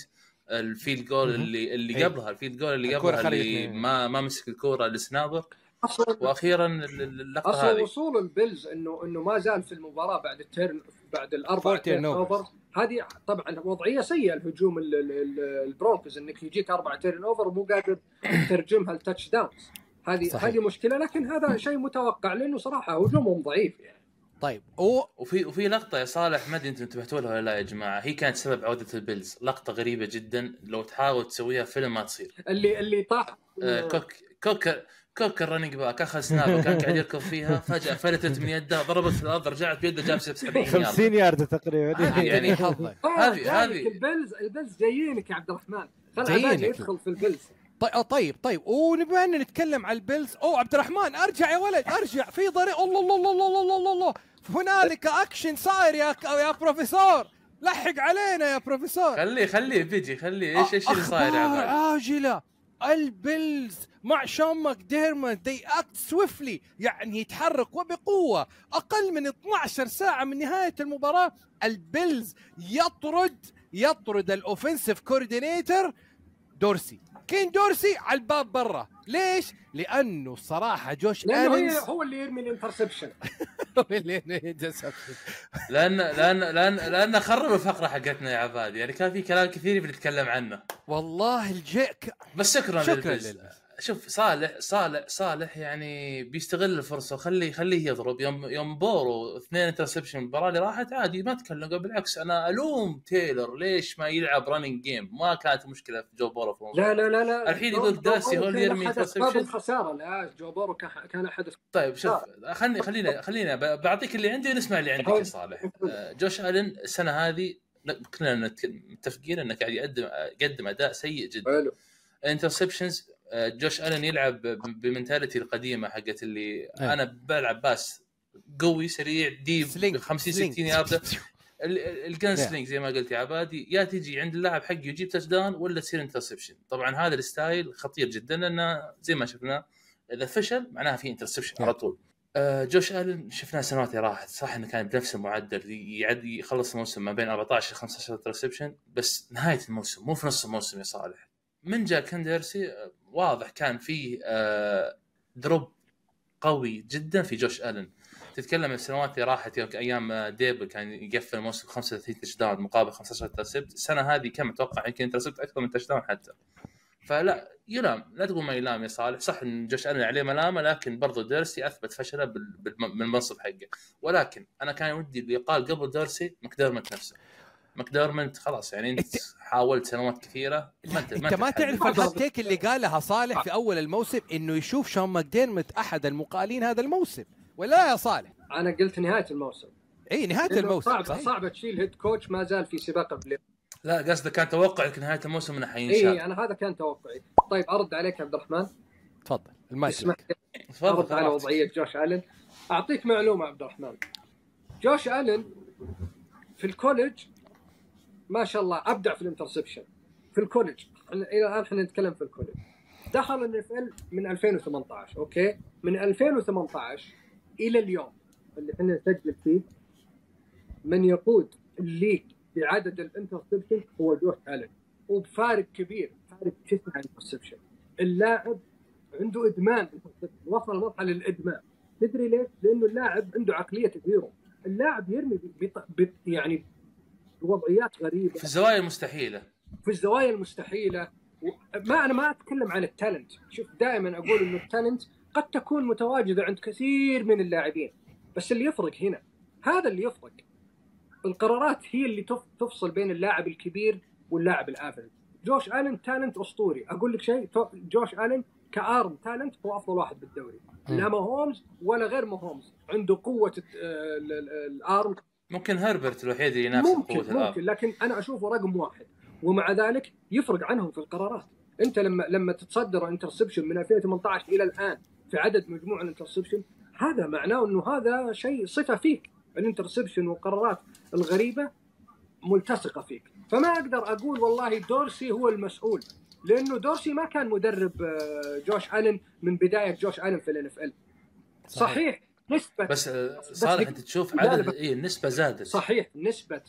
ال field goal. اللي اللي إيه. قبلها ال field goal اللي قبلها اللي ما ما مسك الكوره ال snapper أصلا وأخيرا ال- ال- اللقطة أصلا هذه. وصول البيلز إنه إنه ما زال في المباراة بعد ال turn بعد الأربع. over هذه طبعا وضعية سيئة الهجوم ال- ال- ال- البرونكوز إنك يجيك أربع turnover ومو قادر تترجمها ل touchdowns هذه صحيح. هذه مشكلة لكن هذا شيء متوقع لأنه صراحة هجومهم ضعيف يعني. طيب. هو وفي وفي لقطة يا صالح ما أدري أنتم انتبهتوا لها ولا لا يا جماعة. هي كانت سبب عودة البيلز. لقطة غريبة جدا لو تحاول تسويها فيلم ما تصير. اللي اللي طاح. آه، كوك كوك كوك ال running back أخذ snap كان قاعد يركض فيها فجأة فلتت من يده ضربت في الأرض رجعت بيده جاب 70 يارد. 50 يارد تقريبا. هذه يعني- حظك. هذه- هذه- البيلز البيلز جايينك يا عبد الرحمن. خل يدخل في البيلز طيب طيب طيب. ونبغى أن نتكلم على البيلز أوه عبد الرحمن أرجع يا ولد أرجع. في طريق الله الله الله الله الله الله, الله. هنالك أكشن صاير يا يا بروفيسور. لحق علينا يا بروفيسور. خليه خليه بيجي خليه. إيش إيش اللي صاير يا عاجلة. البيلز مع شون ماكديرموت they act swiftly يعني يتحرك وبقوة. أقل من 12 ساعة من نهاية المباراة البيلز يطرد يطرد ال offensive coordinator دورسي. كين دورسي على الباب برا. ليش؟ لأنه صراحة جوش لأنه هي ألينز هو اللي يرمي ال interception. لأن لأن لأن لأن خرب الفقرة حقتنا يا عباد. يعني كان في كلام كثير بنتكلم عنه. والله الجيك. بس شكرا شكراً للبيلز. شوف صالح صالح صالح يعني بيستغل الفرصة وخليه خليه يضرب. يوم يوم بورو اثنين interception المباراة اللي راحت عادي ما تكلم قال بالعكس أنا ألوم تايلر. ليش ما يلعب running game ما كانت مشكلة في جو بورو في. لا لا لا لا. الحين يقول دورسي هو اللي يرمي interception. الخساره لا جو بورو كان أحد طيب شوف خلني خلينا خلينا بعطيك اللي عندي ونسمع اللي عندك يا صالح. آه، جوش ألن السنة هذه كلنا متفقين انه قاعد يقدم يقدم أداء سيء جدا. حلو. interceptions جوش ألن يلعب ب mentality القديمة حقت اللي إيه. أنا بلعب pass قوي سريع deep sling 50 sling. 60 يارده ال gunsling زي ما قلت يا عبادي يا تجي عند اللاعب حقي يجيب touchdown ولا تصير interception طبعا هذا ال style خطير جدا لأنه زي ما شفنا إذا فشل معناها في interception على طول. آه، جوش ألن شفناه اللي راحت. صح إنه كان بنفس المعدل يعد يخلص الموسم ما بين 14 ل 15 interception بس نهاية الموسم مو في نص الموسم يا صالح. من جاء كين دورسي آه، واضح كان فيه آه، drop قوي جدا في جوش ألن. تتكلم عن السنوات اللي راحت يوم أيام آه، ديبل كان يقفل الموسم 35 touchdown مقابل 15 intercept السنة هذه كم؟ أتوقع يمكن intercept أكثر من touchdown حتى. فلا يلام. لا تقول ما يلام يا صالح. صح إن جوش ألن عليه ملامة لكن برضو ديرسي أثبت فشله بال- بالم- بالمنصب حقه. ولكن أنا كان ودي اللي قال قبل دورسي ماكديرمنت نفسه. ماكديرمنت خلاص يعني انت إنت- حاولت سنوات كثيرة. ما انت إنت ما. تعرف ال hot take اللي قالها صالح في أول الموسم إنه يشوف شون ماكديرمت أحد المقالين هذا الموسم. ولا يا صالح؟ أنا قلت نهاية الموسم. إي نهاية الموسم صعب صحيح. صعب تشيل head coach ما زال في سباق ال play لا قصدك كان توقعك نهاية الموسم إنه إي حينشال أنا هذا كان توقعي. طيب أرد عليك يا عبد الرحمن. تفضل المايك اسمح تفضل أرد على. وضعية جوش ألن. أعطيك معلومة عبد الرحمن. جوش ألن في ال college ما شاء الله أبدع في ال interception في ال college إحنا- إلى الآن إحنا نتكلم في ال college دخل الان من 2018 أوكي؟ من 2018 إلى اليوم اللي إحنا نسجل فيه من يقود ال league بعدد ال interception هو جوش ألن. وبفارق كبير فارق تسعه interception؟ اللاعب عنده إدمان. وصل مرحلة الإدمان. تدري ليش؟ لأنه اللاعب عنده عقلية ال hero اللاعب يرمي بط... بط... يعني بوضعيات غريبة. في الزوايا المستحيلة. في الزوايا المستحيلة. ما أنا ما أتكلم عن ال talent. شوف دائما أقول إنه ال talent قد تكون متواجدة عند كثير من اللاعبين. بس اللي يفرق هنا هذا اللي يفرق. القرارات هي اللي تف... تفصل بين اللاعب الكبير واللاعب ال average جوش آلن talent أسطوري. أقول لك شيء جوش آلن ك arm talent هو أفضل واحد بالدوري. لا ماهومز ولا غير ماهومز عنده قوة ال- ال arm ممكن هربرت الوحيد اللي ينافس ممكن ال arm. ممكن لكن أنا أشوفه رقم واحد. ومع ذلك يفرق عنهم في القرارات. أنت لما لما تتصدر interception من 2018 إلى الآن في عدد مجموع ال interception هذا معناه إنه هذا شيء صفة فيك. ال interception والقرارات الغريبة ملتصقة فيك. فما أقدر أقول والله دورسي هو المسؤول لأنه دورسي ما كان مدرب آه، جوش ألن من بداية جوش ألن في ال NFL. صحيح نسبة بس صالح أنت تشوف عدد اي النسبة زادت. صحيح نسبة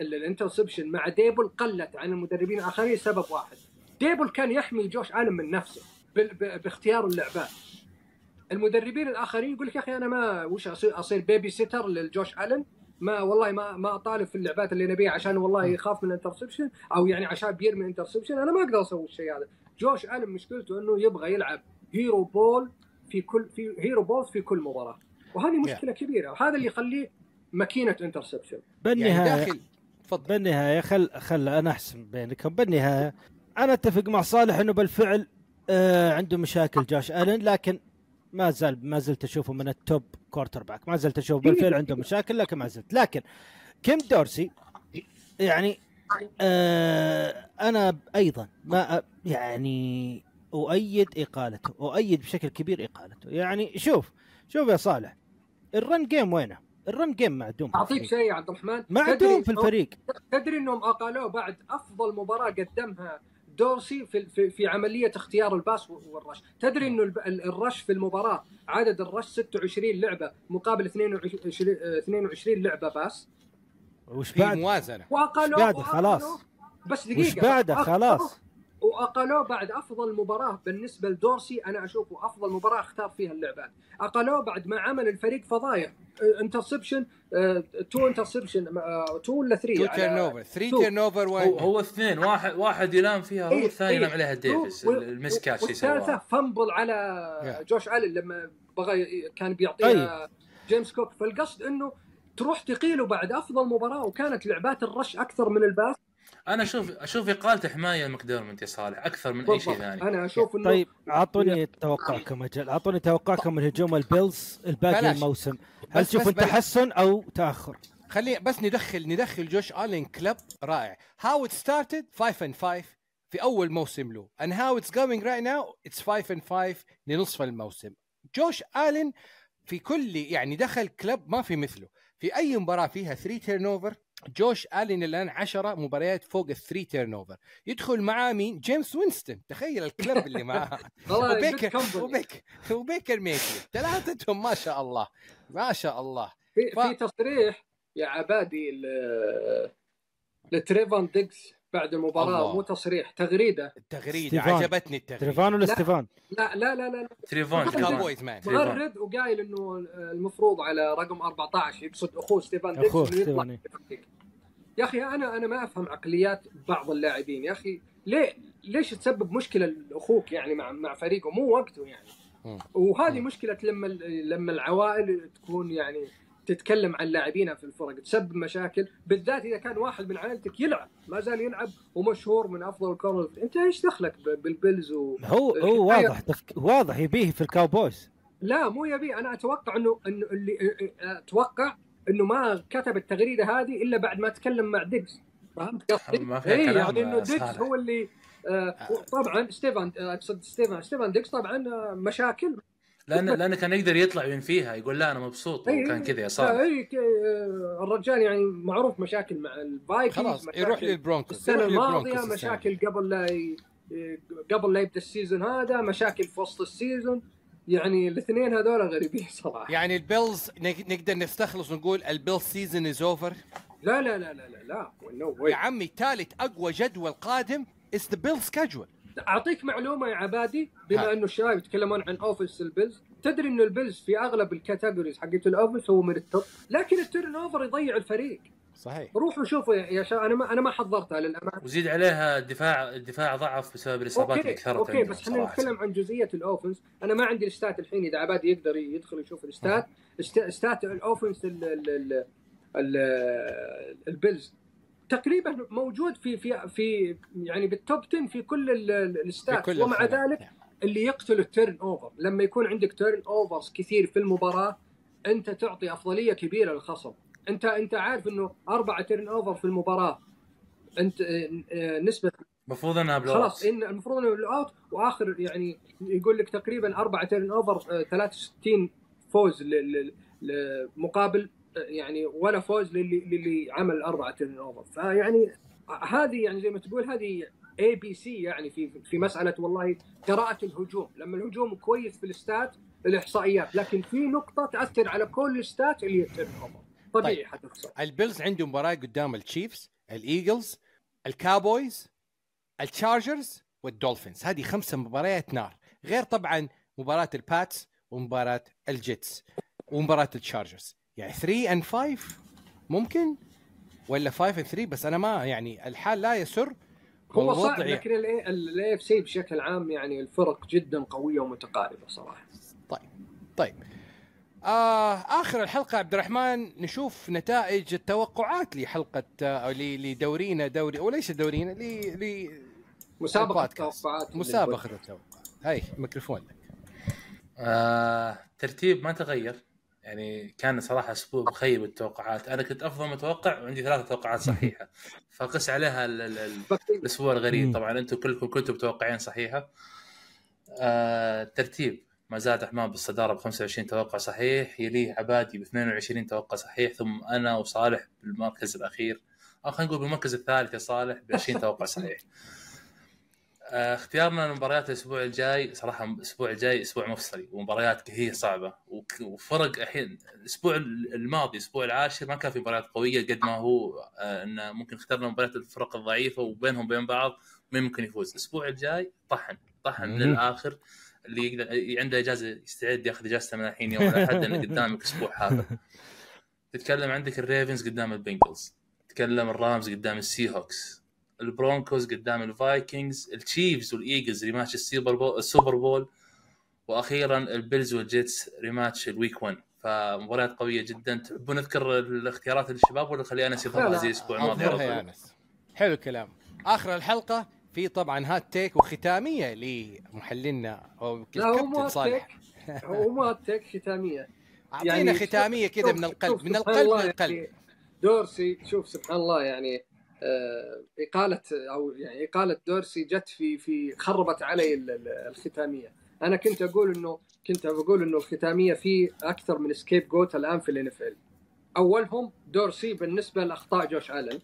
ال- ال interception مع ديبل قلت عن المدربين الآخرين لسبب واحد. ديبل كان يحمي جوش الن من نفسه باختيار اللعبات المدربين الآخرين يقول لك يا أخي أنا ما وش أصير أصير babysitter للجوش الن ما والله ما ما أطالب في اللعبات اللي نبيها عشان والله يخاف من ال interception أو يعني عشان بيرمي interception أنا ما أقدر أسوي الشيء هذا. جوش الن مشكلته إنه يبغى يلعب hero ball في كل في hero balls في كل مباراة. وهذه مشكلة كبيرة وهذا اللي يخليه ماكينة interception. يعني بالنهايه داخل تفضل. بالنهاية خل خل أنا أحسن بينكم. بالنهاية أنا أتفق مع صالح إنه بالفعل آه عنده مشاكل جاش آلن لكن ما زال ما زلت أشوفه من ال top quarterback ما زلت أشوفه بالفعل عنده مشاكل لكن ما زلت. لكن كين دورسي يعني آه أنا أيضا ما يعني أؤيد إقالته أؤيد بشكل كبير إقالته. يعني شوف شوف يا صالح ال run game وينه ال run game معدوم أعطيك. شيء يا عبد الرحمن معدوم في الفريق تدري إنهم أقالوه بعد أفضل مباراة قدمها دورسي في في, في عملية اختيار ال pass وال rush، تدري إنه الب- ال- ال rush في المباراة عدد ال rush 26 لعبة مقابل 22 آه، 22 لعبة pass وش في بعد موازنة واقالوه؟ وأقالوه- خلاص. بس دقيقة وش بعده؟ خلاص. واقالوه بعد أفضل مباراة بالنسبة لدورسي أنا أشوفه أفضل مباراة أختار فيها اللعبات اقالوه بعد ما عمل الفريق فضايح interception two interception two ولا 3 two turnover 3 two. turnover هو, هو اثنين. واحد واحد ينام فيها هو إيه، الثاني إيه. ينام عليها ديفيس المسكات والثالثة سواها fumble على يا. جوش الن لما بغى كان بيعطيها جيمس كوك فالقصد إنه تروح تقيله بعد أفضل مباراة وكانت لعبات ال rush أكثر من ال pass. أنا أشوف أشوف اقالته حماية لمكديرمنت يا صالح أكثر من أي شيء. ثاني أنا أشوف إنه طيب أعطوني توقعكم أجل أعطوني توقعكم من هجوم البيلز الباقي. الموسم هل بس- تشوفون. تحسن أو تأخر؟ خلي بس ندخل ندخل جوش ألين club رائع how it started 5 and 5 في أول موسم له and how it's going right now it's 5 and 5 لنصف الموسم جوش ألين في كل يعني دخل club ما في مثله في أي مباراة فيها 3 turnover جوش ألين الآن 10 مباريات فوق ال 3 turnover يدخل معاه مين؟ جيمس وينستون. تخيل الكلب اللي معاه. وبيكر good company. وبيك وبيكر ميكي ثلاثتهم ما شاء الله. ما شاء الله. في, ف- في تصريح يا عبادي ل- لتريفان ديكس. بعد المباراة الله. مو تصريح تغريدة التغريده ستيفان. عجبتني التغريدة تليفون ولا لا. ستيفان؟ لا لا لا لا, لا. تريفون. كاوبويز مان. مغرد وقايل إنه المفروض على رقم 14 يقصد أخوه ستيفان ديكس يطلع ستيفان،. يا أخي أنا أنا ما أفهم عقليات بعض اللاعبين يا أخي ليه ليش تسبب مشكلة لأخوك يعني مع مع فريقه مو وقته يعني. وهذه. مشكلة لما لما العوائل تكون يعني تتكلم عن لاعبينها في الفرق تسبب مشاكل بالذات إذا كان واحد من عائلتك يلعب ما زال يلعب ومشهور من أفضل ال corner أنت إيش دخلك ب- بالبيلز و... هو هو واضح تفك... واضح يبيه في الكاوبويز. لا مو يبي أنا أتوقع انه إنه اللي أتوقع إنه ما كتب التغريدة هذه إلا بعد ما تكلم مع ديقز. فهمت قصدي؟ اي كلام يعني إنه ديقز. هو اللي آه طبعا ستيفان آه، أقصد ستيفان ستيفان ديقز طبعا آه، مشاكل. لأن لأنه كان يقدر يطلع ينفيها يقول لا أنا مبسوط وكان إي. كذا يا صالح اي الرجال يعني معروف مشاكل مع الفايكنجز خلاص مشاكل يروح للبرونكوس السنة يروح الماضيه. مشاكل قبل لا ي... قبل لا يبدأ ال season هذا مشاكل في وسط السيزون يعني الاثنين هذول غريبين صراحة يعني البيلز نق- نقدر نستخلص ونقول البيلز season is over لا لا لا لا لا لا no. يا عمي ثالث أقوى جدول قادم is the بيلز schedule أعطيك معلومة يا عبادي بما ها. إنه الشباب يتكلمون عن offense البيلز تدري إنه البيلز في أغلب ال categories حقت ال offense هو من ال top لكن ال turnover يضيع الفريق. صحيح. روحوا شوفوا يا شباب أنا ما أنا ما حضرتها للأمانة. وزيد عليها الدفاع الدفاع ضعف بسبب الإصابات اللي كثرت أوكي بس إحنا. نتكلم عن جزئية ال offense أنا ما عندي ال stats الحين إذا عبادي يقدر يدخل يشوف ال stats است- stats ال offense ال- ال- ال- ال- البيلز تقريبا موجود في في في يعني بال top 10 في كل ال- ال- ال stats ومع. ذلك اللي يقتل ال turnover لما يكون عندك turnovers كثير في المباراة أنت تعطي أفضلية كبيرة للخصم. انت أنت عارف إنه أربعة turnover في المباراة أنت آه، آه، نسبة المفروض إنها بلو خلاص ان المفروض انه الاوت وآخر يعني يقول لك تقريبا أربعة تيرن اوفر آه، 63 فوز مقابل يعني ولا فوز للي للي عمل أربعة تيرن اوفر فيعني هذه يعني زي ما تقول هذه اي بي سي يعني في في مسألة والله قراءة الهجوم. لما الهجوم كويس في الاستات الإحصائيات لكن في نقطة تأثر على كل الاستات اللي هي التيرن اوفر طبيعي طيب. حتخسر. البيلز عندهم مباراة قدام التشيفز الايجلز الكاوبويز التشارجرز والدولفينز هذه خمسة مباريات نار. غير طبعا مباراة الباتس ومباراة الجيتس ومباراة التشارجرز يعني 3 and 5 ممكن ولا 5 and 3 بس أنا ما يعني الحال لا يسر هو صعب لكن ال AFC بشكل عام يعني الفرق جدا قوية ومتقاربة صراحة. طيب طيب. آه آخر الحلقة عبد الرحمن نشوف نتائج التوقعات لحلقة آه ل- لدورينا دوري وليس دورينا؟ ل ل مسابقة. التوقعات مسابقة التوقعات. هاي ميكروفون لك آه ترتيب ما تغير. يعني كان صراحة أسبوع مخيب التوقعات. أنا كنت أفضل متوقع وعندي ثلاثة توقعات صحيحة. فقس عليها ال- ال- ال- الأسبوع الغريب. طبعا أنتم كلكم كنتم متوقعين صحيحة. آه ترتيب ما زاد عثمان بالصدارة ب 25 توقع صحيح. يليه عبادي ب 22 توقع صحيح. ثم أنا وصالح بالمركز الأخير. أو خلينا نقول بالمركز الثالث يا صالح ب 20 توقع صحيح. آه، اختيارنا لمباريات الأسبوع الجاي صراحة الأسبوع الجاي أسبوع مفصلي ومباريات هي صعبة. وفرق الحين الأسبوع الماضي الأسبوع العاشر ما كان في مباريات قوية قد ما هو آه، انه ممكن اخترنا مباريات الفرق الضعيفة وبينهم وبين بعض مين ممكن يفوز. الأسبوع الجاي طحن طحن مم. للآخر اللي يقدر عنده إجازة يستعد ياخذ إجازته من الحين يوم الأحد لأن قدامك أسبوع هذا تتكلم عندك الريفنز قدام البنجلز تتكلم الرامز قدام السي هوكس البرونكوز قدام الفايكنجز التشيفز والإيجلز rematch السوبر بول السوبر بول وأخيرا البيلز والجيتس rematch ال week 1 فمباريات قوية جدا. تحبون نذكر الاختيارات للشباب ولا خلي أنس لا. زي الأسبوع الماضي يا؟ أنس. حلو الكلام. آخر الحلقة في طبعا hot take وختامية لمحللنا أو لا هو مو الكابتن صالح. هو مو hot take ختامية. أعطينا يعني ختامية كذا من القلب. من القلب للقلب. يعني. دورسي شوف سبحان الله يعني. إقالة أو يعني إقالة دورسي جت في في خربت علي ال- ال- الختامية. أنا كنت أقول إنه كنت بقول إنه الختامية في أكثر من scapegoat الآن في ال NFL أولهم دورسي بالنسبة لأخطاء جوش آلن.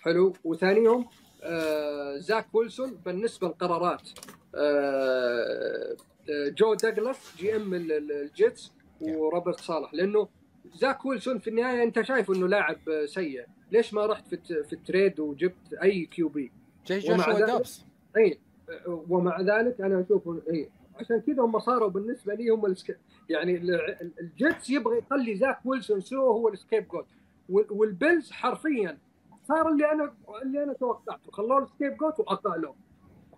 حلو. وثانيهم آه زاك ويلسون بالنسبة للقرارات آه آه، جو دوغلاس GM ال- ال- الجيتس وروبرت صالح. لأنه زاك ويلسون في النهاية أنت شايف إنه لاعب سيء. ليش ما رحت في في ال trade وجبت أي QB؟ ومع ذلك- إي ومع ذلك أنا أشوف إي عشان كذا هم صاروا بالنسبة لي هم ال sc... يعني ال- ال- الجيتس يبغى يخلي زاك ويلسون so هو ال scapegoat. وال- والبيلز حرفيا صار اللي أنا اللي أنا توقعته. خلوه ال scapegoat واعطاه له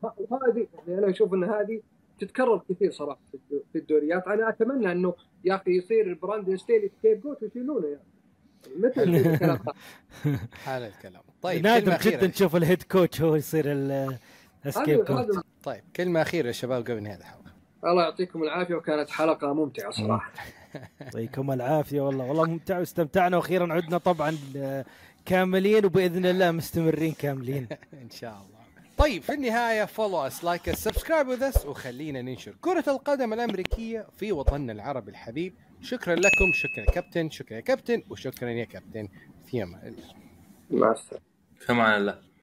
وهذه يعني أنا أشوف إن هذه تتكرر كثير صراحة في الدو- في الدوريات. أنا أتمنى إنه يا أخي يصير براندن ستيلي scapegoat ويشيلونه يعني. متى يصير الكلام. هذا؟ حال الكلام. طيب نادر جدا تشوف ال head coach هو يصير ال- ال scape هذا طيب كلمة أخيرة يا شباب قبل نهاية الحلقة. الله يعطيكم العافية وكانت حلقة ممتعة صراحة. يعطيكم العافية والله. والله ممتع واستمتعنا. وأخيرا عدنا طبعا آه، كاملين وبإذن الله مستمرين كاملين. إن شاء الله. طيب في النهاية follow us like subscribe with us وخلينا ننشر كرة القدم الأمريكية في وطننا العربي الحبيب. شكرا لكم شكرا يا كابتن شكرا يا كابتن وشكرا يا كابتن في أمان الله. مع السلامة. في أمان الله.